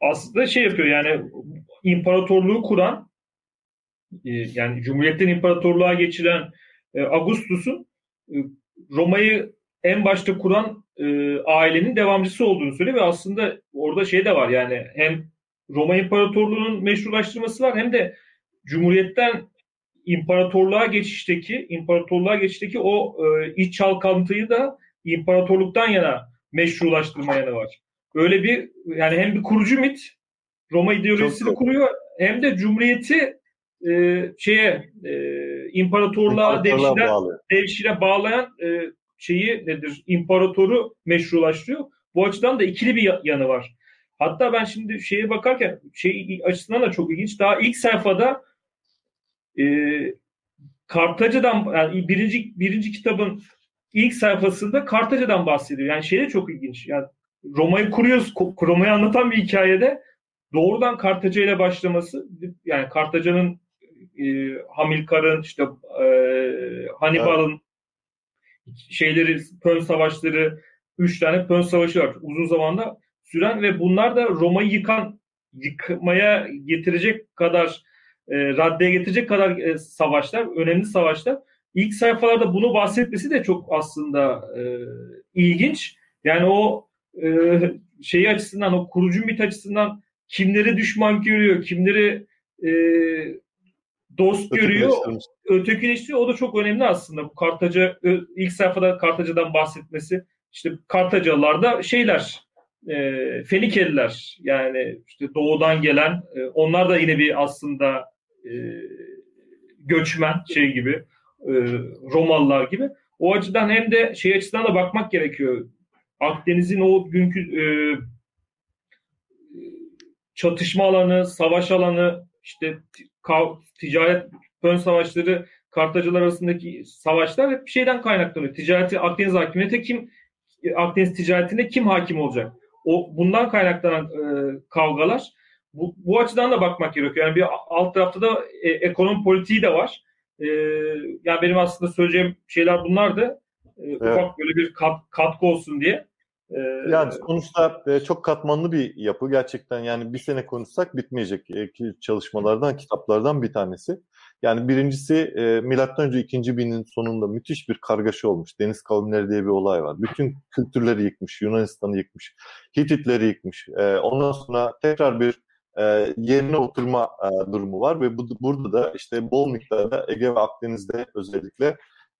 Aslında şey yapıyor yani imparatorluğu kuran e, yani Cumhuriyet'ten imparatorluğa geçiren e, Augustus'un e, Roma'yı en başta kuran e, ailenin devamcısı olduğunu söylüyor ve aslında orada şey de var yani hem Roma İmparatorluğu'nun meşrulaştırması var hem de Cumhuriyet'ten imparatorluğa geçişteki imparatorluğa geçişteki o e, iç çalkantıyı da imparatorluktan yana meşrulaştırma yanı var. Öyle bir yani hem bir kurucu mit Roma ideolojisini Çok kuruyor hem de cumhuriyeti e, şeye e, imparatorluğa devşire, devşire bağlayan e, şeyi nedir? İmparatoru meşrulaştırıyor. Bu açıdan da ikili bir yanı var. Hatta ben şimdi şeye bakarken şey açısından da çok ilginç. Daha ilk sayfada e, Kartaca'dan yani birinci birinci kitabın ilk sayfasında Kartaca'dan bahsediyor. Yani şey de çok ilginç. Yani Roma'yı kuruyoruz. Roma'yı anlatan bir hikayede doğrudan Kartaca ile başlaması yani Kartaca'nın e, Hamilkar'ın işte e, Hannibal'ın evet. şeyleri Pön savaşları üç tane Pön savaşı var. Uzun zamanda süren ve bunlar da Roma'yı yıkan yıkmaya getirecek kadar e, raddeye getirecek kadar e, savaşlar, önemli savaşlar. İlk sayfalarda bunu bahsetmesi de çok aslında e, ilginç. Yani o e, şeyi açısından, o kurucu mit açısından kimleri düşman görüyor, kimleri e, dost görüyor, ötekileştiriyor. O da çok önemli aslında. Bu Kartaca, ilk sayfada Kartaca'dan bahsetmesi. İşte Kartacalılar da şeyler, e, Fenikeliler yani işte doğudan gelen, e, onlar da yine bir aslında göçmen şey gibi e, Romalılar gibi. O açıdan hem de şey açısından da bakmak gerekiyor. Akdeniz'in o günkü e, çatışma alanı, savaş alanı, işte ticaret ön savaşları, Kartacılar arasındaki savaşlar hep bir şeyden kaynaklanıyor. Ticareti Akdeniz hakimiyeti kim Akdeniz ticaretine kim hakim olacak? O bundan kaynaklanan e, kavgalar bu, bu açıdan da bakmak gerekiyor. Yani bir alt tarafta da e, ekonomi politiği de var. E, yani benim aslında söyleyeceğim şeyler bunlar da e, evet. ufak böyle bir kat, katkı olsun diye. E, yani sonuçta e, çok katmanlı bir yapı gerçekten yani bir sene konuşsak bitmeyecek e, çalışmalardan, kitaplardan bir tanesi. Yani birincisi e, milattan önce ikinci binin sonunda müthiş bir kargaşa olmuş. Deniz kavimleri diye bir olay var. Bütün kültürleri yıkmış, Yunanistan'ı yıkmış, Hititleri yıkmış. E, ondan sonra tekrar bir e, yerine oturma e, durumu var ve bu, burada da işte bol miktarda Ege ve Akdeniz'de özellikle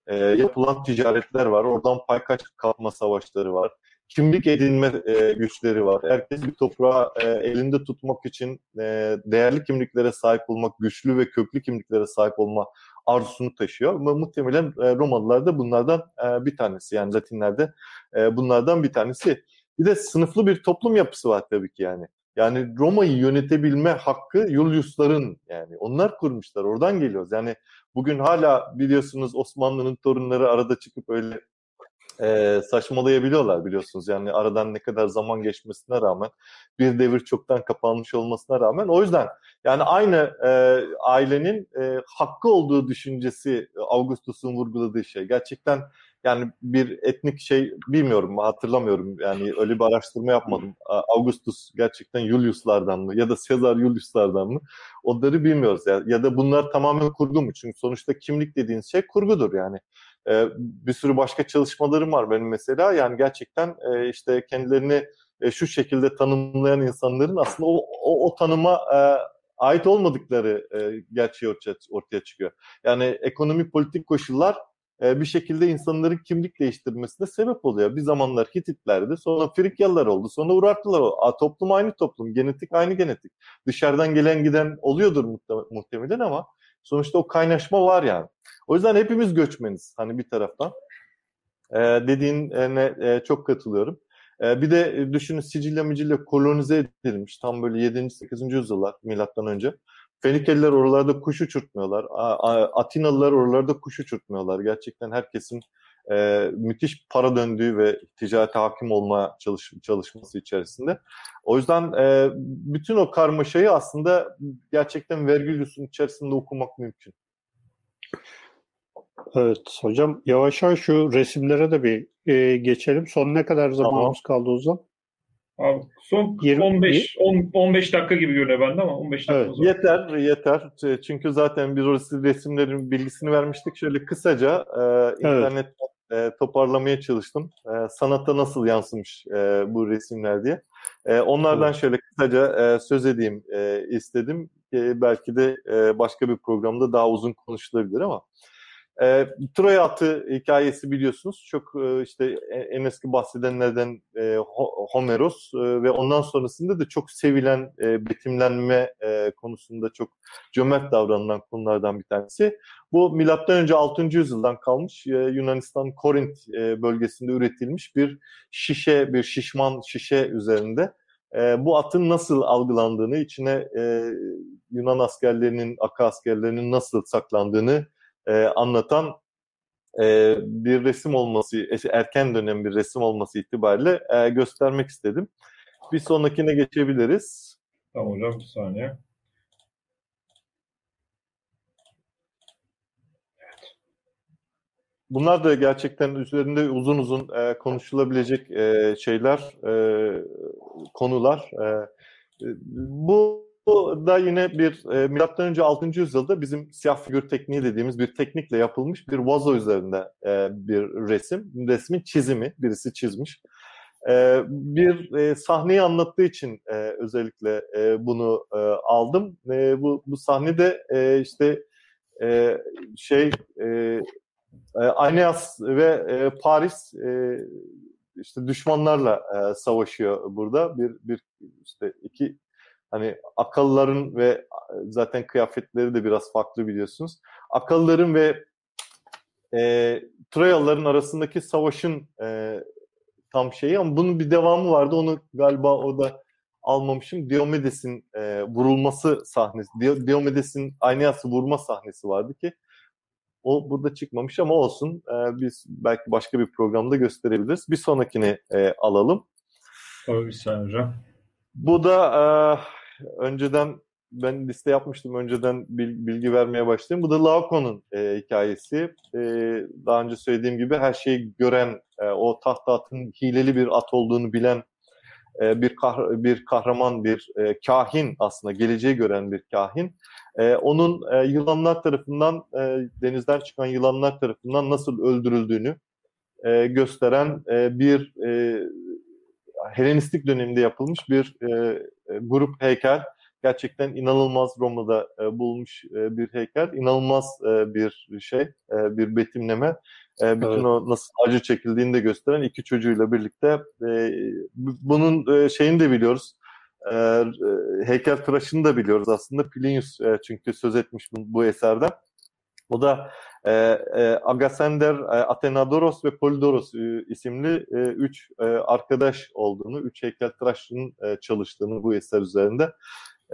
e, yapılan ticaretler var. Oradan paykaç kapma savaşları var. Kimlik edinme e, güçleri var. Herkes bir toprağı e, elinde tutmak için e, değerli kimliklere sahip olmak, güçlü ve köklü kimliklere sahip olma arzusunu taşıyor. Ama muhtemelen e, Romalılar da bunlardan e, bir tanesi. Yani Latinlerde e, bunlardan bir tanesi. Bir de sınıflı bir toplum yapısı var tabii ki yani. Yani Roma'yı yönetebilme hakkı Julius'ların yani onlar kurmuşlar. Oradan geliyoruz. Yani bugün hala biliyorsunuz Osmanlı'nın torunları arada çıkıp öyle e, saçmalayabiliyorlar biliyorsunuz. Yani aradan ne kadar zaman geçmesine rağmen bir devir çoktan kapanmış olmasına rağmen o yüzden yani aynı e, ailenin e, hakkı olduğu düşüncesi Augustus'un vurguladığı şey. Gerçekten yani bir etnik şey bilmiyorum hatırlamıyorum yani öyle bir araştırma yapmadım. Augustus gerçekten Julius'lardan mı ya da Caesar Julius'lardan mı onları bilmiyoruz ya, ya da bunlar tamamen kurgu mu? Çünkü sonuçta kimlik dediğiniz şey kurgudur yani. Ee, bir sürü başka çalışmalarım var benim mesela yani gerçekten e, işte kendilerini e, şu şekilde tanımlayan insanların aslında o, o, o tanıma e, ait olmadıkları e, gerçeği ortaya, ortaya çıkıyor. Yani ekonomi politik koşullar e, bir şekilde insanların kimlik değiştirmesine sebep oluyor. Bir zamanlar Hititlerdi, sonra Frikyalılar oldu, sonra Urartular oldu. A, toplum aynı toplum, genetik aynı genetik. Dışarıdan gelen giden oluyordur muhtemelen ama sonuçta o kaynaşma var yani. O yüzden hepimiz göçmeniz hani bir taraftan. Ee, dediğine e, çok katılıyorum. Ee, bir de düşünün Sicilya Micilya kolonize edilmiş tam böyle 7. 8. yüzyıllar milattan önce. Fenikeliler oralarda kuş uçurtmuyorlar. Atinalılar oralarda kuş uçurtmuyorlar. Gerçekten herkesin e, müthiş para döndüğü ve ticarete hakim olma çalış, çalışması içerisinde. O yüzden e, bütün o karmaşayı aslında gerçekten Vergilius'un içerisinde okumak mümkün. Evet hocam yavaş yavaş şu resimlere de bir e, geçelim. Son ne kadar zamanımız tamam. kaldı o zaman? Abi son 20, 15 10, 15 dakika gibi görünüyor bende ama 15 dakika evet, Yeter, yeter. Çünkü zaten biz orası resimlerin bilgisini vermiştik. Şöyle kısaca e, internet e, toparlamaya çalıştım. E, sanata nasıl yansımış e, bu resimler diye. E, onlardan evet. şöyle kısaca e, söz edeyim e, istedim. E, belki de e, başka bir programda daha uzun konuşulabilir ama. E, Troya atı hikayesi biliyorsunuz. Çok e, işte en eski bahsedenlerden e, Homeros e, ve ondan sonrasında da çok sevilen e, betimlenme e, konusunda çok cömert davranılan konulardan bir tanesi. Bu milattan önce 6. yüzyıldan kalmış e, Yunanistan Korint e, bölgesinde üretilmiş bir şişe, bir şişman şişe üzerinde e, bu atın nasıl algılandığını, içine e, Yunan askerlerinin, Aka askerlerinin nasıl saklandığını e, anlatan e, bir resim olması, erken dönem bir resim olması itibariyle e, göstermek istedim. Bir sonrakine geçebiliriz. Tamam hocam bir saniye. Bunlar da gerçekten üzerinde uzun uzun e, konuşulabilecek e, şeyler, e, konular. E, bu bu da yine bir e, milattan önce 6. yüzyılda bizim siyah figür tekniği dediğimiz bir teknikle yapılmış bir vazo üzerinde e, bir resim. Resmin çizimi, birisi çizmiş. E, bir e, sahneyi anlattığı için e, özellikle e, bunu e, aldım. E, bu, bu sahnede e, işte e, şey e, e, Aeneas ve e, Paris e, işte düşmanlarla e, savaşıyor burada. Bir bir işte iki Hani akılların ve zaten kıyafetleri de biraz farklı biliyorsunuz. Akılların ve e, Troyalıların arasındaki savaşın e, tam şeyi ama bunun bir devamı vardı. Onu galiba o da almamışım. Diomedes'in e, vurulması sahnesi. Diomedes'in Aeneas'ı vurma sahnesi vardı ki o burada çıkmamış ama olsun. E, biz belki başka bir programda gösterebiliriz. Bir sonrakini e, alalım. Tabii bir saniye hocam. Bu da e, önceden ben liste yapmıştım önceden bilgi vermeye başladım. Bu da Laocoon'un e, hikayesi. E, daha önce söylediğim gibi her şeyi gören, e, o tahta atın hileli bir at olduğunu bilen e, bir kah bir kahraman, bir e, kahin aslında geleceği gören bir kahin. E, onun e, yılanlar tarafından, e, denizden çıkan yılanlar tarafından nasıl öldürüldüğünü e, gösteren e, bir e, Helenistik döneminde yapılmış bir e, e grup heykel gerçekten inanılmaz Roma'da e, bulmuş e, bir heykel. İnanılmaz e, bir şey, e, bir betimleme. E, bütün evet. o nasıl acı çekildiğini de gösteren iki çocuğuyla birlikte e, bunun e, şeyini de biliyoruz. E, e, heykel tıraşını da biliyoruz aslında. Plinius e, çünkü söz etmiş bu, bu eserden. O da e, e, Agasender, e, Athenadoros ve Polidoros e, isimli e, üç e, arkadaş olduğunu, üç heykeltıraşçının e, çalıştığını bu eser üzerinde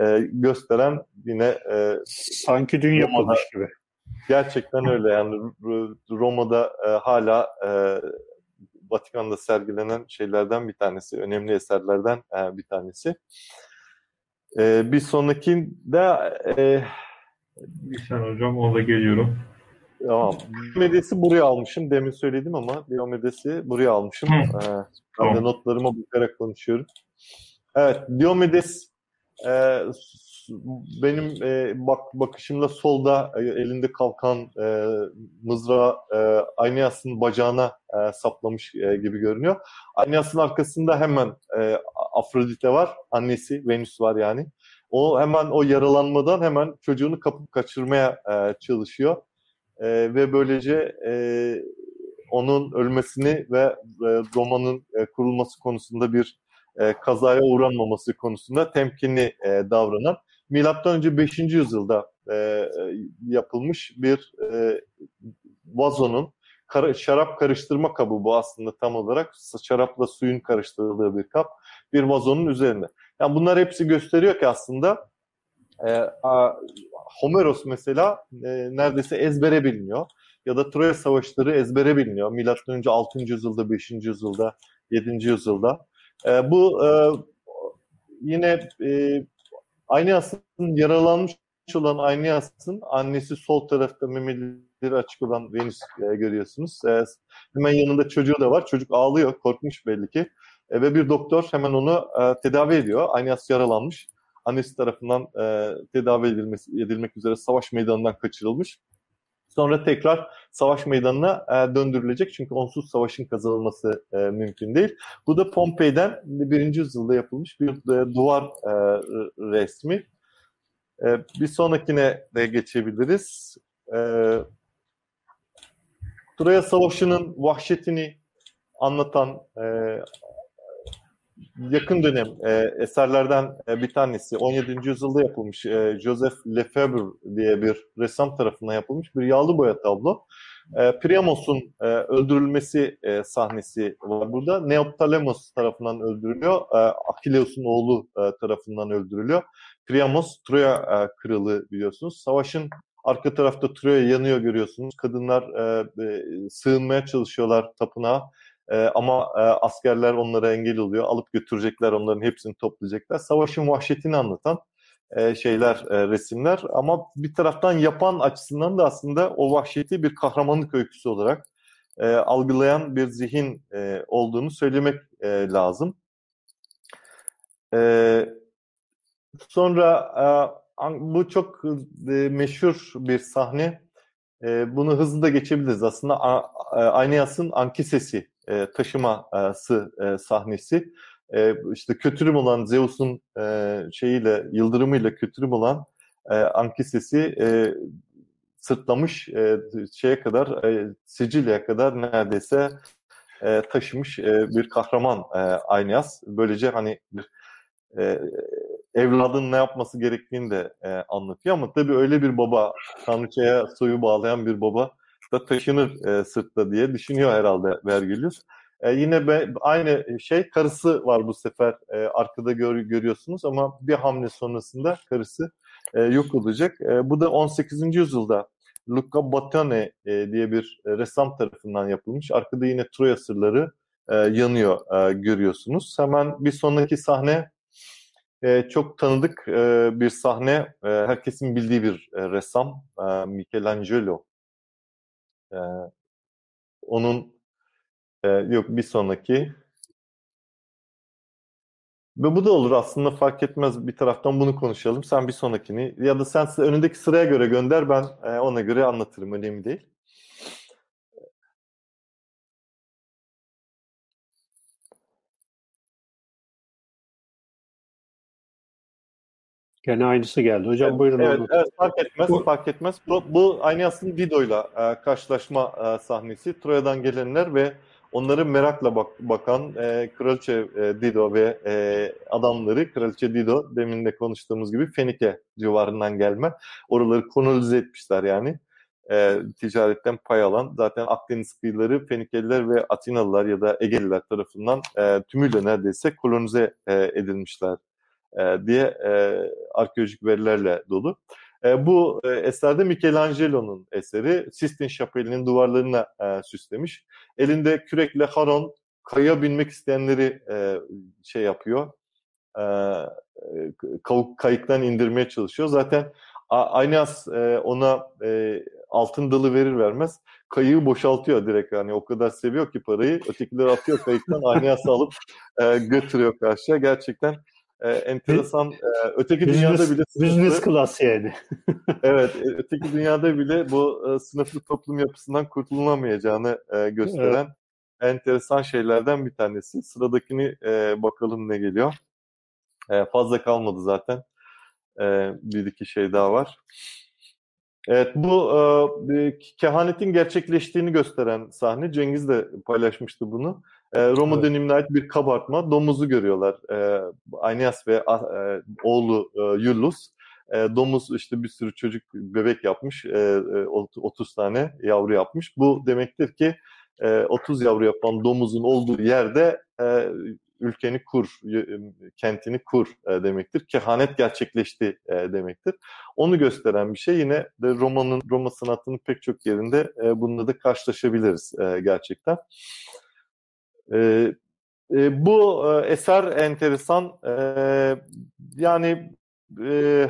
e, gösteren yine e, sanki dün yapılmış gibi. Gerçekten öyle yani Roma'da e, hala e, Vatikan'da sergilenen şeylerden bir tanesi, önemli eserlerden e, bir tanesi. E, bir sonrakinde e, bir saniye hocam ona geliyorum. Tamam. Diomedes'i buraya almışım. Demin söyledim ama Diomedes'i buraya almışım. Ee, ben tamam. de notlarıma bakarak konuşuyorum. Evet, Diomedes e, benim e, bak bakışımla solda e, elinde kalkan e, mızrağı e, Aeneas'ın bacağına e, saplamış e, gibi görünüyor. Aeneas'ın arkasında hemen e, Afrodite var, annesi Venüs var yani. O hemen o yaralanmadan hemen çocuğunu kapıp kaçırmaya e, çalışıyor. E, ve böylece e, onun ölmesini ve e, romanın e, kurulması konusunda bir e, kazaya uğranmaması konusunda temkinli e, davranan milattan önce 5. yüzyılda e, yapılmış bir e, vazonun kar, şarap karıştırma kabı bu aslında tam olarak şarapla suyun karıştırıldığı bir kap bir vazonun üzerinde. Yani bunlar hepsi gösteriyor ki aslında e, a, Homeros mesela e, neredeyse ezbere biliniyor ya da Troya savaşları ezbere biliniyor. Milattan önce 6. yüzyılda, 5. yüzyılda, 7. yüzyılda. E, bu e, yine e, Aeneas'ın yaralanmış olan Aeneas'ın annesi sol tarafta memeleri açık olan Venüs e, görüyorsunuz. E, hemen yanında çocuğu da var. Çocuk ağlıyor, korkmuş belli ki. E, ve bir doktor hemen onu e, tedavi ediyor. Aeneas yaralanmış. Annesi tarafından e, tedavi edilmesi, edilmek üzere savaş meydanından kaçırılmış. Sonra tekrar savaş meydanına e, döndürülecek. Çünkü onsuz savaşın kazanılması e, mümkün değil. Bu da Pompei'den birinci yüzyılda yapılmış bir e, duvar e, resmi. E, bir sonrakine de geçebiliriz. E, Troya Savaşı'nın vahşetini anlatan e, yakın dönem e, eserlerden e, bir tanesi 17. yüzyılda yapılmış e, Joseph Lefebvre diye bir ressam tarafından yapılmış bir yağlı boya tablo. E, Priamos'un e, öldürülmesi e, sahnesi var burada. Neoptolemos tarafından öldürülüyor. E, Akileus'un oğlu e, tarafından öldürülüyor. Priamos Troya e, kralı biliyorsunuz. Savaşın arka tarafta Troya yanıyor görüyorsunuz. Kadınlar e, e, sığınmaya çalışıyorlar tapınağa e, ama e, askerler onlara engel oluyor. Alıp götürecekler, onların hepsini toplayacaklar. Savaşın vahşetini anlatan e, şeyler, e, resimler. Ama bir taraftan yapan açısından da aslında o vahşeti bir kahramanlık öyküsü olarak e, algılayan bir zihin e, olduğunu söylemek e, lazım. E, sonra e, bu çok e, meşhur bir sahne. E, bunu hızlı da geçebiliriz. Aslında Aeneas'ın Ankisesi e, taşıması e, sahnesi. E, işte kötürüm olan Zeus'un şeyiyle, yıldırımıyla kötürüm olan Ankises'i sırtlamış şeye kadar, e, Sicilya'ya kadar neredeyse taşımış bir kahraman e. Böylece hani bir evladın ne yapması gerektiğini de anlatıyor ama tabii öyle bir baba, tanrıçaya soyu bağlayan bir baba da taşınır e, sırtta diye düşünüyor herhalde Vergilius. E, yine be, aynı şey karısı var bu sefer e, arkada gör, görüyorsunuz ama bir hamle sonrasında karısı e, yok olacak. E, bu da 18. yüzyılda Luca Bottone e, diye bir e, ressam tarafından yapılmış. Arkada yine Troya sırları e, yanıyor e, görüyorsunuz. Hemen bir sonraki sahne e, çok tanıdık e, bir sahne. E, herkesin bildiği bir e, ressam e, Michelangelo. E, onun e, yok bir sonraki ve bu da olur aslında fark etmez bir taraftan bunu konuşalım. Sen bir sonrakini ya da sen önündeki sıraya göre gönder ben ona göre anlatırım önemli değil. Gene aynısı geldi. Hocam evet, buyurun. Evet, evet, fark etmez, bu, fark etmez. Bu, bu aynı aslında Dido'yla e, karşılaşma e, sahnesi. Troya'dan gelenler ve onları merakla bak, bakan e, Kraliçe e, Dido ve e, adamları, Kraliçe Dido demin de konuştuğumuz gibi Fenike civarından gelme. Oraları kolonize etmişler yani. E, ticaretten pay alan zaten Akdeniz kıyıları Fenikeliler ve Atinalılar ya da Egeliler tarafından e, tümüyle neredeyse kolonize e, edilmişler e, diye e, arkeolojik verilerle dolu. E, bu e, eserde Michelangelo'nun eseri Sistine Şapeli'nin duvarlarına süslemiş. Elinde kürekle Haron kayaya binmek isteyenleri şey yapıyor. Kayıktan indirmeye çalışıyor. Zaten Aynas ona altın dalı verir vermez kayığı boşaltıyor direkt yani o kadar seviyor ki parayı ötekileri atıyor kayıktan Aynas alıp götürüyor karşıya gerçekten e, enteresan. E, öteki business, dünyada bile sınıflı, business class yani. [laughs] evet, e, öteki dünyada bile bu e, sınıflı toplum yapısından kurtulunamayacağını e, gösteren evet. enteresan şeylerden bir tanesi. Sıradakini e, bakalım ne geliyor. E, fazla kalmadı zaten. E, bir iki şey daha var. Evet bu e, kehanetin gerçekleştiğini gösteren sahne. Cengiz de paylaşmıştı bunu. E, Roma evet. dönemine ait bir kabartma. Domuzu görüyorlar. E, Aeneas ve e, oğlu e, Yullus. E, domuz işte bir sürü çocuk bebek yapmış. E, 30 tane yavru yapmış. Bu demektir ki e, 30 yavru yapan domuzun olduğu yerde e, ülkeni kur, kentini kur e, demektir. Kehanet gerçekleşti e, demektir. Onu gösteren bir şey yine de Roma'nın Roma sanatının pek çok yerinde e, bununla da karşılaşabiliriz e, gerçekten. E, e, bu e, eser enteresan. E, yani e,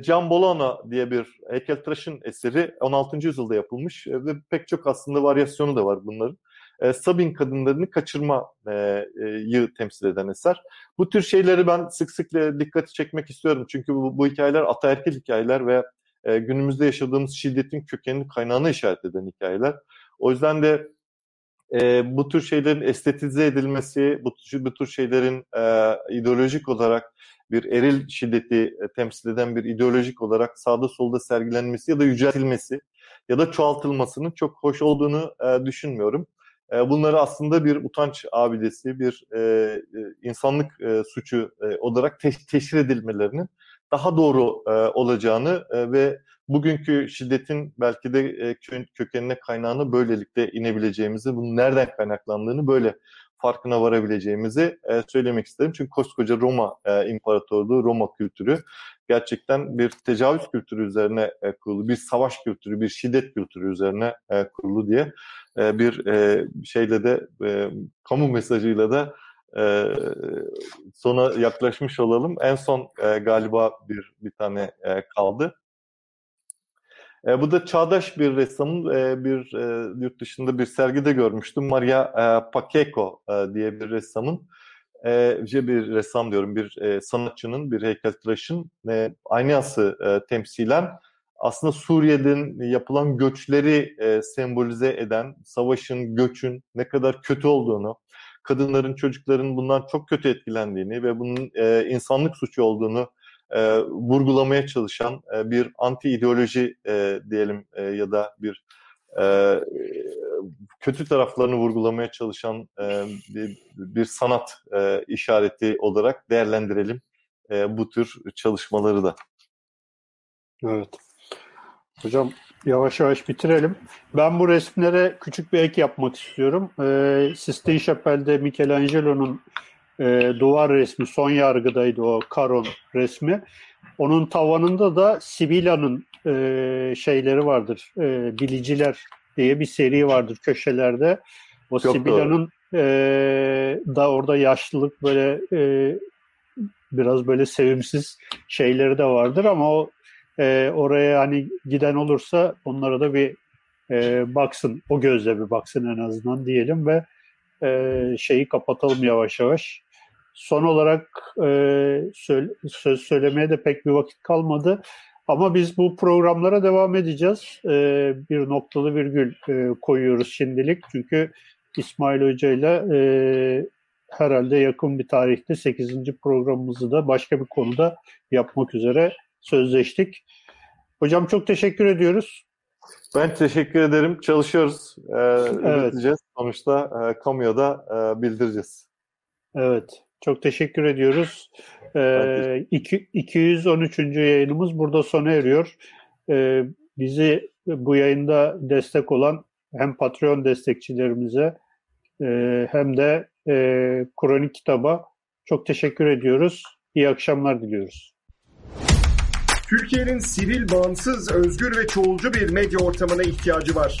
Can Bologna diye bir heykeltıraşın eseri 16. yüzyılda yapılmış ve pek çok aslında varyasyonu da var bunların. Sabin kadınlarını kaçırmayı temsil eden eser. Bu tür şeyleri ben sık sık dikkati çekmek istiyorum. Çünkü bu, bu hikayeler ataerkil hikayeler ve günümüzde yaşadığımız şiddetin kökenini kaynağına işaret eden hikayeler. O yüzden de e, bu tür şeylerin estetize edilmesi, bu, bu tür şeylerin e, ideolojik olarak bir eril şiddeti e, temsil eden bir ideolojik olarak sağda solda sergilenmesi ya da yüceltilmesi ya da çoğaltılmasının çok hoş olduğunu e, düşünmüyorum. E, bunları aslında bir utanç abidesi, bir e, e, insanlık e, suçu e, olarak te- teşhir edilmelerinin daha doğru e, olacağını e, ve bugünkü şiddetin belki de e, kökenine kaynağını böylelikle inebileceğimizi, bunun nereden kaynaklandığını böyle farkına varabileceğimizi e, söylemek isterim. Çünkü koskoca Roma e, İmparatorluğu, Roma kültürü gerçekten bir tecavüz kültürü üzerine e, kurulu, bir savaş kültürü, bir şiddet kültürü üzerine kurulu diye bir şeyle de kamu mesajıyla da e, sona yaklaşmış olalım. En son e, galiba bir bir tane e, kaldı. E, bu da çağdaş bir ressamın e, bir e, yurt dışında bir sergide görmüştüm. Maria e, Pacheco e, diye bir ressamın e, bir ressam diyorum bir e, sanatçının bir heykeltıraşın e, Aynası e, temsilen aslında Suriye'den yapılan göçleri e, sembolize eden savaşın, göçün ne kadar kötü olduğunu, kadınların, çocukların bundan çok kötü etkilendiğini ve bunun e, insanlık suçu olduğunu e, vurgulamaya çalışan e, bir anti ideoloji e, diyelim e, ya da bir e, kötü taraflarını vurgulamaya çalışan e, bir, bir sanat e, işareti olarak değerlendirelim e, bu tür çalışmaları da. Evet. Hocam yavaş yavaş bitirelim. Ben bu resimlere küçük bir ek yapmak istiyorum. E, Sistine Chapel'de Michelangelo'nun e, duvar resmi, son yargıdaydı o Karon resmi. Onun tavanında da Sibilla'nın e, şeyleri vardır, e, biliciler diye bir seri vardır köşelerde. O Sibilla'nın e, da orada yaşlılık böyle e, biraz böyle sevimsiz şeyleri de vardır ama o e, oraya hani giden olursa onlara da bir e, baksın, o gözle bir baksın en azından diyelim ve e, şeyi kapatalım yavaş yavaş. Son olarak e, söyle, söz söylemeye de pek bir vakit kalmadı. Ama biz bu programlara devam edeceğiz. E, bir noktalı virgül e, koyuyoruz şimdilik. Çünkü İsmail Hoca ile e, herhalde yakın bir tarihte 8. programımızı da başka bir konuda yapmak üzere sözleştik. Hocam çok teşekkür ediyoruz. Ben teşekkür ederim. Çalışıyoruz. Ee, evet. Sonuçta e, kamuya da e, bildireceğiz. Evet. Çok teşekkür ediyoruz. Ee, iki, 213. yayınımız burada sona eriyor. Ee, bizi bu yayında destek olan hem Patreon destekçilerimize e, hem de e, Kronik Kitaba çok teşekkür ediyoruz. İyi akşamlar diliyoruz. Türkiye'nin sivil, bağımsız, özgür ve çoğulcu bir medya ortamına ihtiyacı var.